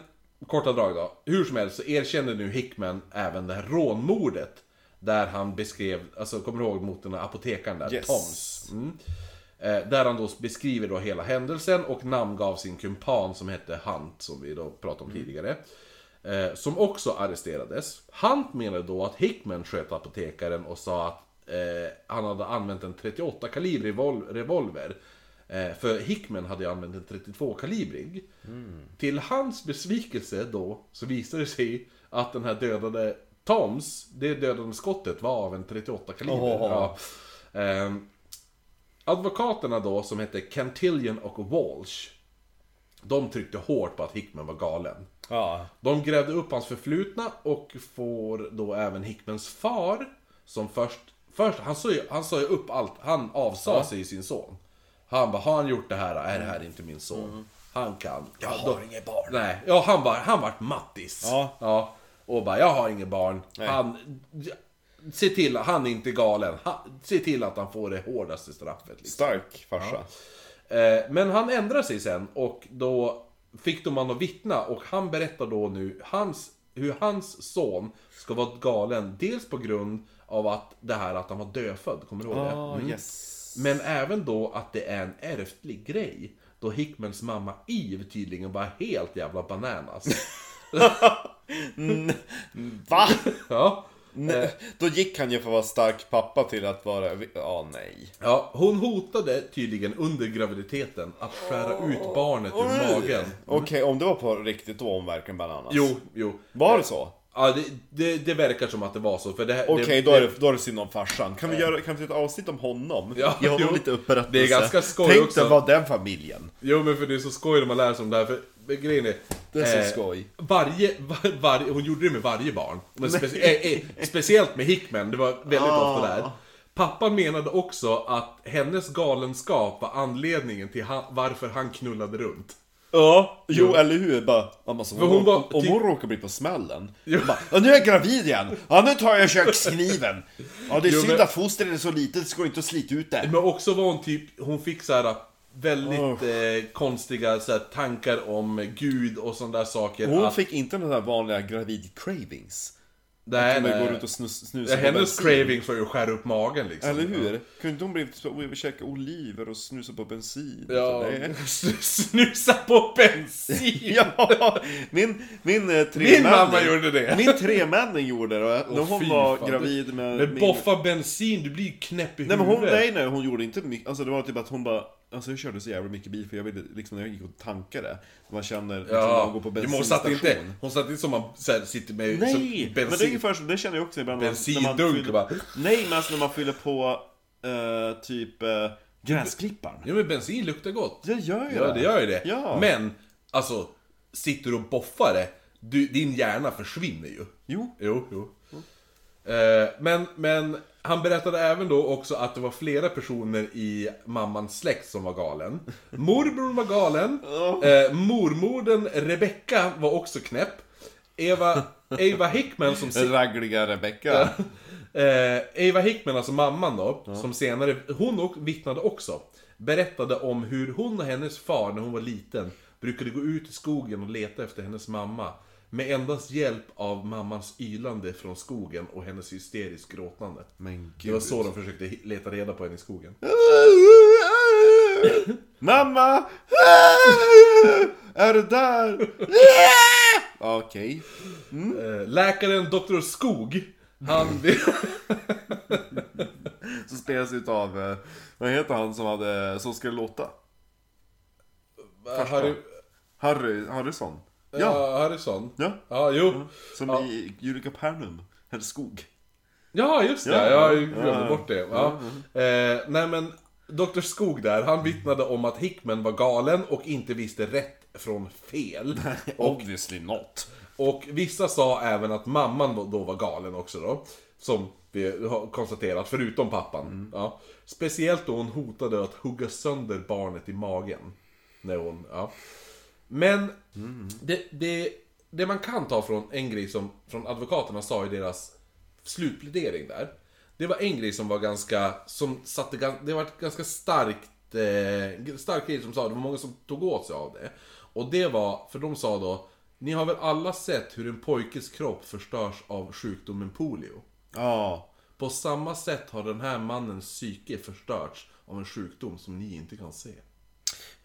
korta drag då. Hur som helst så erkänner nu Hickman även det här rånmordet. Där han beskrev, alltså kommer du ihåg mot den här apotekaren där, Yes. Toms? Mm. Eh, där han då beskriver då hela händelsen och namngav sin kumpan som hette Hunt, som vi då pratade om tidigare. Eh, som också arresterades. Hunt menade då att Hickman sköt apotekaren och sa att eh, han hade använt en 38 kalibrig revol- revolver. Eh, för Hickman hade ju använt en 32 kalibrig. Till hans besvikelse då så visade det sig att den här dödade Toms, det dödande skottet var av en 38 kaliber. Åh. Ja. Ehm, advokaterna då som hette Cantillion och Walsh. De tryckte hårt på att Hickman var galen. Ja. De grävde upp hans förflutna och får då även Hickmans far som först, först han sa ju, han sa ju upp allt, han avsade sig sin son. Han bara, har han gjort det här, är det här inte min son? Han kan. Jag har inget barn. Nej, ja han var, han vart mattis. Ja. ja. Och bara, jag har inget barn. Nej. Han, se till, han är inte galen. Han, se till att han får det hårdaste straffet. Liksom. Stark farsa. Eh, Men han ändrar sig sen och då fick de han att vittna och han berättar då nu hans, hur hans son ska vara galen. Dels på grund av att det här att han var dödfödd, kommer du ihåg det? Ah, Mm. yes. Men även då att det är en ärftlig grej. Då Hickmans mamma Eve tydligen var helt jävla bananas. Va? ja. Nej, Då gick han ju från att vara stark pappa till att vara... Ja, nej. ja, hon hotade tydligen under graviditeten att skära ut barnet ur magen. Okej, om det var på riktigt då hon verkligen bananas. Jo, jo. Var det så? Ja, det, det, det verkar som att det var så. För det här, Okej, då, är det, då är det synd om farsan. Kan vi göra kan vi göra ett avsnitt om honom? Ja, Ge honom jo. lite upprättelse. Det är ganska skoj Tänk också. dig vara den familjen. Jo men för det är så skoj när man lär sig om det här, för grejen är... Det är så eh, skoj. Varje, var, varje, hon gjorde det med varje barn. Men specie, eh, eh, speciellt med Hickman, det var väldigt Ah. ofta där. Pappan menade också att hennes galenskap var anledningen till han, varför han knullade runt. Ja, jo, eller hur? Bara, mamma, så För hon, hon var- om hon råkar bli på smällen. Jo. Bara, nu är jag gravid igen. Ja, nu tar jag kökskniven. Ja, det är Jo, synd men- att fostret är så litet, det går inte att slita ut det. Men också var hon typ, hon fick så här väldigt eh, konstiga så här, tankar om Gud och sådana där saker. Hon att, fick inte där vanliga gravid-cravings. nej, nej. går runt och snus, snusar Ja, på hennes bensin. cravings var ju att skära upp magen liksom. Eller hur? Kunde inte hon blivit så och käka oliver och snusa på bensin? Ja, snusa på bensin! Ja, min, min eh, tremänning, Min mamma gjorde det. Min tremänning gjorde det. När Åh, hon var fan. gravid med Men min... boffa bensin, du blir ju knäpp i Nej men huvudet. hon, nej nej, hon gjorde inte mycket. Alltså det var typ att hon bara... Alltså jag körde så jävla mycket bil för jag ville liksom när jag gick och tankade. Man känner liksom, Ja, man går på men hon satt bensinstation. inte, hon satt inte som man här, sitter med Nej! som Men det är bensin. ungefär så, det känner jag också ibland. Bensindunk bara. Nej, men alltså när man fyller på eh, typ uh, gräsklipparen. Ja men bensin luktar gott. Det gör ju Ja det gör ju det. Ja. Men, alltså, sitter du och boffar det, du, din hjärna försvinner ju. Jo. Jo, jo. Eh, men, men han berättade även då också att det var flera personer i mammans släkt som var galen. Morbrorn var galen. Eh, mormodern Rebecca var också knäpp. Eva, Eva Hickman som... Den raggliga Rebecca. Eh, Eva Hickman, alltså mamman då, som senare, hon och, vittnade också. Berättade om hur hon och hennes far, när hon var liten, brukade gå ut i skogen och leta efter hennes mamma. Med endast hjälp av mammans ylande från skogen och hennes hysteriskt gråtande. Men Det var gud. så de försökte leta reda på henne i skogen. Mamma! Är du där? Okej. Eh, läkaren Dr. Skog, han... Så spelas utav, eh, vad heter han som hade, som skulle låta? Harry, Harry, Harrison? Ja, ja, Harrison. ja. Ja, jo. Som Ja. i Julika Pernum, eller Skog. Ja, just det. Ja, jag ja, glömde ja, bort det. Ja. Eh, nej men, Dr. Skog där, han vittnade om att Hickman var galen och inte visste rätt från fel. Och, Obviously not. och vissa sa även att mamman då- då var galen också då. Som vi har konstaterat, förutom pappan. Ja. Speciellt då hon hotade att hugga sönder barnet i magen. När hon, ja. Men det, det, det man kan ta från en grej som från advokaterna sa i deras slutplädering där. Det var en grej som var ganska, som satte, det var ett ganska starkt, eh, stark grej som sa, det var många som tog åt sig av det. Och det var, för de sa då, ni har väl alla sett hur en pojkes kropp förstörs av sjukdomen polio? Ja. På samma sätt har den här mannens psyke förstörts av en sjukdom som ni inte kan se.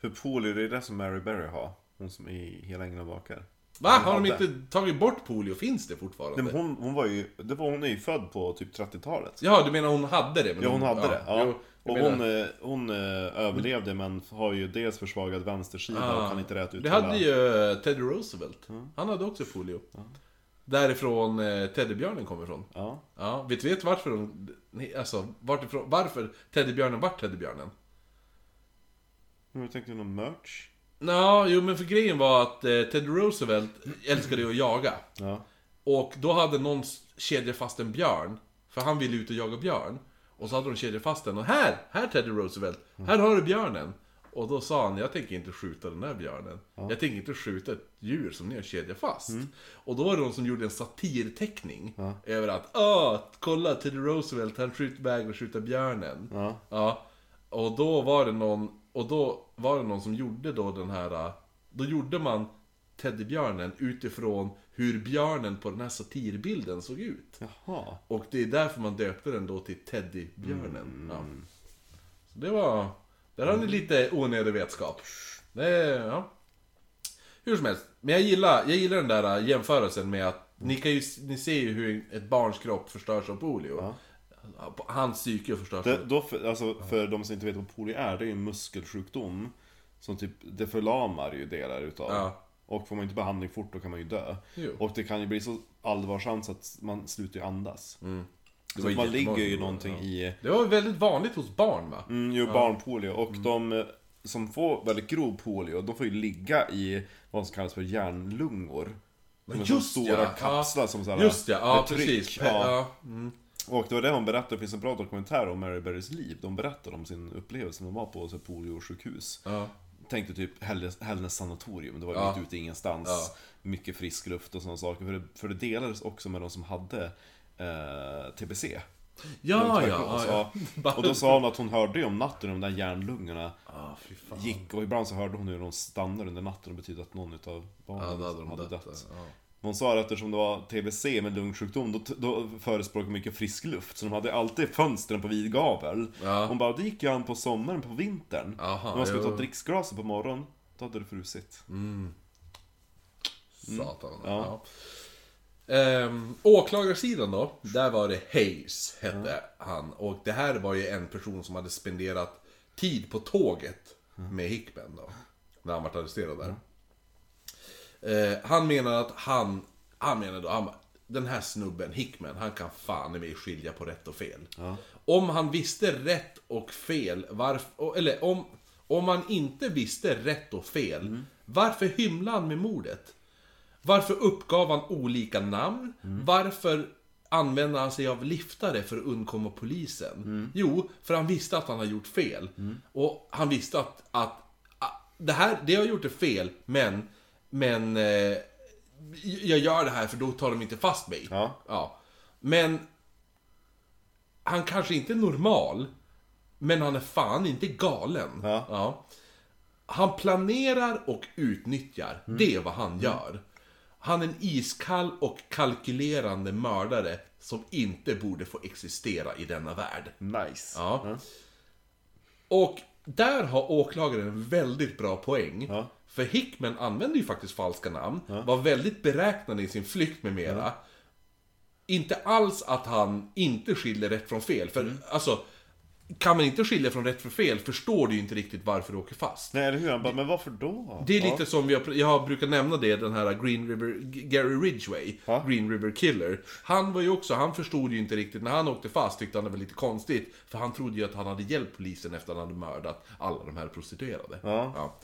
För polio, det är det som Mary Berry har. Hon som är i Hela Ängeln bakar. Va? Har de hade. inte tagit bort polio? Finns det fortfarande? Nej, men hon, hon var ju, det var, hon är ju född på typ 30-talet. Ja, du menar hon hade det? Men Ja, hon hade det. Ja. jo, jag och menar- hon, eh, hon eh, överlevde men har ju dels försvagad vänstersida och kan inte räta ut Ah. Det hade ju eh, Teddy Roosevelt. Han hade också polio. Därifrån eh, teddybjörnen kommer ifrån. Ja. Ja, vet du vet varför de... nej, Alltså, vartifrån, varför teddybjörnen vart teddybjörnen? Men jag tänkte någon merch? Nå, jo men för grejen var att eh, Teddy Roosevelt älskade ju att jaga. Ja. Och då hade någon kedjat fast en björn. För han ville ut och jaga björn. Och så hade de kedjat fast den. Och här! Här Teddy Roosevelt! Här har du björnen! Och då sa han, jag tänker inte skjuta den här björnen. Jag tänker inte skjuta ett djur som ni har kedjat fast. Och då var det någon som gjorde en satirteckning. Över att, åh, kolla Teddy Roosevelt, han skjuter vägrar skjuta björnen. Ja. Ja. Och då var det någon, och då var det någon som gjorde då den här, då gjorde man Teddybjörnen utifrån hur björnen på den här satirbilden såg ut. Jaha. Och det är därför man döpte den då till Teddybjörnen. Ja. Så det var, där har ni lite onödig vetskap. Det, ja. Hur som helst, men jag gillar, jag gillar den där äh, jämförelsen med att ni, kan ju, ni ser ju hur ett barns kropp förstörs av polio. Hans psyke förstörs Det, då för, alltså, för de som inte vet vad polio är, det är ju en muskelsjukdom. Som typ, det förlamar ju delar utav. Ja. Och får man inte behandling fort då kan man ju dö. Jo. Och det kan ju bli så allvarsamt så att man slutar ju andas. Det Så man ligger ju någonting ja. i, Det var väldigt vanligt hos barn va? mm, ju barnpolio. Och de eh, som får väldigt grov polio, de får ju ligga i vad som kallas för hjärnlungor. Men just stora ja, kapslar ja. som såhär, Just ja, ja precis. Ja. Ja. Mm. Och det var det hon berättade, det finns en bra dokumentär om Mary Berrys liv. De berättade om sin upplevelse när de var på poliosjukhus. Ja. Tänkte typ Hällnäs sanatorium, det var Ja. mitt ute ingenstans. Ja. Mycket frisk luft och sådana saker. För det, för det delades också med de som hade eh, TBC. Ja, ja, ja, ja. Och då sa hon att hon hörde ju om natten hur de där hjärnlungorna Ah, gick. Och ibland så hörde hon hur de stannade under natten. Det betyder att någon utav Ja, barnen då hade de hade dött. dött. Ja. Hon sa att eftersom det var TBC med lungsjukdom, då, då förespråkade mycket frisk luft. Så de hade alltid fönstren på vid gavel. Ja. Hon bara, det gick ju an på sommaren, på vintern. Aha, När man skulle jo. ta dricksglaset på morgonen, då hade det frusit. Satan. Ja. Ja. Ehm, åklagarsidan då, där var det Hayes, hette han. Och det här var ju en person som hade spenderat tid på tåget med Hickman då. När han vart arresterad där. Eh, han menar att han, han menar då, han, den här snubben, Hickman, han kan fan i mig skilja på rätt och fel. Om han visste rätt och fel, varför, eller om, om han inte visste rätt och fel, varför hymlade han med mordet? Varför uppgav han olika namn? Varför använde han sig av liftare för att undkomma polisen? Jo, för han visste att han hade gjort fel. Och han visste att, att, att det här, det har gjort är fel, men, men eh, jag gör det här för då tar de inte fast mig. Ja. ja. Men han kanske inte är normal, men han är fan inte galen. Ja. Han planerar och utnyttjar. Det är vad han gör. Han är en iskall och kalkylerande mördare som inte borde få existera i denna värld. Nice. Ja. Och där har åklagaren en väldigt bra poäng. Ja. För Hickman använde ju faktiskt falska namn, var väldigt beräknande i sin flykt med mera. Inte alls att han inte skiljer rätt från fel, för Mm. alltså kan man inte skilja från rätt från fel förstår du ju inte riktigt varför du åker fast. Nej, eller hur? Han bara, men varför då? Det är Ja. lite som vi har, jag brukar nämna det, den här Green River, Gary Ridgway, Ja. Green River Killer. Han var ju också, han förstod ju inte riktigt, när han åkte fast tyckte han det var lite konstigt. För han trodde ju att han hade hjälpt polisen efter att han hade mördat alla de här prostituerade. Ja.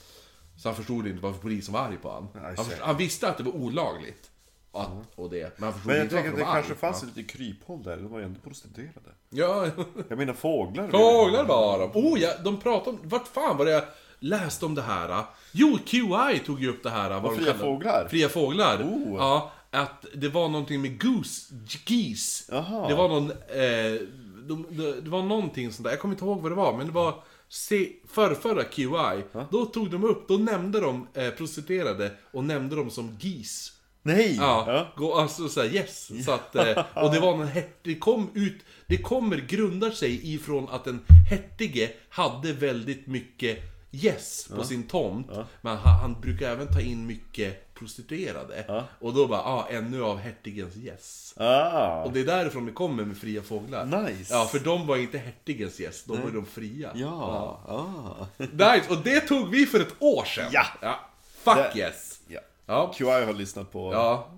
Så han förstod inte varför polisen var arg på Han, säkert. förstod, han visste att det var olagligt. Att, och det, men han förstod Men jag inte tänker varför att de det var kanske arg. fanns lite kryphål där, de var ju ändå prostituerade. Ja, Jag menar fåglar. Fåglar var de. Oh ja, de pratade om... Vart fan var det jag läste om det här? Jo, QI tog ju upp det här. Vad de fria kallar- fåglar? Fria fåglar. Oh. Ja, att det var någonting med goose, geese. Jaha. Det var någon... Eh, de, de, det var någonting sånt där. Jag kommer inte ihåg vad det var, men det var... Se, förrförra QI, då tog de upp, då nämnde de eh, prostituerade och nämnde dem som geese. Nej! Ja, Ja. Gå, alltså såhär yes. Så att, eh, och det var en hert, det kom ut, det kommer, grundar sig ifrån att en hertige hade väldigt mycket yes på sin tomt. Men han, han brukar även ta in mycket prostituerade. Och då bara, ah, ännu av hertigens yes. Ah. Och det är därifrån det kommer med fria fåglar. Nice. Ja, för de var inte hertigens yes, de var de fria. Ja. Ah. Nice, och det tog vi för ett år sedan. Ja. Fuck Det- yes. ja. Ja. QI har lyssnat på... Ja,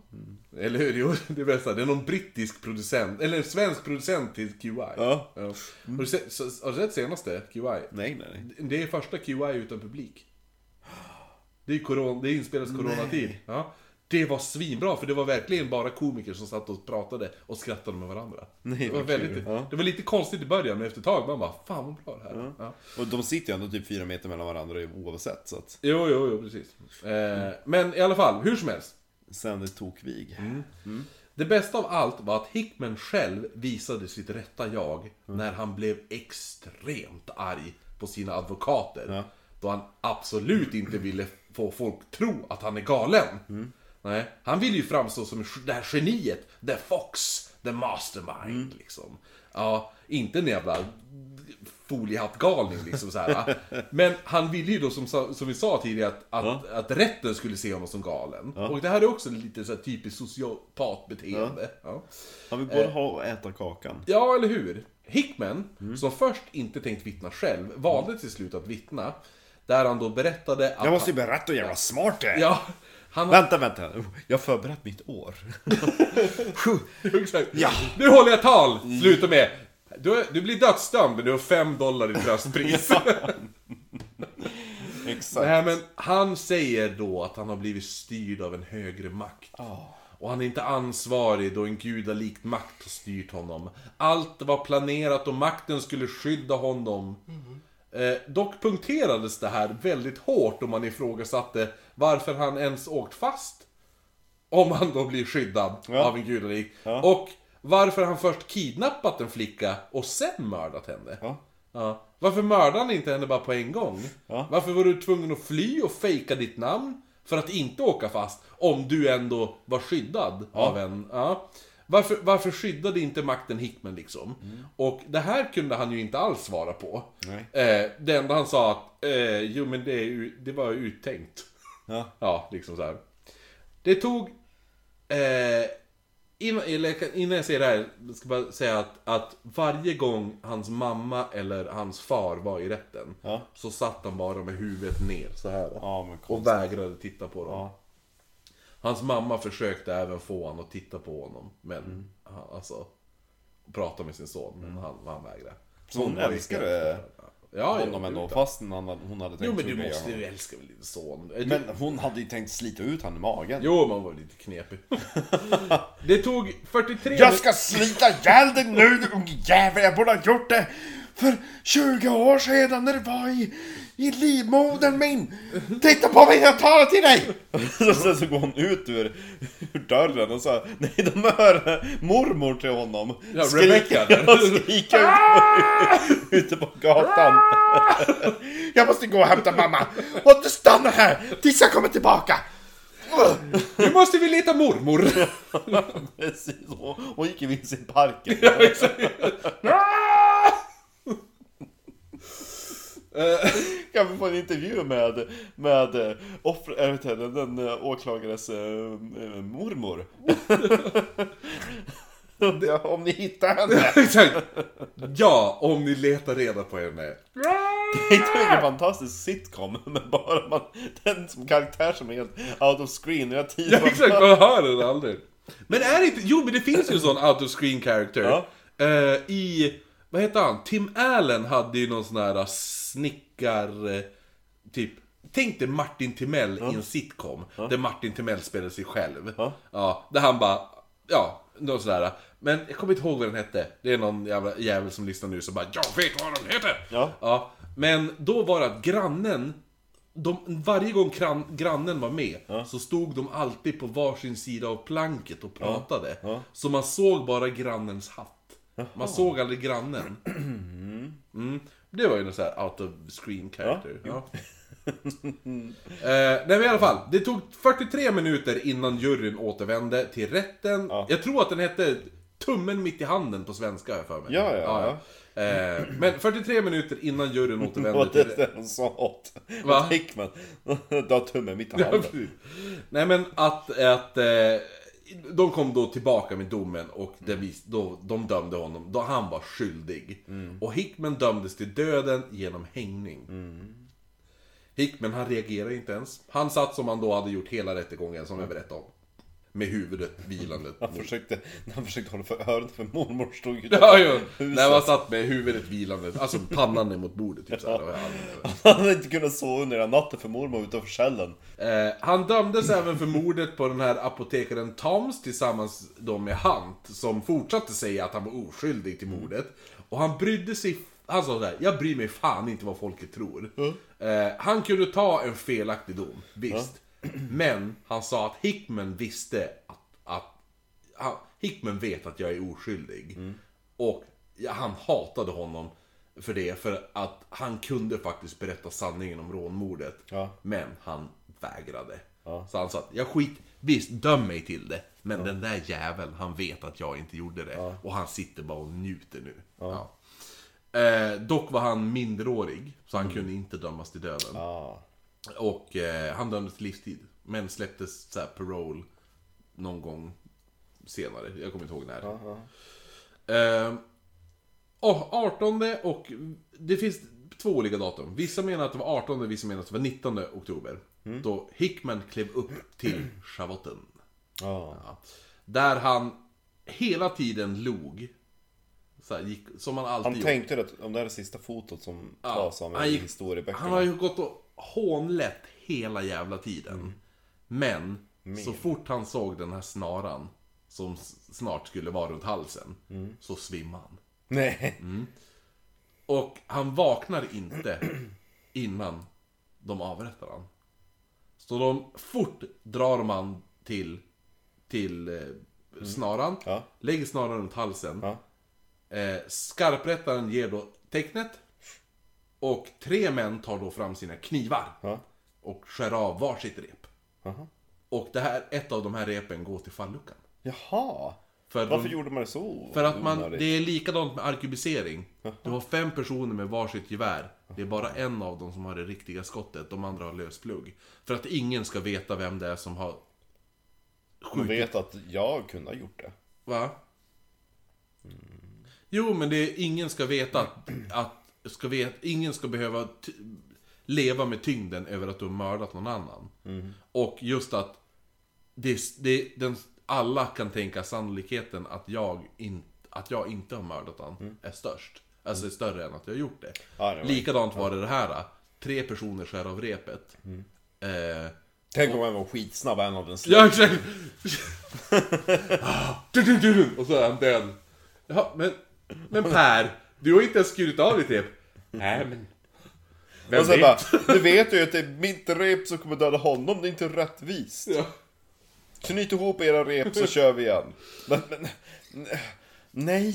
eller hur? Jo, det är bästa. Det är någon brittisk producent, eller en svensk producent till QI. Ja. Har, du sett, har du sett senaste QI? Nej, nej, nej. Det är första QI utan publik. Det är, koron, det är inspelat coronatid. Ja. Det var svinbra, för det var verkligen bara komiker som satt och pratade och skrattade med varandra. Nej, det, var väldigt. Ja. det var lite konstigt i början, men efter ett tag man bara Fan vad bra det här är." ja. Och de sitter ju ändå typ fyra meter mellan varandra oavsett, så att... Jo, jo, jo, precis. Eh, men i alla fall, hur som helst. Sen det tokvig. Mm. Det bästa av allt var att Hickman själv visade sitt rätta jag när han blev extremt arg på sina advokater. Ja. Då han absolut inte ville få folk tro att han är galen. Nej, han ville ju framstå som det här geniet, the fox, the mastermind liksom. Ja, inte en jävla foliehattgalning liksom så här. Men han ville ju då som, som vi sa tidigare att, att, att rätten skulle se honom som galen. Och det här är också lite så här typiskt sociopatbeteende. Ja. Han vill både ha och äta kakan. Ja, eller hur? Hickman, som först inte tänkt vittna själv, valde till slut att vittna. Där han då berättade att... Jag måste ju berätta hur jävla smart det är! Ja, han... Vänta, vänta. Jag har förberett mitt år. Exakt. Ja. Nu håller jag tal! Sluta med. Du, du blir dödsdömd, men du har fem dollar i tröstpris. Exakt. Nej, men han säger då att han har blivit styrd av en högre makt. Och han är inte ansvarig då en gudalikt makt har styrt honom. Allt var planerat och makten skulle skydda honom. Eh, dock punkterades det här väldigt hårt om man ifrågasatte varför han ens åkt fast. Om han då blir skyddad Ja. av en gudalik. Och varför han först kidnappat en flicka och sen mördat henne. Ja. Ja. Varför mördade han inte henne bara på en gång? Ja. Varför var du tvungen att fly och fejka ditt namn? För att inte åka fast, om du ändå var skyddad av en... Ja. Varför, varför skyddade inte makten Hickman liksom? Och det här kunde han ju inte alls svara på. Nej. Eh, det enda han sa att, eh, jo men det, är det var ju uttänkt. Ja. Ja, liksom så här. Det tog... Eh, Innan, innan jag säger det här, ska jag bara säga att, att varje gång hans mamma eller hans far var i rätten Ja. Så satt han bara med huvudet ner så här Ja, Och vägrade titta på dem Ja. Hans mamma försökte även få honom att titta på honom Men, Mm. han, alltså Prata med sin son, men han, han vägrade Så hon ju älskade Ja, honom ja, ändå, fast hon hade, hon hade tänkt Jo men du måste honom. ju älska väl din son? Men hon hade ju tänkt slita ut han i magen. Jo, man var lite knepig. det tog 43 Jag ska slita ihjäl dig nu, du unge jävel! Jag borde ha gjort det för 20 år sedan när det var i, i livmodern min! Titta på mig, jag talar till dig! Och sen så går hon ut ur, ur dörren och så, nej de hör mormor till honom. Ja, Rebecca. Skrika ut, ute på gatan. Jag måste gå och hämta mamma! Och du stannar här tills jag kommer tillbaka! Nu måste vi leta mormor! Precis, hon gick ju vilse i parken. Kan vi få en intervju med, med eh, jag vet inte, den, eh, åklagares eh, eh, mormor? Ja, Om ni hittar henne! Exakt! Ja, om ni letar reda på henne. Det är inte vilken fantastisk sitcom, men bara man, den som karaktär som är helt out of screen. Tid Ja, exakt, man hör den aldrig. Men är det inte, jo men det finns ju en sån out of screen character. Ja. Eh, I, vad heter han? Tim Allen hade ju någon sån här snickar, eh, typ, tänk dig Martin Timell i en sitcom. Där Martin Timell spelar sig själv. Ja. Ja, där han bara, ja, något sådär. Men jag kommer inte ihåg vad den hette. Det är någon jävla jävel som lyssnar nu som bara 'Jag vet vad den heter!' Ja. Ja, men då var det att grannen de, varje gång kran, grannen var med så stod de alltid på varsin sida av planket och pratade. Ja. Så man såg bara grannens hatt. Man såg aldrig grannen. Mm. Det var ju en sån här out of screen character. Ja. eh, nej men i alla fall, det tog 43 minuter innan juryn återvände till rätten. Ja. Jag tror att den hette Tummen mitt i handen på svenska har jag för mig. Ja, ja, Eh, men 43 minuter innan juryn återvände Och till det hon sa åt, Va? Hickman. Du har tummen mitt i Ja, handen. Nej men att, att eh, de kom då tillbaka med domen och det vis, då, de dömde honom, då han var skyldig. Och Hickman dömdes till döden genom hängning. Hickman han reagerade inte ens. Han satt som han då hade gjort hela rättegången som jag berättade om. Med huvudet vilande. Han försökte, han försökte hålla för öronen för mormor stod ju Ja, ja. När man satt med huvudet vilande, alltså pannan ner mot bordet. Typ så här. Han hade inte kunnat sova under hela natten för mormor utanför cellen. Eh, han dömdes även för mordet på den här apotekaren Toms tillsammans då med Hunt, som fortsatte säga att han var oskyldig till mordet. Och han brydde sig, han sa såhär, jag bryr mig fan inte vad folket tror. Eh, han kunde ta en felaktig dom, visst. Men han sa att Hickman visste att, att han, Hickman vet att jag är oskyldig. Och ja, han hatade honom för det, för att han kunde faktiskt berätta sanningen om rånmordet. Ja. Men han vägrade. Så han sa att, jag skit, visst döm mig till det. Men den där jäveln, han vet att jag inte gjorde det. Och han sitter bara och njuter nu. Ja. Eh, dock var han minderårig, så han kunde inte dömas till döden. Ja. Och eh, han dömdes till livstid. Men släpptes så här parole någon gång senare. Jag kommer inte ihåg när. Eh, och 18 och det finns två olika datum. Vissa menar att det var 18, vissa menar att det var 19 oktober. Då Hickman klev upp till schavotten. Ja. Ja. Där han hela tiden log. Så här, gick, som han alltid Han gjort. tänkte att om det här är sista fotot som tas av i gick- historieböckerna. Han har ju gått och hånlett hela jävla tiden. Mm. Men, så fort han såg den här snaran, som snart skulle vara runt halsen, Mm. så svimmade han. Nej. Och han vaknar inte innan de avrättar han. Så de fort drar han till, till eh, snaran, Ja. lägger snaran runt halsen. Ja. Eh, skarprättaren ger då tecknet. Och tre män tar då fram sina knivar. Ja. Och skär av varsitt rep. Jaha. Och det här, ett av de här repen går till falluckan. Jaha. För, Varför de, gjorde man det så? för att man, det är likadant med arkebusering. Du har fem personer med varsitt gevär. Det är bara en av dem som har det riktiga skottet, de andra har lösplugg. För att ingen ska veta vem det är som har Man skjutit. vet att jag kunde ha gjort det. Va? Jo, men det är, ingen ska veta att, att ska vet, ingen ska behöva leva med tyngden över att du har mördat någon annan. Och just att det, det, den, alla kan tänka sannolikheten att jag, in, att jag inte har mördat han är störst. Alltså är större än att jag har gjort det. Ja, det var- Likadant var det det här. Tre personer skär av repet. Eh, Tänk om han var skitsnabb, en av den Ja, exakt! Du. Och så är han död. Jaha, men, men Per, du har inte ens skurit av ditt rep. Nej, men... Vem Och sen vet? bara, du vet ju att det är mitt rep som kommer döda honom, det är inte rättvist. Ja. Knyt ihop era rep så kör vi igen. Men, men, nej!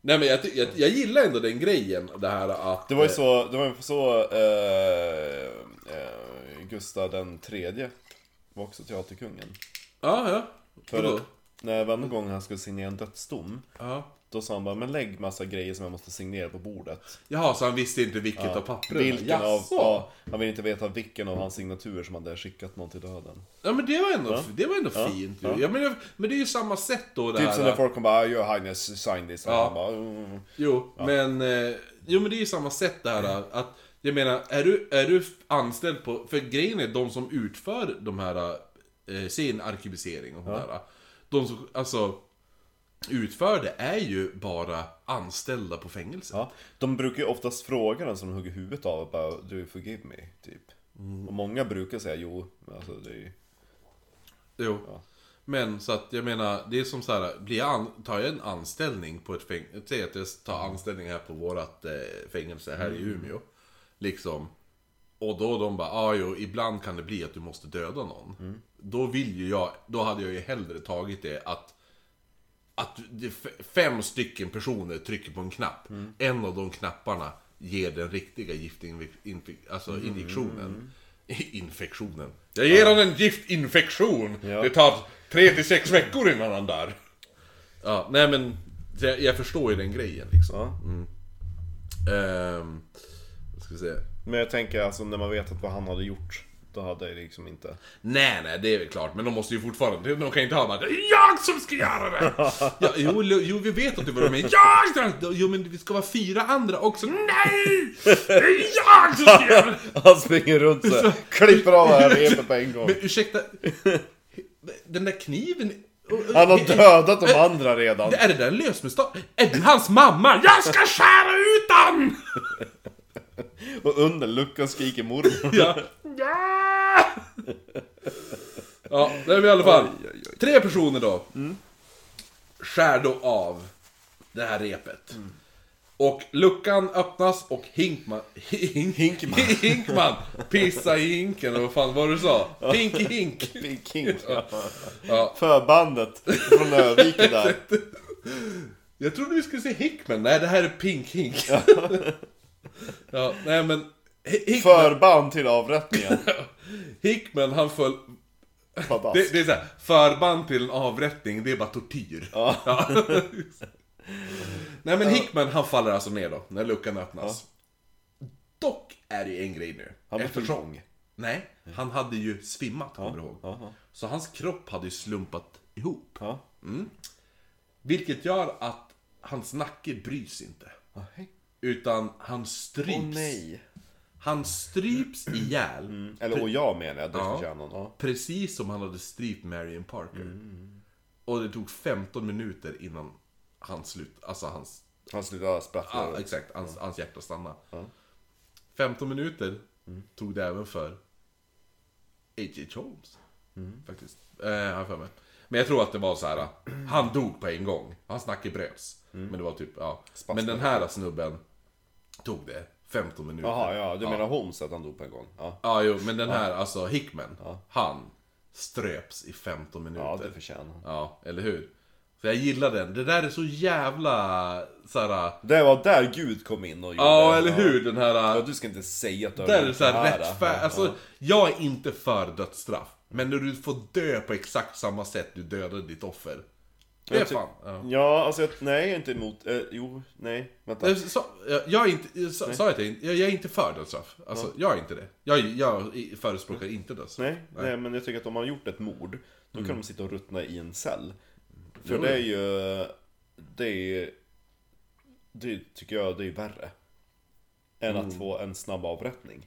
Nej men jag, jag, jag gillar ändå den grejen, det här att... Det var ju så, det var ju så eh, eh, Gustav den tredje var också teaterkungen. Ja, ja. För att när varje gång han skulle signera en dödsdom, Ja. Då sa han bara, men lägg massa grejer som jag måste signera på bordet. Jaha, så han visste inte vilket av pappren? Vilken av, Jaså? ja, han vill inte veta vilken av hans signaturer som hade skickat någon till döden. Ja men det var ändå, det var ändå fint ju. ja. Ja. men, men det är ju samma sätt då det Typ som när folk kommer bara, your highness sign this. Ja. han bara, mm. Jo, men, eh, jo men det är ju samma sätt det här att Jag menar, är du, är du anställd på... För grejen är de som utför de här eh, sin arkebusering och sådär De som, alltså Utför det är ju bara anställda på fängelse. Ja, de brukar ju oftast fråga den som hugger huvudet av bara, do you forgive me? Typ. Och många brukar säga jo, alltså det är ju... Jo. Men så att jag menar, det är som så här, blir jag an, tar jag en anställning på ett fängelse, säg att jag tar anställning här på vårat eh, fängelse här i Umeå. Liksom. Och då de bara, ah, jo, ibland kan det bli att du måste döda någon. Då vill ju jag, då hade jag ju hellre tagit det att att fem stycken personer trycker på en knapp. En av de knapparna ger den riktiga giftinfektionen, alltså injektionen. Infektionen. Jag ger honom en giftinfektion! Ja. Det tar tre till sex veckor innan han dör. Ja, nej men jag, jag förstår ju den grejen liksom. Ja. Ehm, vad ska vi se. Men jag tänker alltså när man vet att vad han hade gjort, då hade det liksom inte... Nej, nej, det är väl klart. Men de måste ju fortfarande... De kan ju inte ha bara Det jag som ska göra det! ja, jo, jo, vi vet att du var med. Jag ska... Jo, men det ska vara fyra andra också. Nej! Det är jag som ska göra det! Han springer runt så här, klipper av det här repet på en gång. Men ursäkta... Den där kniven... Han har dödat de andra redan. Är det där en lösmustat? Är du hans mamma? Jag ska skära ut han! Och under luckan skriker mormor. Ja! Ja, det är vi i alla fall. Tre personer då. Skär då av det här repet. Och luckan öppnas och Hinkman... Hink, Hinkman. Hinkman pissar i hinken, eller vad fan var det du sa? Pinky Hink. Big King. Ja. Förbandet från Öviken där. Jag trodde vi skulle säga Hickman. Nej, det här är Pink Hink. ja, nej men... Hi- Hickman, Förband till avrättningen. Hickman han föll... Det, det är såhär, förband till en avrättning, det är bara tortyr. Ja. Nej men Hickman han faller alltså ner då, när luckan öppnas. Dock är det en grej nu. Han Eftersom- lång. Nej, han hade ju svimmat, kommer du ihåg. ja. Så hans kropp hade ju slumpat ihop. Ja. Vilket gör att hans nacke brys inte. Utan han stryps. Nej. Han stryps ihjäl. Eller och jag menar jag, Ja. han. Ja. Precis som han hade strypt Marion Parker. Och det tog 15 minuter innan han slut, alltså hans, Han slutade sprattla. ah, exakt, hans, hans hjärta stannade. 15 minuter tog det även för H.H. Holmes. Faktiskt. Eh, har jag för mig. Men jag tror att det var så här. han dog på en gång. Hans nacke bröts. Men det var typ, ja. Men den här snubben tog det 15 minuter. Jaha, ja. Du menar Holmes att han dog på en gång? Ja. Ja, jo, men den här, alltså Hickman, han ströps i 15 minuter. Ja, det förtjänar. Ja, eller hur? Så jag gillar den. Det där är så jävla såhär... Det var där Gud kom in och gjorde Ja, eller hur? Den här... Ja, du ska inte säga att du har där är det gjort såhär här. rättfärd... Alltså, jag är inte för dödsstraff. Men när du får dö på exakt samma sätt du dödade ditt offer. Det är fan... Ja. Ja, alltså jag, nej jag är inte emot, eh, jo, nej, vänta. Jag sa, jag, jag är inte, jag sa, sa jag till jag, jag är inte för dödsstraff. Alltså, jag är inte det. Jag, jag förespråkar inte dödsstraff. Nej, nej, men jag tycker att om man har gjort ett mord, då Mm. kan de sitta och ruttna i en cell. För Jo. det är ju... Det är Det tycker jag det är värre. Än Mm. att få en snabb avrättning.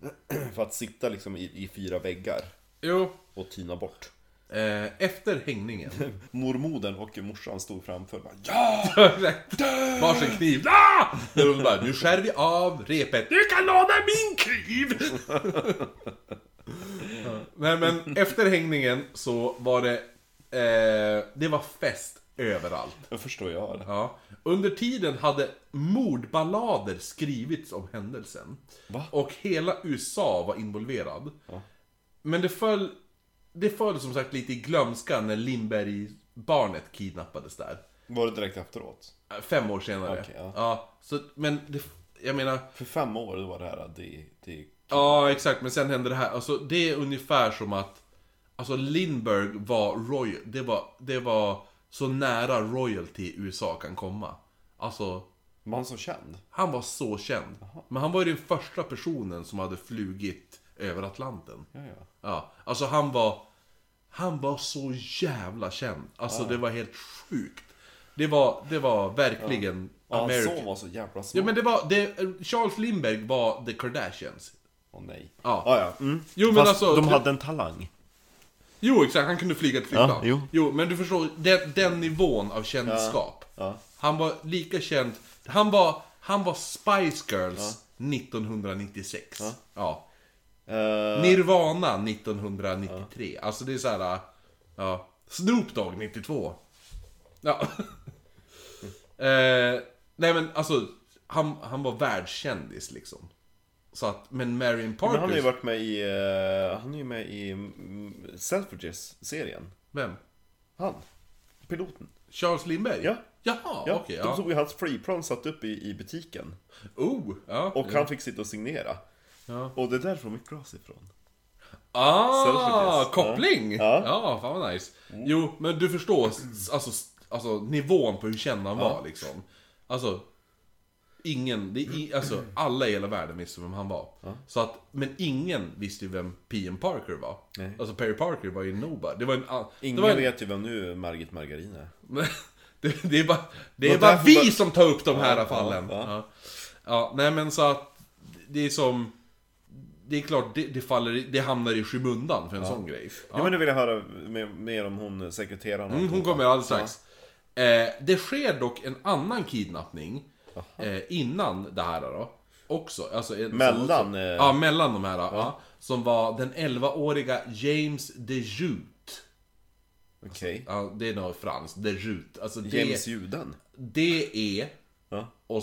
För att sitta liksom i, i fyra väggar Jo, och tina bort. Eh, efter hängningen. Mormodern och morsan stod framför och bara Ja! Varsin kniv. Ah! Och bara, nu skär vi av repet. Du kan låna min kniv! Ja. Nej men efter hängningen så var det, eh, det var fest överallt. Det förstår jag det. Ja. Under tiden hade mordballader skrivits om händelsen. Va? Och hela USA var involverad. Men det föll, det föll som sagt lite i glömska när Lindberg-barnet kidnappades där. Var det direkt efteråt? Fem år senare. Okej, ja. ja. så, men det, jag menar... För fem år då var det här det, det Ja, exakt. Men sen hände det här. Alltså, det är ungefär som att... Alltså, Lindbergh var royal. Det var, det var så nära royalty USA kan komma. Alltså, Var han så känd? han var så känd. Men han var ju den första personen som hade flugit över Atlanten. Ja, ja. Ja, alltså han var... Han var så jävla känd. Alltså det var helt sjukt. Det var, det var verkligen Ja, American. son var så jävla smart. Ja men det var, det, Charles Lindbergh var the Kardashians. Åh nej. Ja. Ah, ja. Mm. Jo, men Fast alltså- de hade en talang. Jo exakt, han kunde flyga ett flygplan. Ja, jo. men du förstår, den, den nivån av kändskap. Ja. Han var lika känd, han var, han var Spice Girls 1996. Ja. Eh, Nirvana 1993. Alltså det är så här. Ja. Snoop Dogg 92. Ja. eh, nej men alltså, han, han var världskändis liksom. Så att, men Marion Parker... men han har ju varit med i, eh, han är ju med i mm, Selfridges-serien. Vem? Han. Piloten. Charles Lindbergh? Ja. Jaha, Ja, okej. de ja. tog ju hans flygplan satt upp i, i butiken. Oh, ja. Och han fick sitta och signera. Ja. Och det är därifrån mitt glas ifrån. Ah, koppling! Ja. Ja. fan vad nice. Jo, men du förstår s- alltså, s- alltså nivån på hur känd han var liksom. Alltså, ingen, det är, i- alltså alla i hela världen visste vem han var. Så att, men ingen visste ju vem P.M. Parker var. Nej. Alltså Perry Parker var ju nobody. Det var en, a- Ingen det var en, vet ju vem nu Margit Margarin är. det, det är bara, det är bara därför vi bara- som tar upp de här Ja, fallen. ja, Ja, ja. nej men så att, det är som... Det är klart, det, det, faller, det hamnar i skymundan för en sån grej. Ja. men nu vill jag höra mer, om hon sekreteraren. Mm, hon kommer alldeles strax. Eh, det sker dock en annan kidnappning eh, innan det här då. Också. Alltså, Mellan, Också, eh, ja, mellan de här. Ja. som var den 11-åriga James DeJute. Okej. Ja, det är nog franskt. DeJute. Alltså det, James Juden. D-E Ja. och,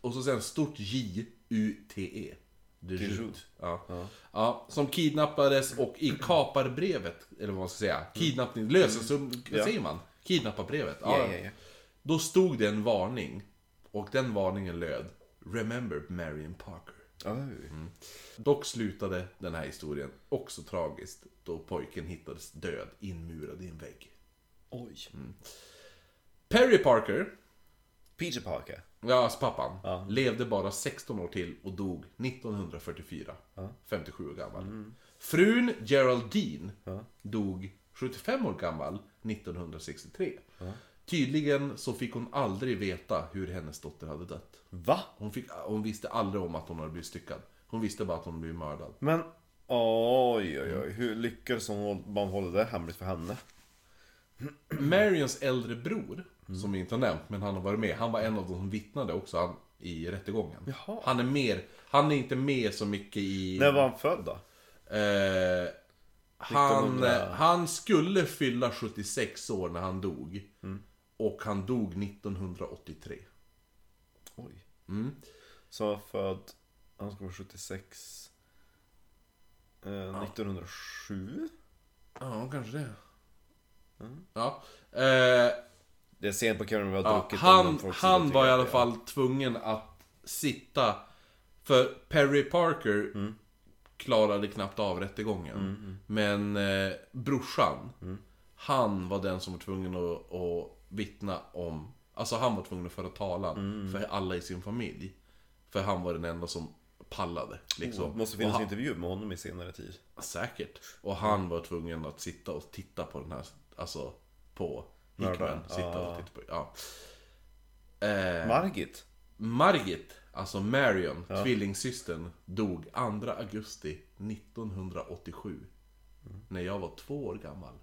och så sen stort J-U-T-E. DeJute. DeJute. Ja. Ja. som kidnappades och i kaparbrevet, eller vad man ska säga, kidnappning, lösensum, vad Ja. säger man? Kidnapparbrevet. Ja, ja, ja. Då stod det en varning. Och den varningen löd Remember Marion Parker. Oj. Dock slutade den här historien också tragiskt då pojken hittades död inmurad i en vägg. Oj. Perry Parker, Peter Parker. ja alltså pappan, Ja. levde bara 16 år till och dog 1944. 57 år gammal. Mm. Frun Geraldine dog 75 år gammal 1963. Tydligen så fick hon aldrig veta hur hennes dotter hade dött. Va? Hon, fick, hon visste aldrig om att hon hade blivit styckad. Hon visste bara att hon blivit mördad. Men oj, oj, oj. Hur lyckades hon man hålla det hemligt för henne? Marions äldre bror, som vi inte har nämnt, men han har varit med. Han var en av de som vittnade också han, i rättegången. Jaha. Han är mer, han är inte med så mycket i... När var han född då? Eh, han, 1900. han skulle fylla 76 år när han dog. Mm. Och han dog 1983. Oj. Mm. Så född, han ska vara 76. Eh, 1907? Ja, kanske det. Mm. Ja. Eh, Det är sent på kvällen vi har Ja, druckit. han han var i alla fall tvungen att sitta... För Perry Parker Mm. klarade knappt av rättegången. Men eh, brorsan, Mm. han var den som var tvungen att, att vittna om... Alltså han var tvungen att föra talan Mm. för alla i sin familj. För han var den enda som pallade. Liksom. Det måste finnas han, en intervju med honom i senare tid. Säkert. Och han var tvungen att sitta och titta på den här, alltså på Mördaren. sitta Ja. och titta på. Ja. Eh, Margit? Margit, alltså Marion, tvillingsystern, dog 2 augusti 1987. När jag var två år gammal.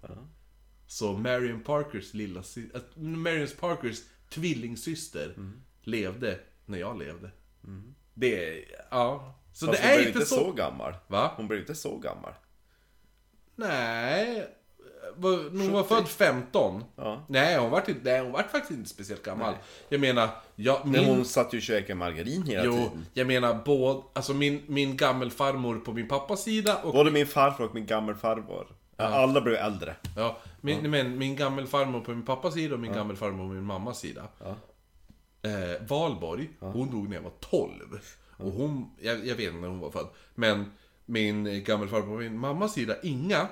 Så Marion Parkers lilla äh, Marion Parkers tvillingsyster levde när jag levde. Det är, ja. Så Fast det hon är blev inte inte så... så gammal. Va? Hon blev inte så gammal. Nej. Var- Hon var född 15. Ja. Nej, hon var, inte, nej, hon var faktiskt inte speciellt gammal. Jag menar, jag, Men min, hon satt ju och käkade margarin hela jo, tiden. jag menar både, alltså min, min gammelfarmor på min pappas sida och Både min farfar och min gammelfarmor. Alla blev äldre. Ja, min, men min gammelfarmor på min pappas sida och min gammelfarmor på min mammas sida. Eh, Valborg, hon dog när jag var 12. Och hon, jag, jag vet inte när hon var född. Men min gammelfarmor på min mammas sida, Inga.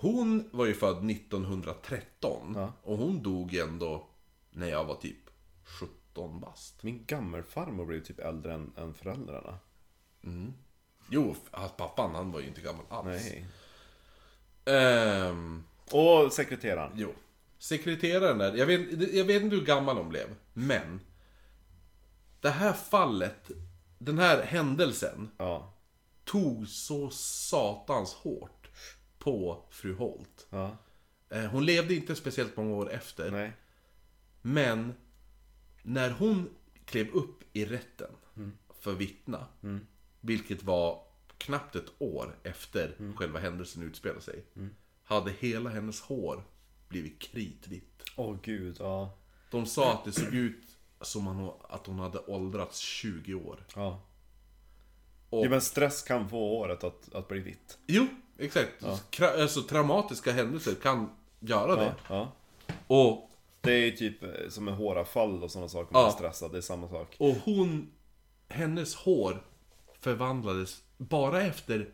Hon var ju född 1913. Och hon dog ändå när jag var typ 17 bast. Min gammelfarmor blev typ äldre än, än föräldrarna. Jo, f- pappan han var ju inte gammal alls. Nej. Ehm, Och sekreteraren. Jo. Sekreteraren där, jag vet, jag vet inte hur gammal hon blev, men... Det här fallet, den här händelsen, Ja. tog så satans hårt på fru Holt. Ja. Eh, Hon levde inte speciellt många år efter, Nej. men när hon klev upp i rätten för vittna, vilket var knappt ett år efter själva händelsen utspelade sig, hade hela hennes hår blivit kritvitt. Åh gud, ja. De sa att det såg ut som att hon hade åldrats 20 år. Ja. Och- Jo men stress kan få håret att, att bli vitt. Jo, exakt. Kra- Alltså traumatiska händelser kan göra det. Ja. Och, Det är ju typ eh, som en håravfall och sådana saker. Ja. Man är stressad, det är samma sak. och hon, hennes hår förvandlades bara efter,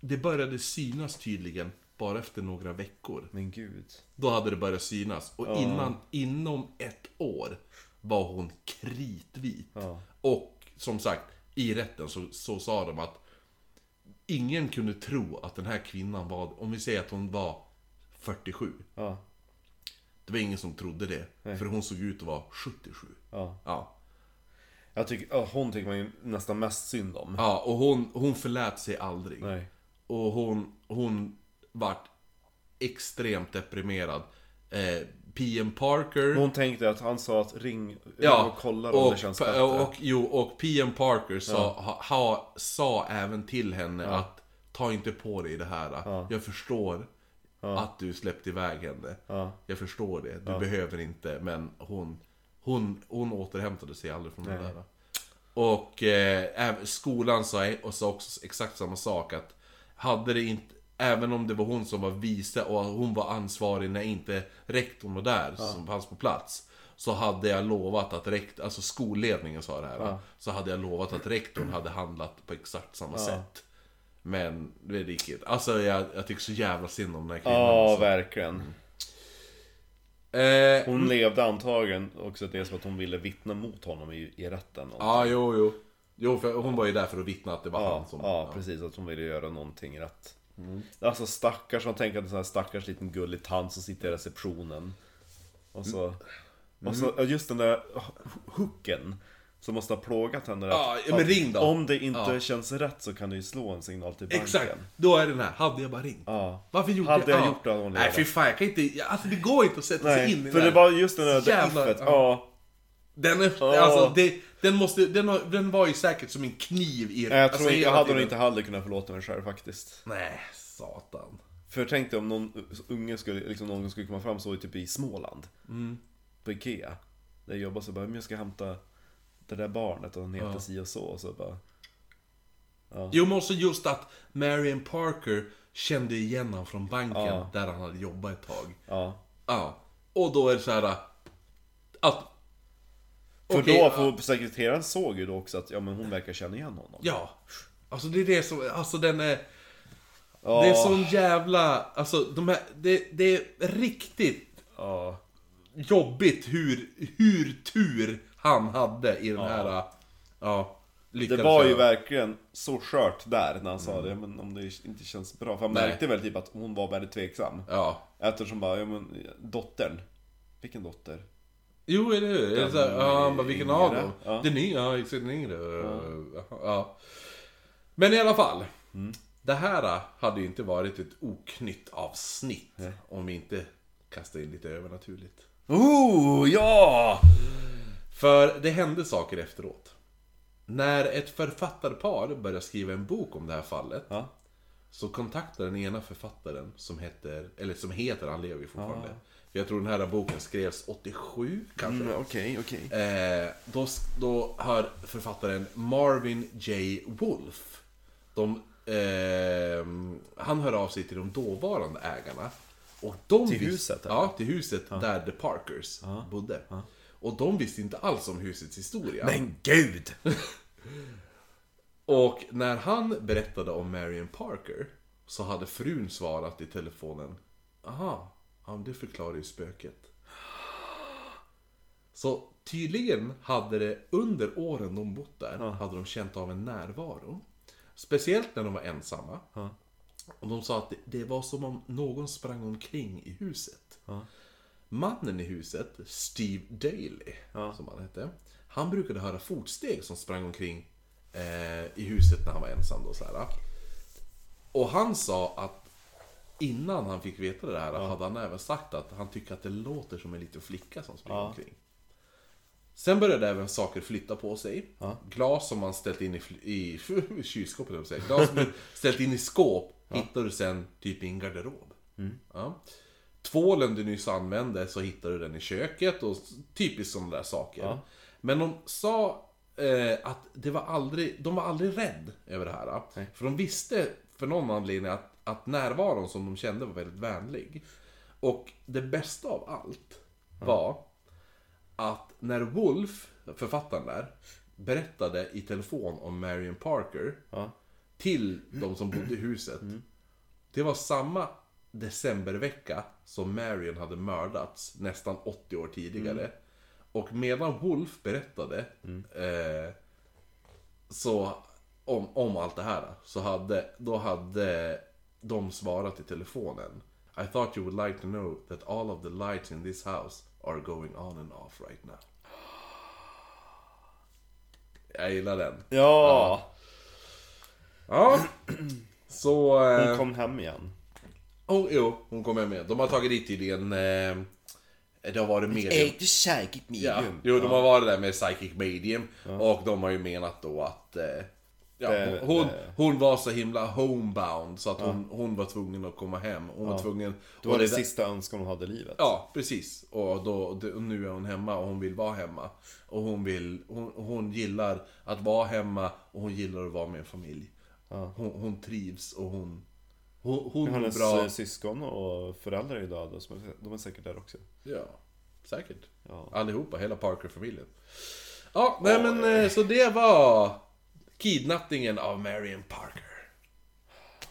det började synas tydligen, bara efter några veckor. Men gud. Då hade det börjat synas. Och innan, inom ett år var hon kritvit. Ja. Och som sagt, i rätten så, så sa de att ingen kunde tro att den här kvinnan var, om vi säger att hon var 47. Ja. Det var ingen som trodde det. För hon såg ut att vara 77. Ja. Ja. Jag tycker, hon tycker man ju nästan mest synd om. Ja, och hon, hon förlät sig aldrig. Nej. Och hon, hon vart extremt deprimerad. Eh, PM Parker... Hon tänkte att han sa att ring, Ja, och kollar om det känns och, bättre. och, jo, och PM Parker sa, ha, ha, sa även till henne att ta inte på dig det här. Jag förstår att du släppte iväg henne. Jag förstår det. Du behöver inte. Men hon, hon, hon återhämtade sig aldrig från det där. Och eh, skolan sa, och sa också exakt samma sak. Att hade det inte, även om det var hon som var vice och hon var ansvarig när inte rektorn var där, som fanns på plats. Så hade jag lovat att rektorn, alltså skolledningen sa det här. Så hade jag lovat att rektorn hade handlat på exakt samma sätt. Men det är riktigt. Alltså jag, jag tycker så jävla synd om den här kvinnan. Ja, alltså. verkligen. Eh, Hon levde antagligen också dels för att hon ville vittna mot honom i, i rätten. Ja, jo, jo. Jo, för hon var ju där för att vittna att det var Ja, han som... ja, precis. Att hon ville göra någonting rätt. Alltså stackars, man tänker att en sån här stackars liten gullig tant som sitter i receptionen. Och så... Och så ja, just den där hooken. Som måste ha plågat henne. Ja, att- men ring då. Om det inte Ja. känns rätt så kan du ju slå en signal till banken. Exakt, då är den här. Hade jag bara ringt? Ja. Varför gjorde Hade jag jag ja. gjort det Nej fy fan, jag kan inte... Alltså det går inte att sätta sig in i Nej, för det det där. var just den där Jävla, ifet. ja. Ja. Den, är, Ja. alltså, det, den, måste, den, har, den var ju säkert som en kniv i... Nej, jag alltså, tror inte, jag hade nog inte heller kunnat förlåta mig själv faktiskt. Nej, satan. För tänk dig om någon unge skulle, liksom någon skulle komma fram så typ i Småland. På Ikea. Där jag jobbar så bara, men jag ska hämta det där barnet och han heter si och så. Och så bara, Jo men också just att Marion Parker kände igen honom från banken Ja. där han hade jobbat ett tag. ja. Ja. Och då är det så här att... För Okej, då, för sekreteraren såg ju då också att ja, men hon verkar känna igen honom. Ja. Alltså det är det som, alltså den är... Ja. Det är sån jävla, alltså de här, det, det är riktigt Ja. jobbigt hur, hur tur han hade i den här, ja, Det var ju verkligen så skört där när han sa det, men om det inte känns bra. För han Nej. märkte väl typ att hon var väldigt tveksam. Ja, Eftersom bara, ja men dottern Vilken dotter? Jo, eller hur? Den Ja, han bara, vilken av dem? Ja. Den yngre? Ja, den yngre. Ja. ja. Men i alla fall. Mm. Det här hade ju inte varit ett oknytt avsnitt om vi inte kastade in lite övernaturligt. Oh, ja! För det hände saker efteråt. När ett författarpar började skriva en bok om det här fallet Ja. Så kontaktade den ena författaren som heter, eller som heter, han lever ju fortfarande. För jag tror den här boken skrevs 87 kanske. Mm, Okej, okej. Eh, då, då har författaren Marvin J. Wolf de, eh, Han hör av sig till de dåvarande ägarna. Och de Till huset, eller? Ja, till huset där The Parkers bodde. Och de visste inte alls om husets historia. Men gud! Och när han berättade om Marion Parker så hade frun svarat i telefonen Aha, ja, det förklarar ju spöket. Så tydligen hade det under åren de bott där, hade de känt av en närvaro. Speciellt när de var ensamma. Och de sa att det, det var som om någon sprang omkring i huset. Mannen i huset, Steve Daly, som han hette. Han brukade höra fotsteg som sprang omkring eh, i huset när han var ensam. Då, så här. Och han sa att innan han fick veta det här hade han även sagt att han tycker att det låter som en liten flicka som springer omkring. Sen började även saker flytta på sig. Glas som man ställt in i, fl- i kylskåpet, säga. Glas som man ställt in i skåp hittar du sen typ i en garderob. Ja. Tvålen du nyss använde så hittar du den i köket och typiskt sådana där saker. Men de sa eh, att det var aldrig, de var aldrig rädd över det här. För de visste för någon anledning att, att närvaron som de kände var väldigt vänlig. Och det bästa av allt var att när Wolf, författaren där, berättade i telefon om Marion Parker till de som bodde i huset. Det var samma decembervecka som Marion hade mördats nästan 80 år tidigare. Och medan Wolf berättade eh, så, om, om allt det här, så hade, då hade de svarat i telefonen. I thought you would like to know that all of the lights in this house are going on and off right now. Jag gillar den. Ja! Ja. Så... Hon Eh, kom hem igen. oh, jo, hon kommer med. De har tagit dit tydligen... Eh, det har varit medium. the psychic Ja, medium. jo, de har varit där med Psychic Medium. Och de har ju menat då att... Eh, ja, Det- hon, det- hon var så himla homebound så att hon, hon var tvungen att komma hem. Hon var tvungen... Det var det där- sista önskan hon hade i livet. Ja, precis. Och, då, nu är hon hemma och hon vill vara hemma. Och hon, vill, hon, hon gillar att vara hemma och hon gillar att vara med en familj. Hon, hon trivs och hon... Hon, hon mår Hennes bra. syskon och föräldrar är döda, så de är säkert där också. Ja, säkert. Ja. Allihopa, hela Parker-familjen. Ja, nej men eh, så det var kidnappningen av Marion Parker.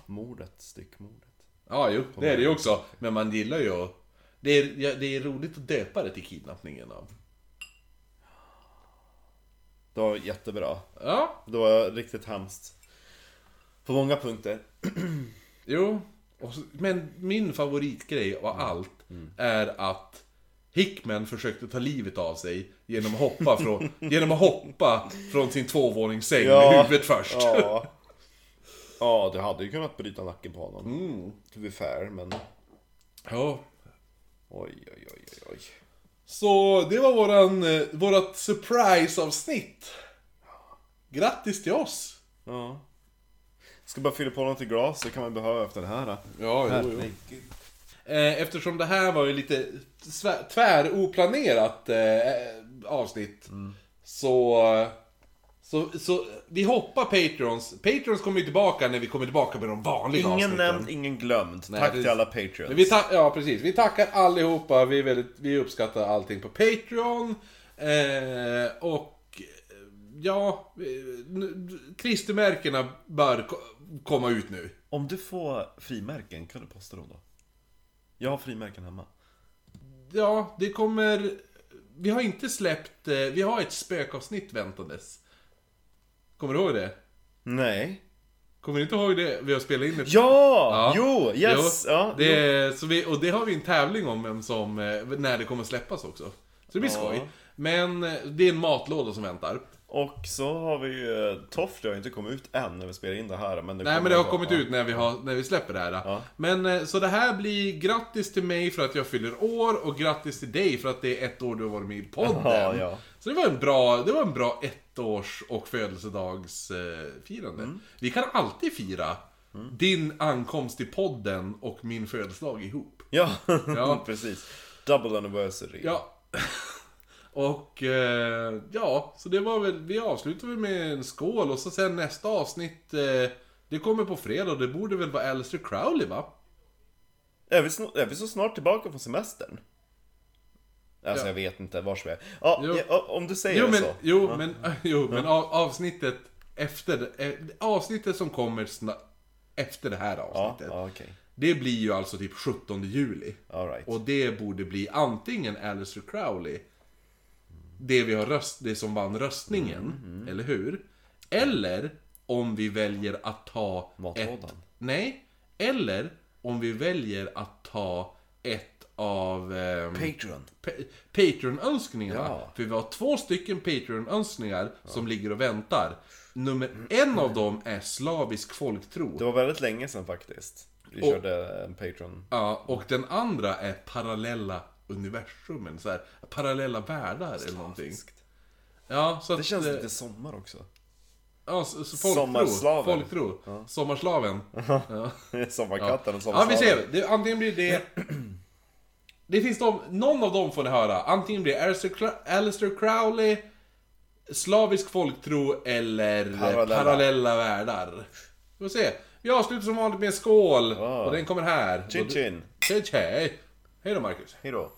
Mordet, styckmordet. Ja, jo, det är det ju också. Men man gillar ju att- det är, ja, det är roligt att döpa det till kidnappningen av... Det var jättebra. Ja, Det var riktigt hemskt. På många punkter. jo. Och men min favoritgrej av allt är att Hickman försökte ta livet av sig genom att hoppa från, genom att hoppa från sin tvåvåningssäng med huvudet först. Ja. Ja, du hade ju kunnat bryta nacken på honom. Mm. To be fair, men... Ja, Oj, oj, oj, oj, oj. Så det var våran, eh, vårat surprise-avsnitt. Grattis till oss! Ja. Ska bara fylla på något i glas, det kan man behöva efter det här. Då. Ja, Herregud. Eh, Eftersom det här var ju lite tväroplanerat eh, avsnitt. Så, så, så vi hoppar Patrons. Patrons kommer ju tillbaka när vi kommer tillbaka med de vanliga Ingen avsnitten. nämnd, ingen glömd. Nej, Tack det- till alla Patreons. Vi ja, precis. Vi tackar allihopa. Vi, väldigt, vi uppskattar allting på Patreon. Eh, och eh, ja, eh, klistermärkena bör ko- komma ut nu. Om du får frimärken, kan du posta dem då? Jag har frimärken hemma. Ja, det kommer... Vi har inte släppt... eh, Vi har ett spökavsnitt väntandes. Kommer du ihåg det? Nej. Kommer ni inte ihåg det? Vi har spelat in ett... Ja! Jo! Yes! Jo, ja, det, är- så vi, och det har vi en tävling om vem som, eh, när det kommer släppas också. Så det blir Ja. skoj. Men eh, det är en matlåda som väntar. Och så har vi ju... Toffler har ju inte kommit ut än när vi spelar in det här. Men det Nej men det har kommit ja. ut när vi, har, när vi släpper det här. Ja. Men eh, så det här blir grattis till mig för att jag fyller år och grattis till dig för att det är ett år du har varit med i podden. Ja. Så det var en bra, det var en bra ettårs och födelsedagsfirande. Mm. Vi kan alltid fira din ankomst till podden och min födelsedag ihop. Ja, Ja. precis. Double anniversary. Ja. Och eh, ja, så det var väl, vi avslutar väl med en skål och så sen nästa avsnitt, eh, det kommer på fredag och det borde väl vara Alistair Crowley va? Är, vi är vi så snart tillbaka från semestern? Alltså Ja. jag vet inte vars vi är. Ja, ja, om du säger Jo det men, så. jo, men, jo, men av, avsnittet efter, eh, avsnittet som kommer sna, efter det här Ja, avsnittet. ja okej. Det blir ju alltså typ 17 juli. Alright. Och det borde bli antingen Alistair Crowley, det vi har röst, det som vann röstningen, Mm, eller hur? Eller om vi väljer att ta Matlådan. ett... Nej, eller om vi väljer att ta ett av... ehm, Patreon. Pa- Patreon-önskningarna. Ja. För vi har två stycken Patreon-önskningar som ligger och väntar. Nummer en av dem är slavisk folktro. Det var väldigt länge sedan faktiskt. Vi Och- körde en Patreon. Ja, och den andra är parallella universumen, så här, parallella världar eller någonting. Ja, så att... Det känns eh, lite sommar också. Ja, så, så folktro. Sommarslaven. Folktro. Sommarslaven. Ja. Sommarkatten och Ja, sommarslaven. vi ser. Det, antingen blir det... Det finns de, någon av dem får ni höra. Antingen blir det Alistair, Crowley, slavisk folktro eller Parallella. parallella, världar. Vi får se. Vi avslutar som vanligt med en skål. Ja. Och den kommer här. Chin chin. Chin chin. Hej då Marcus. Hejdå.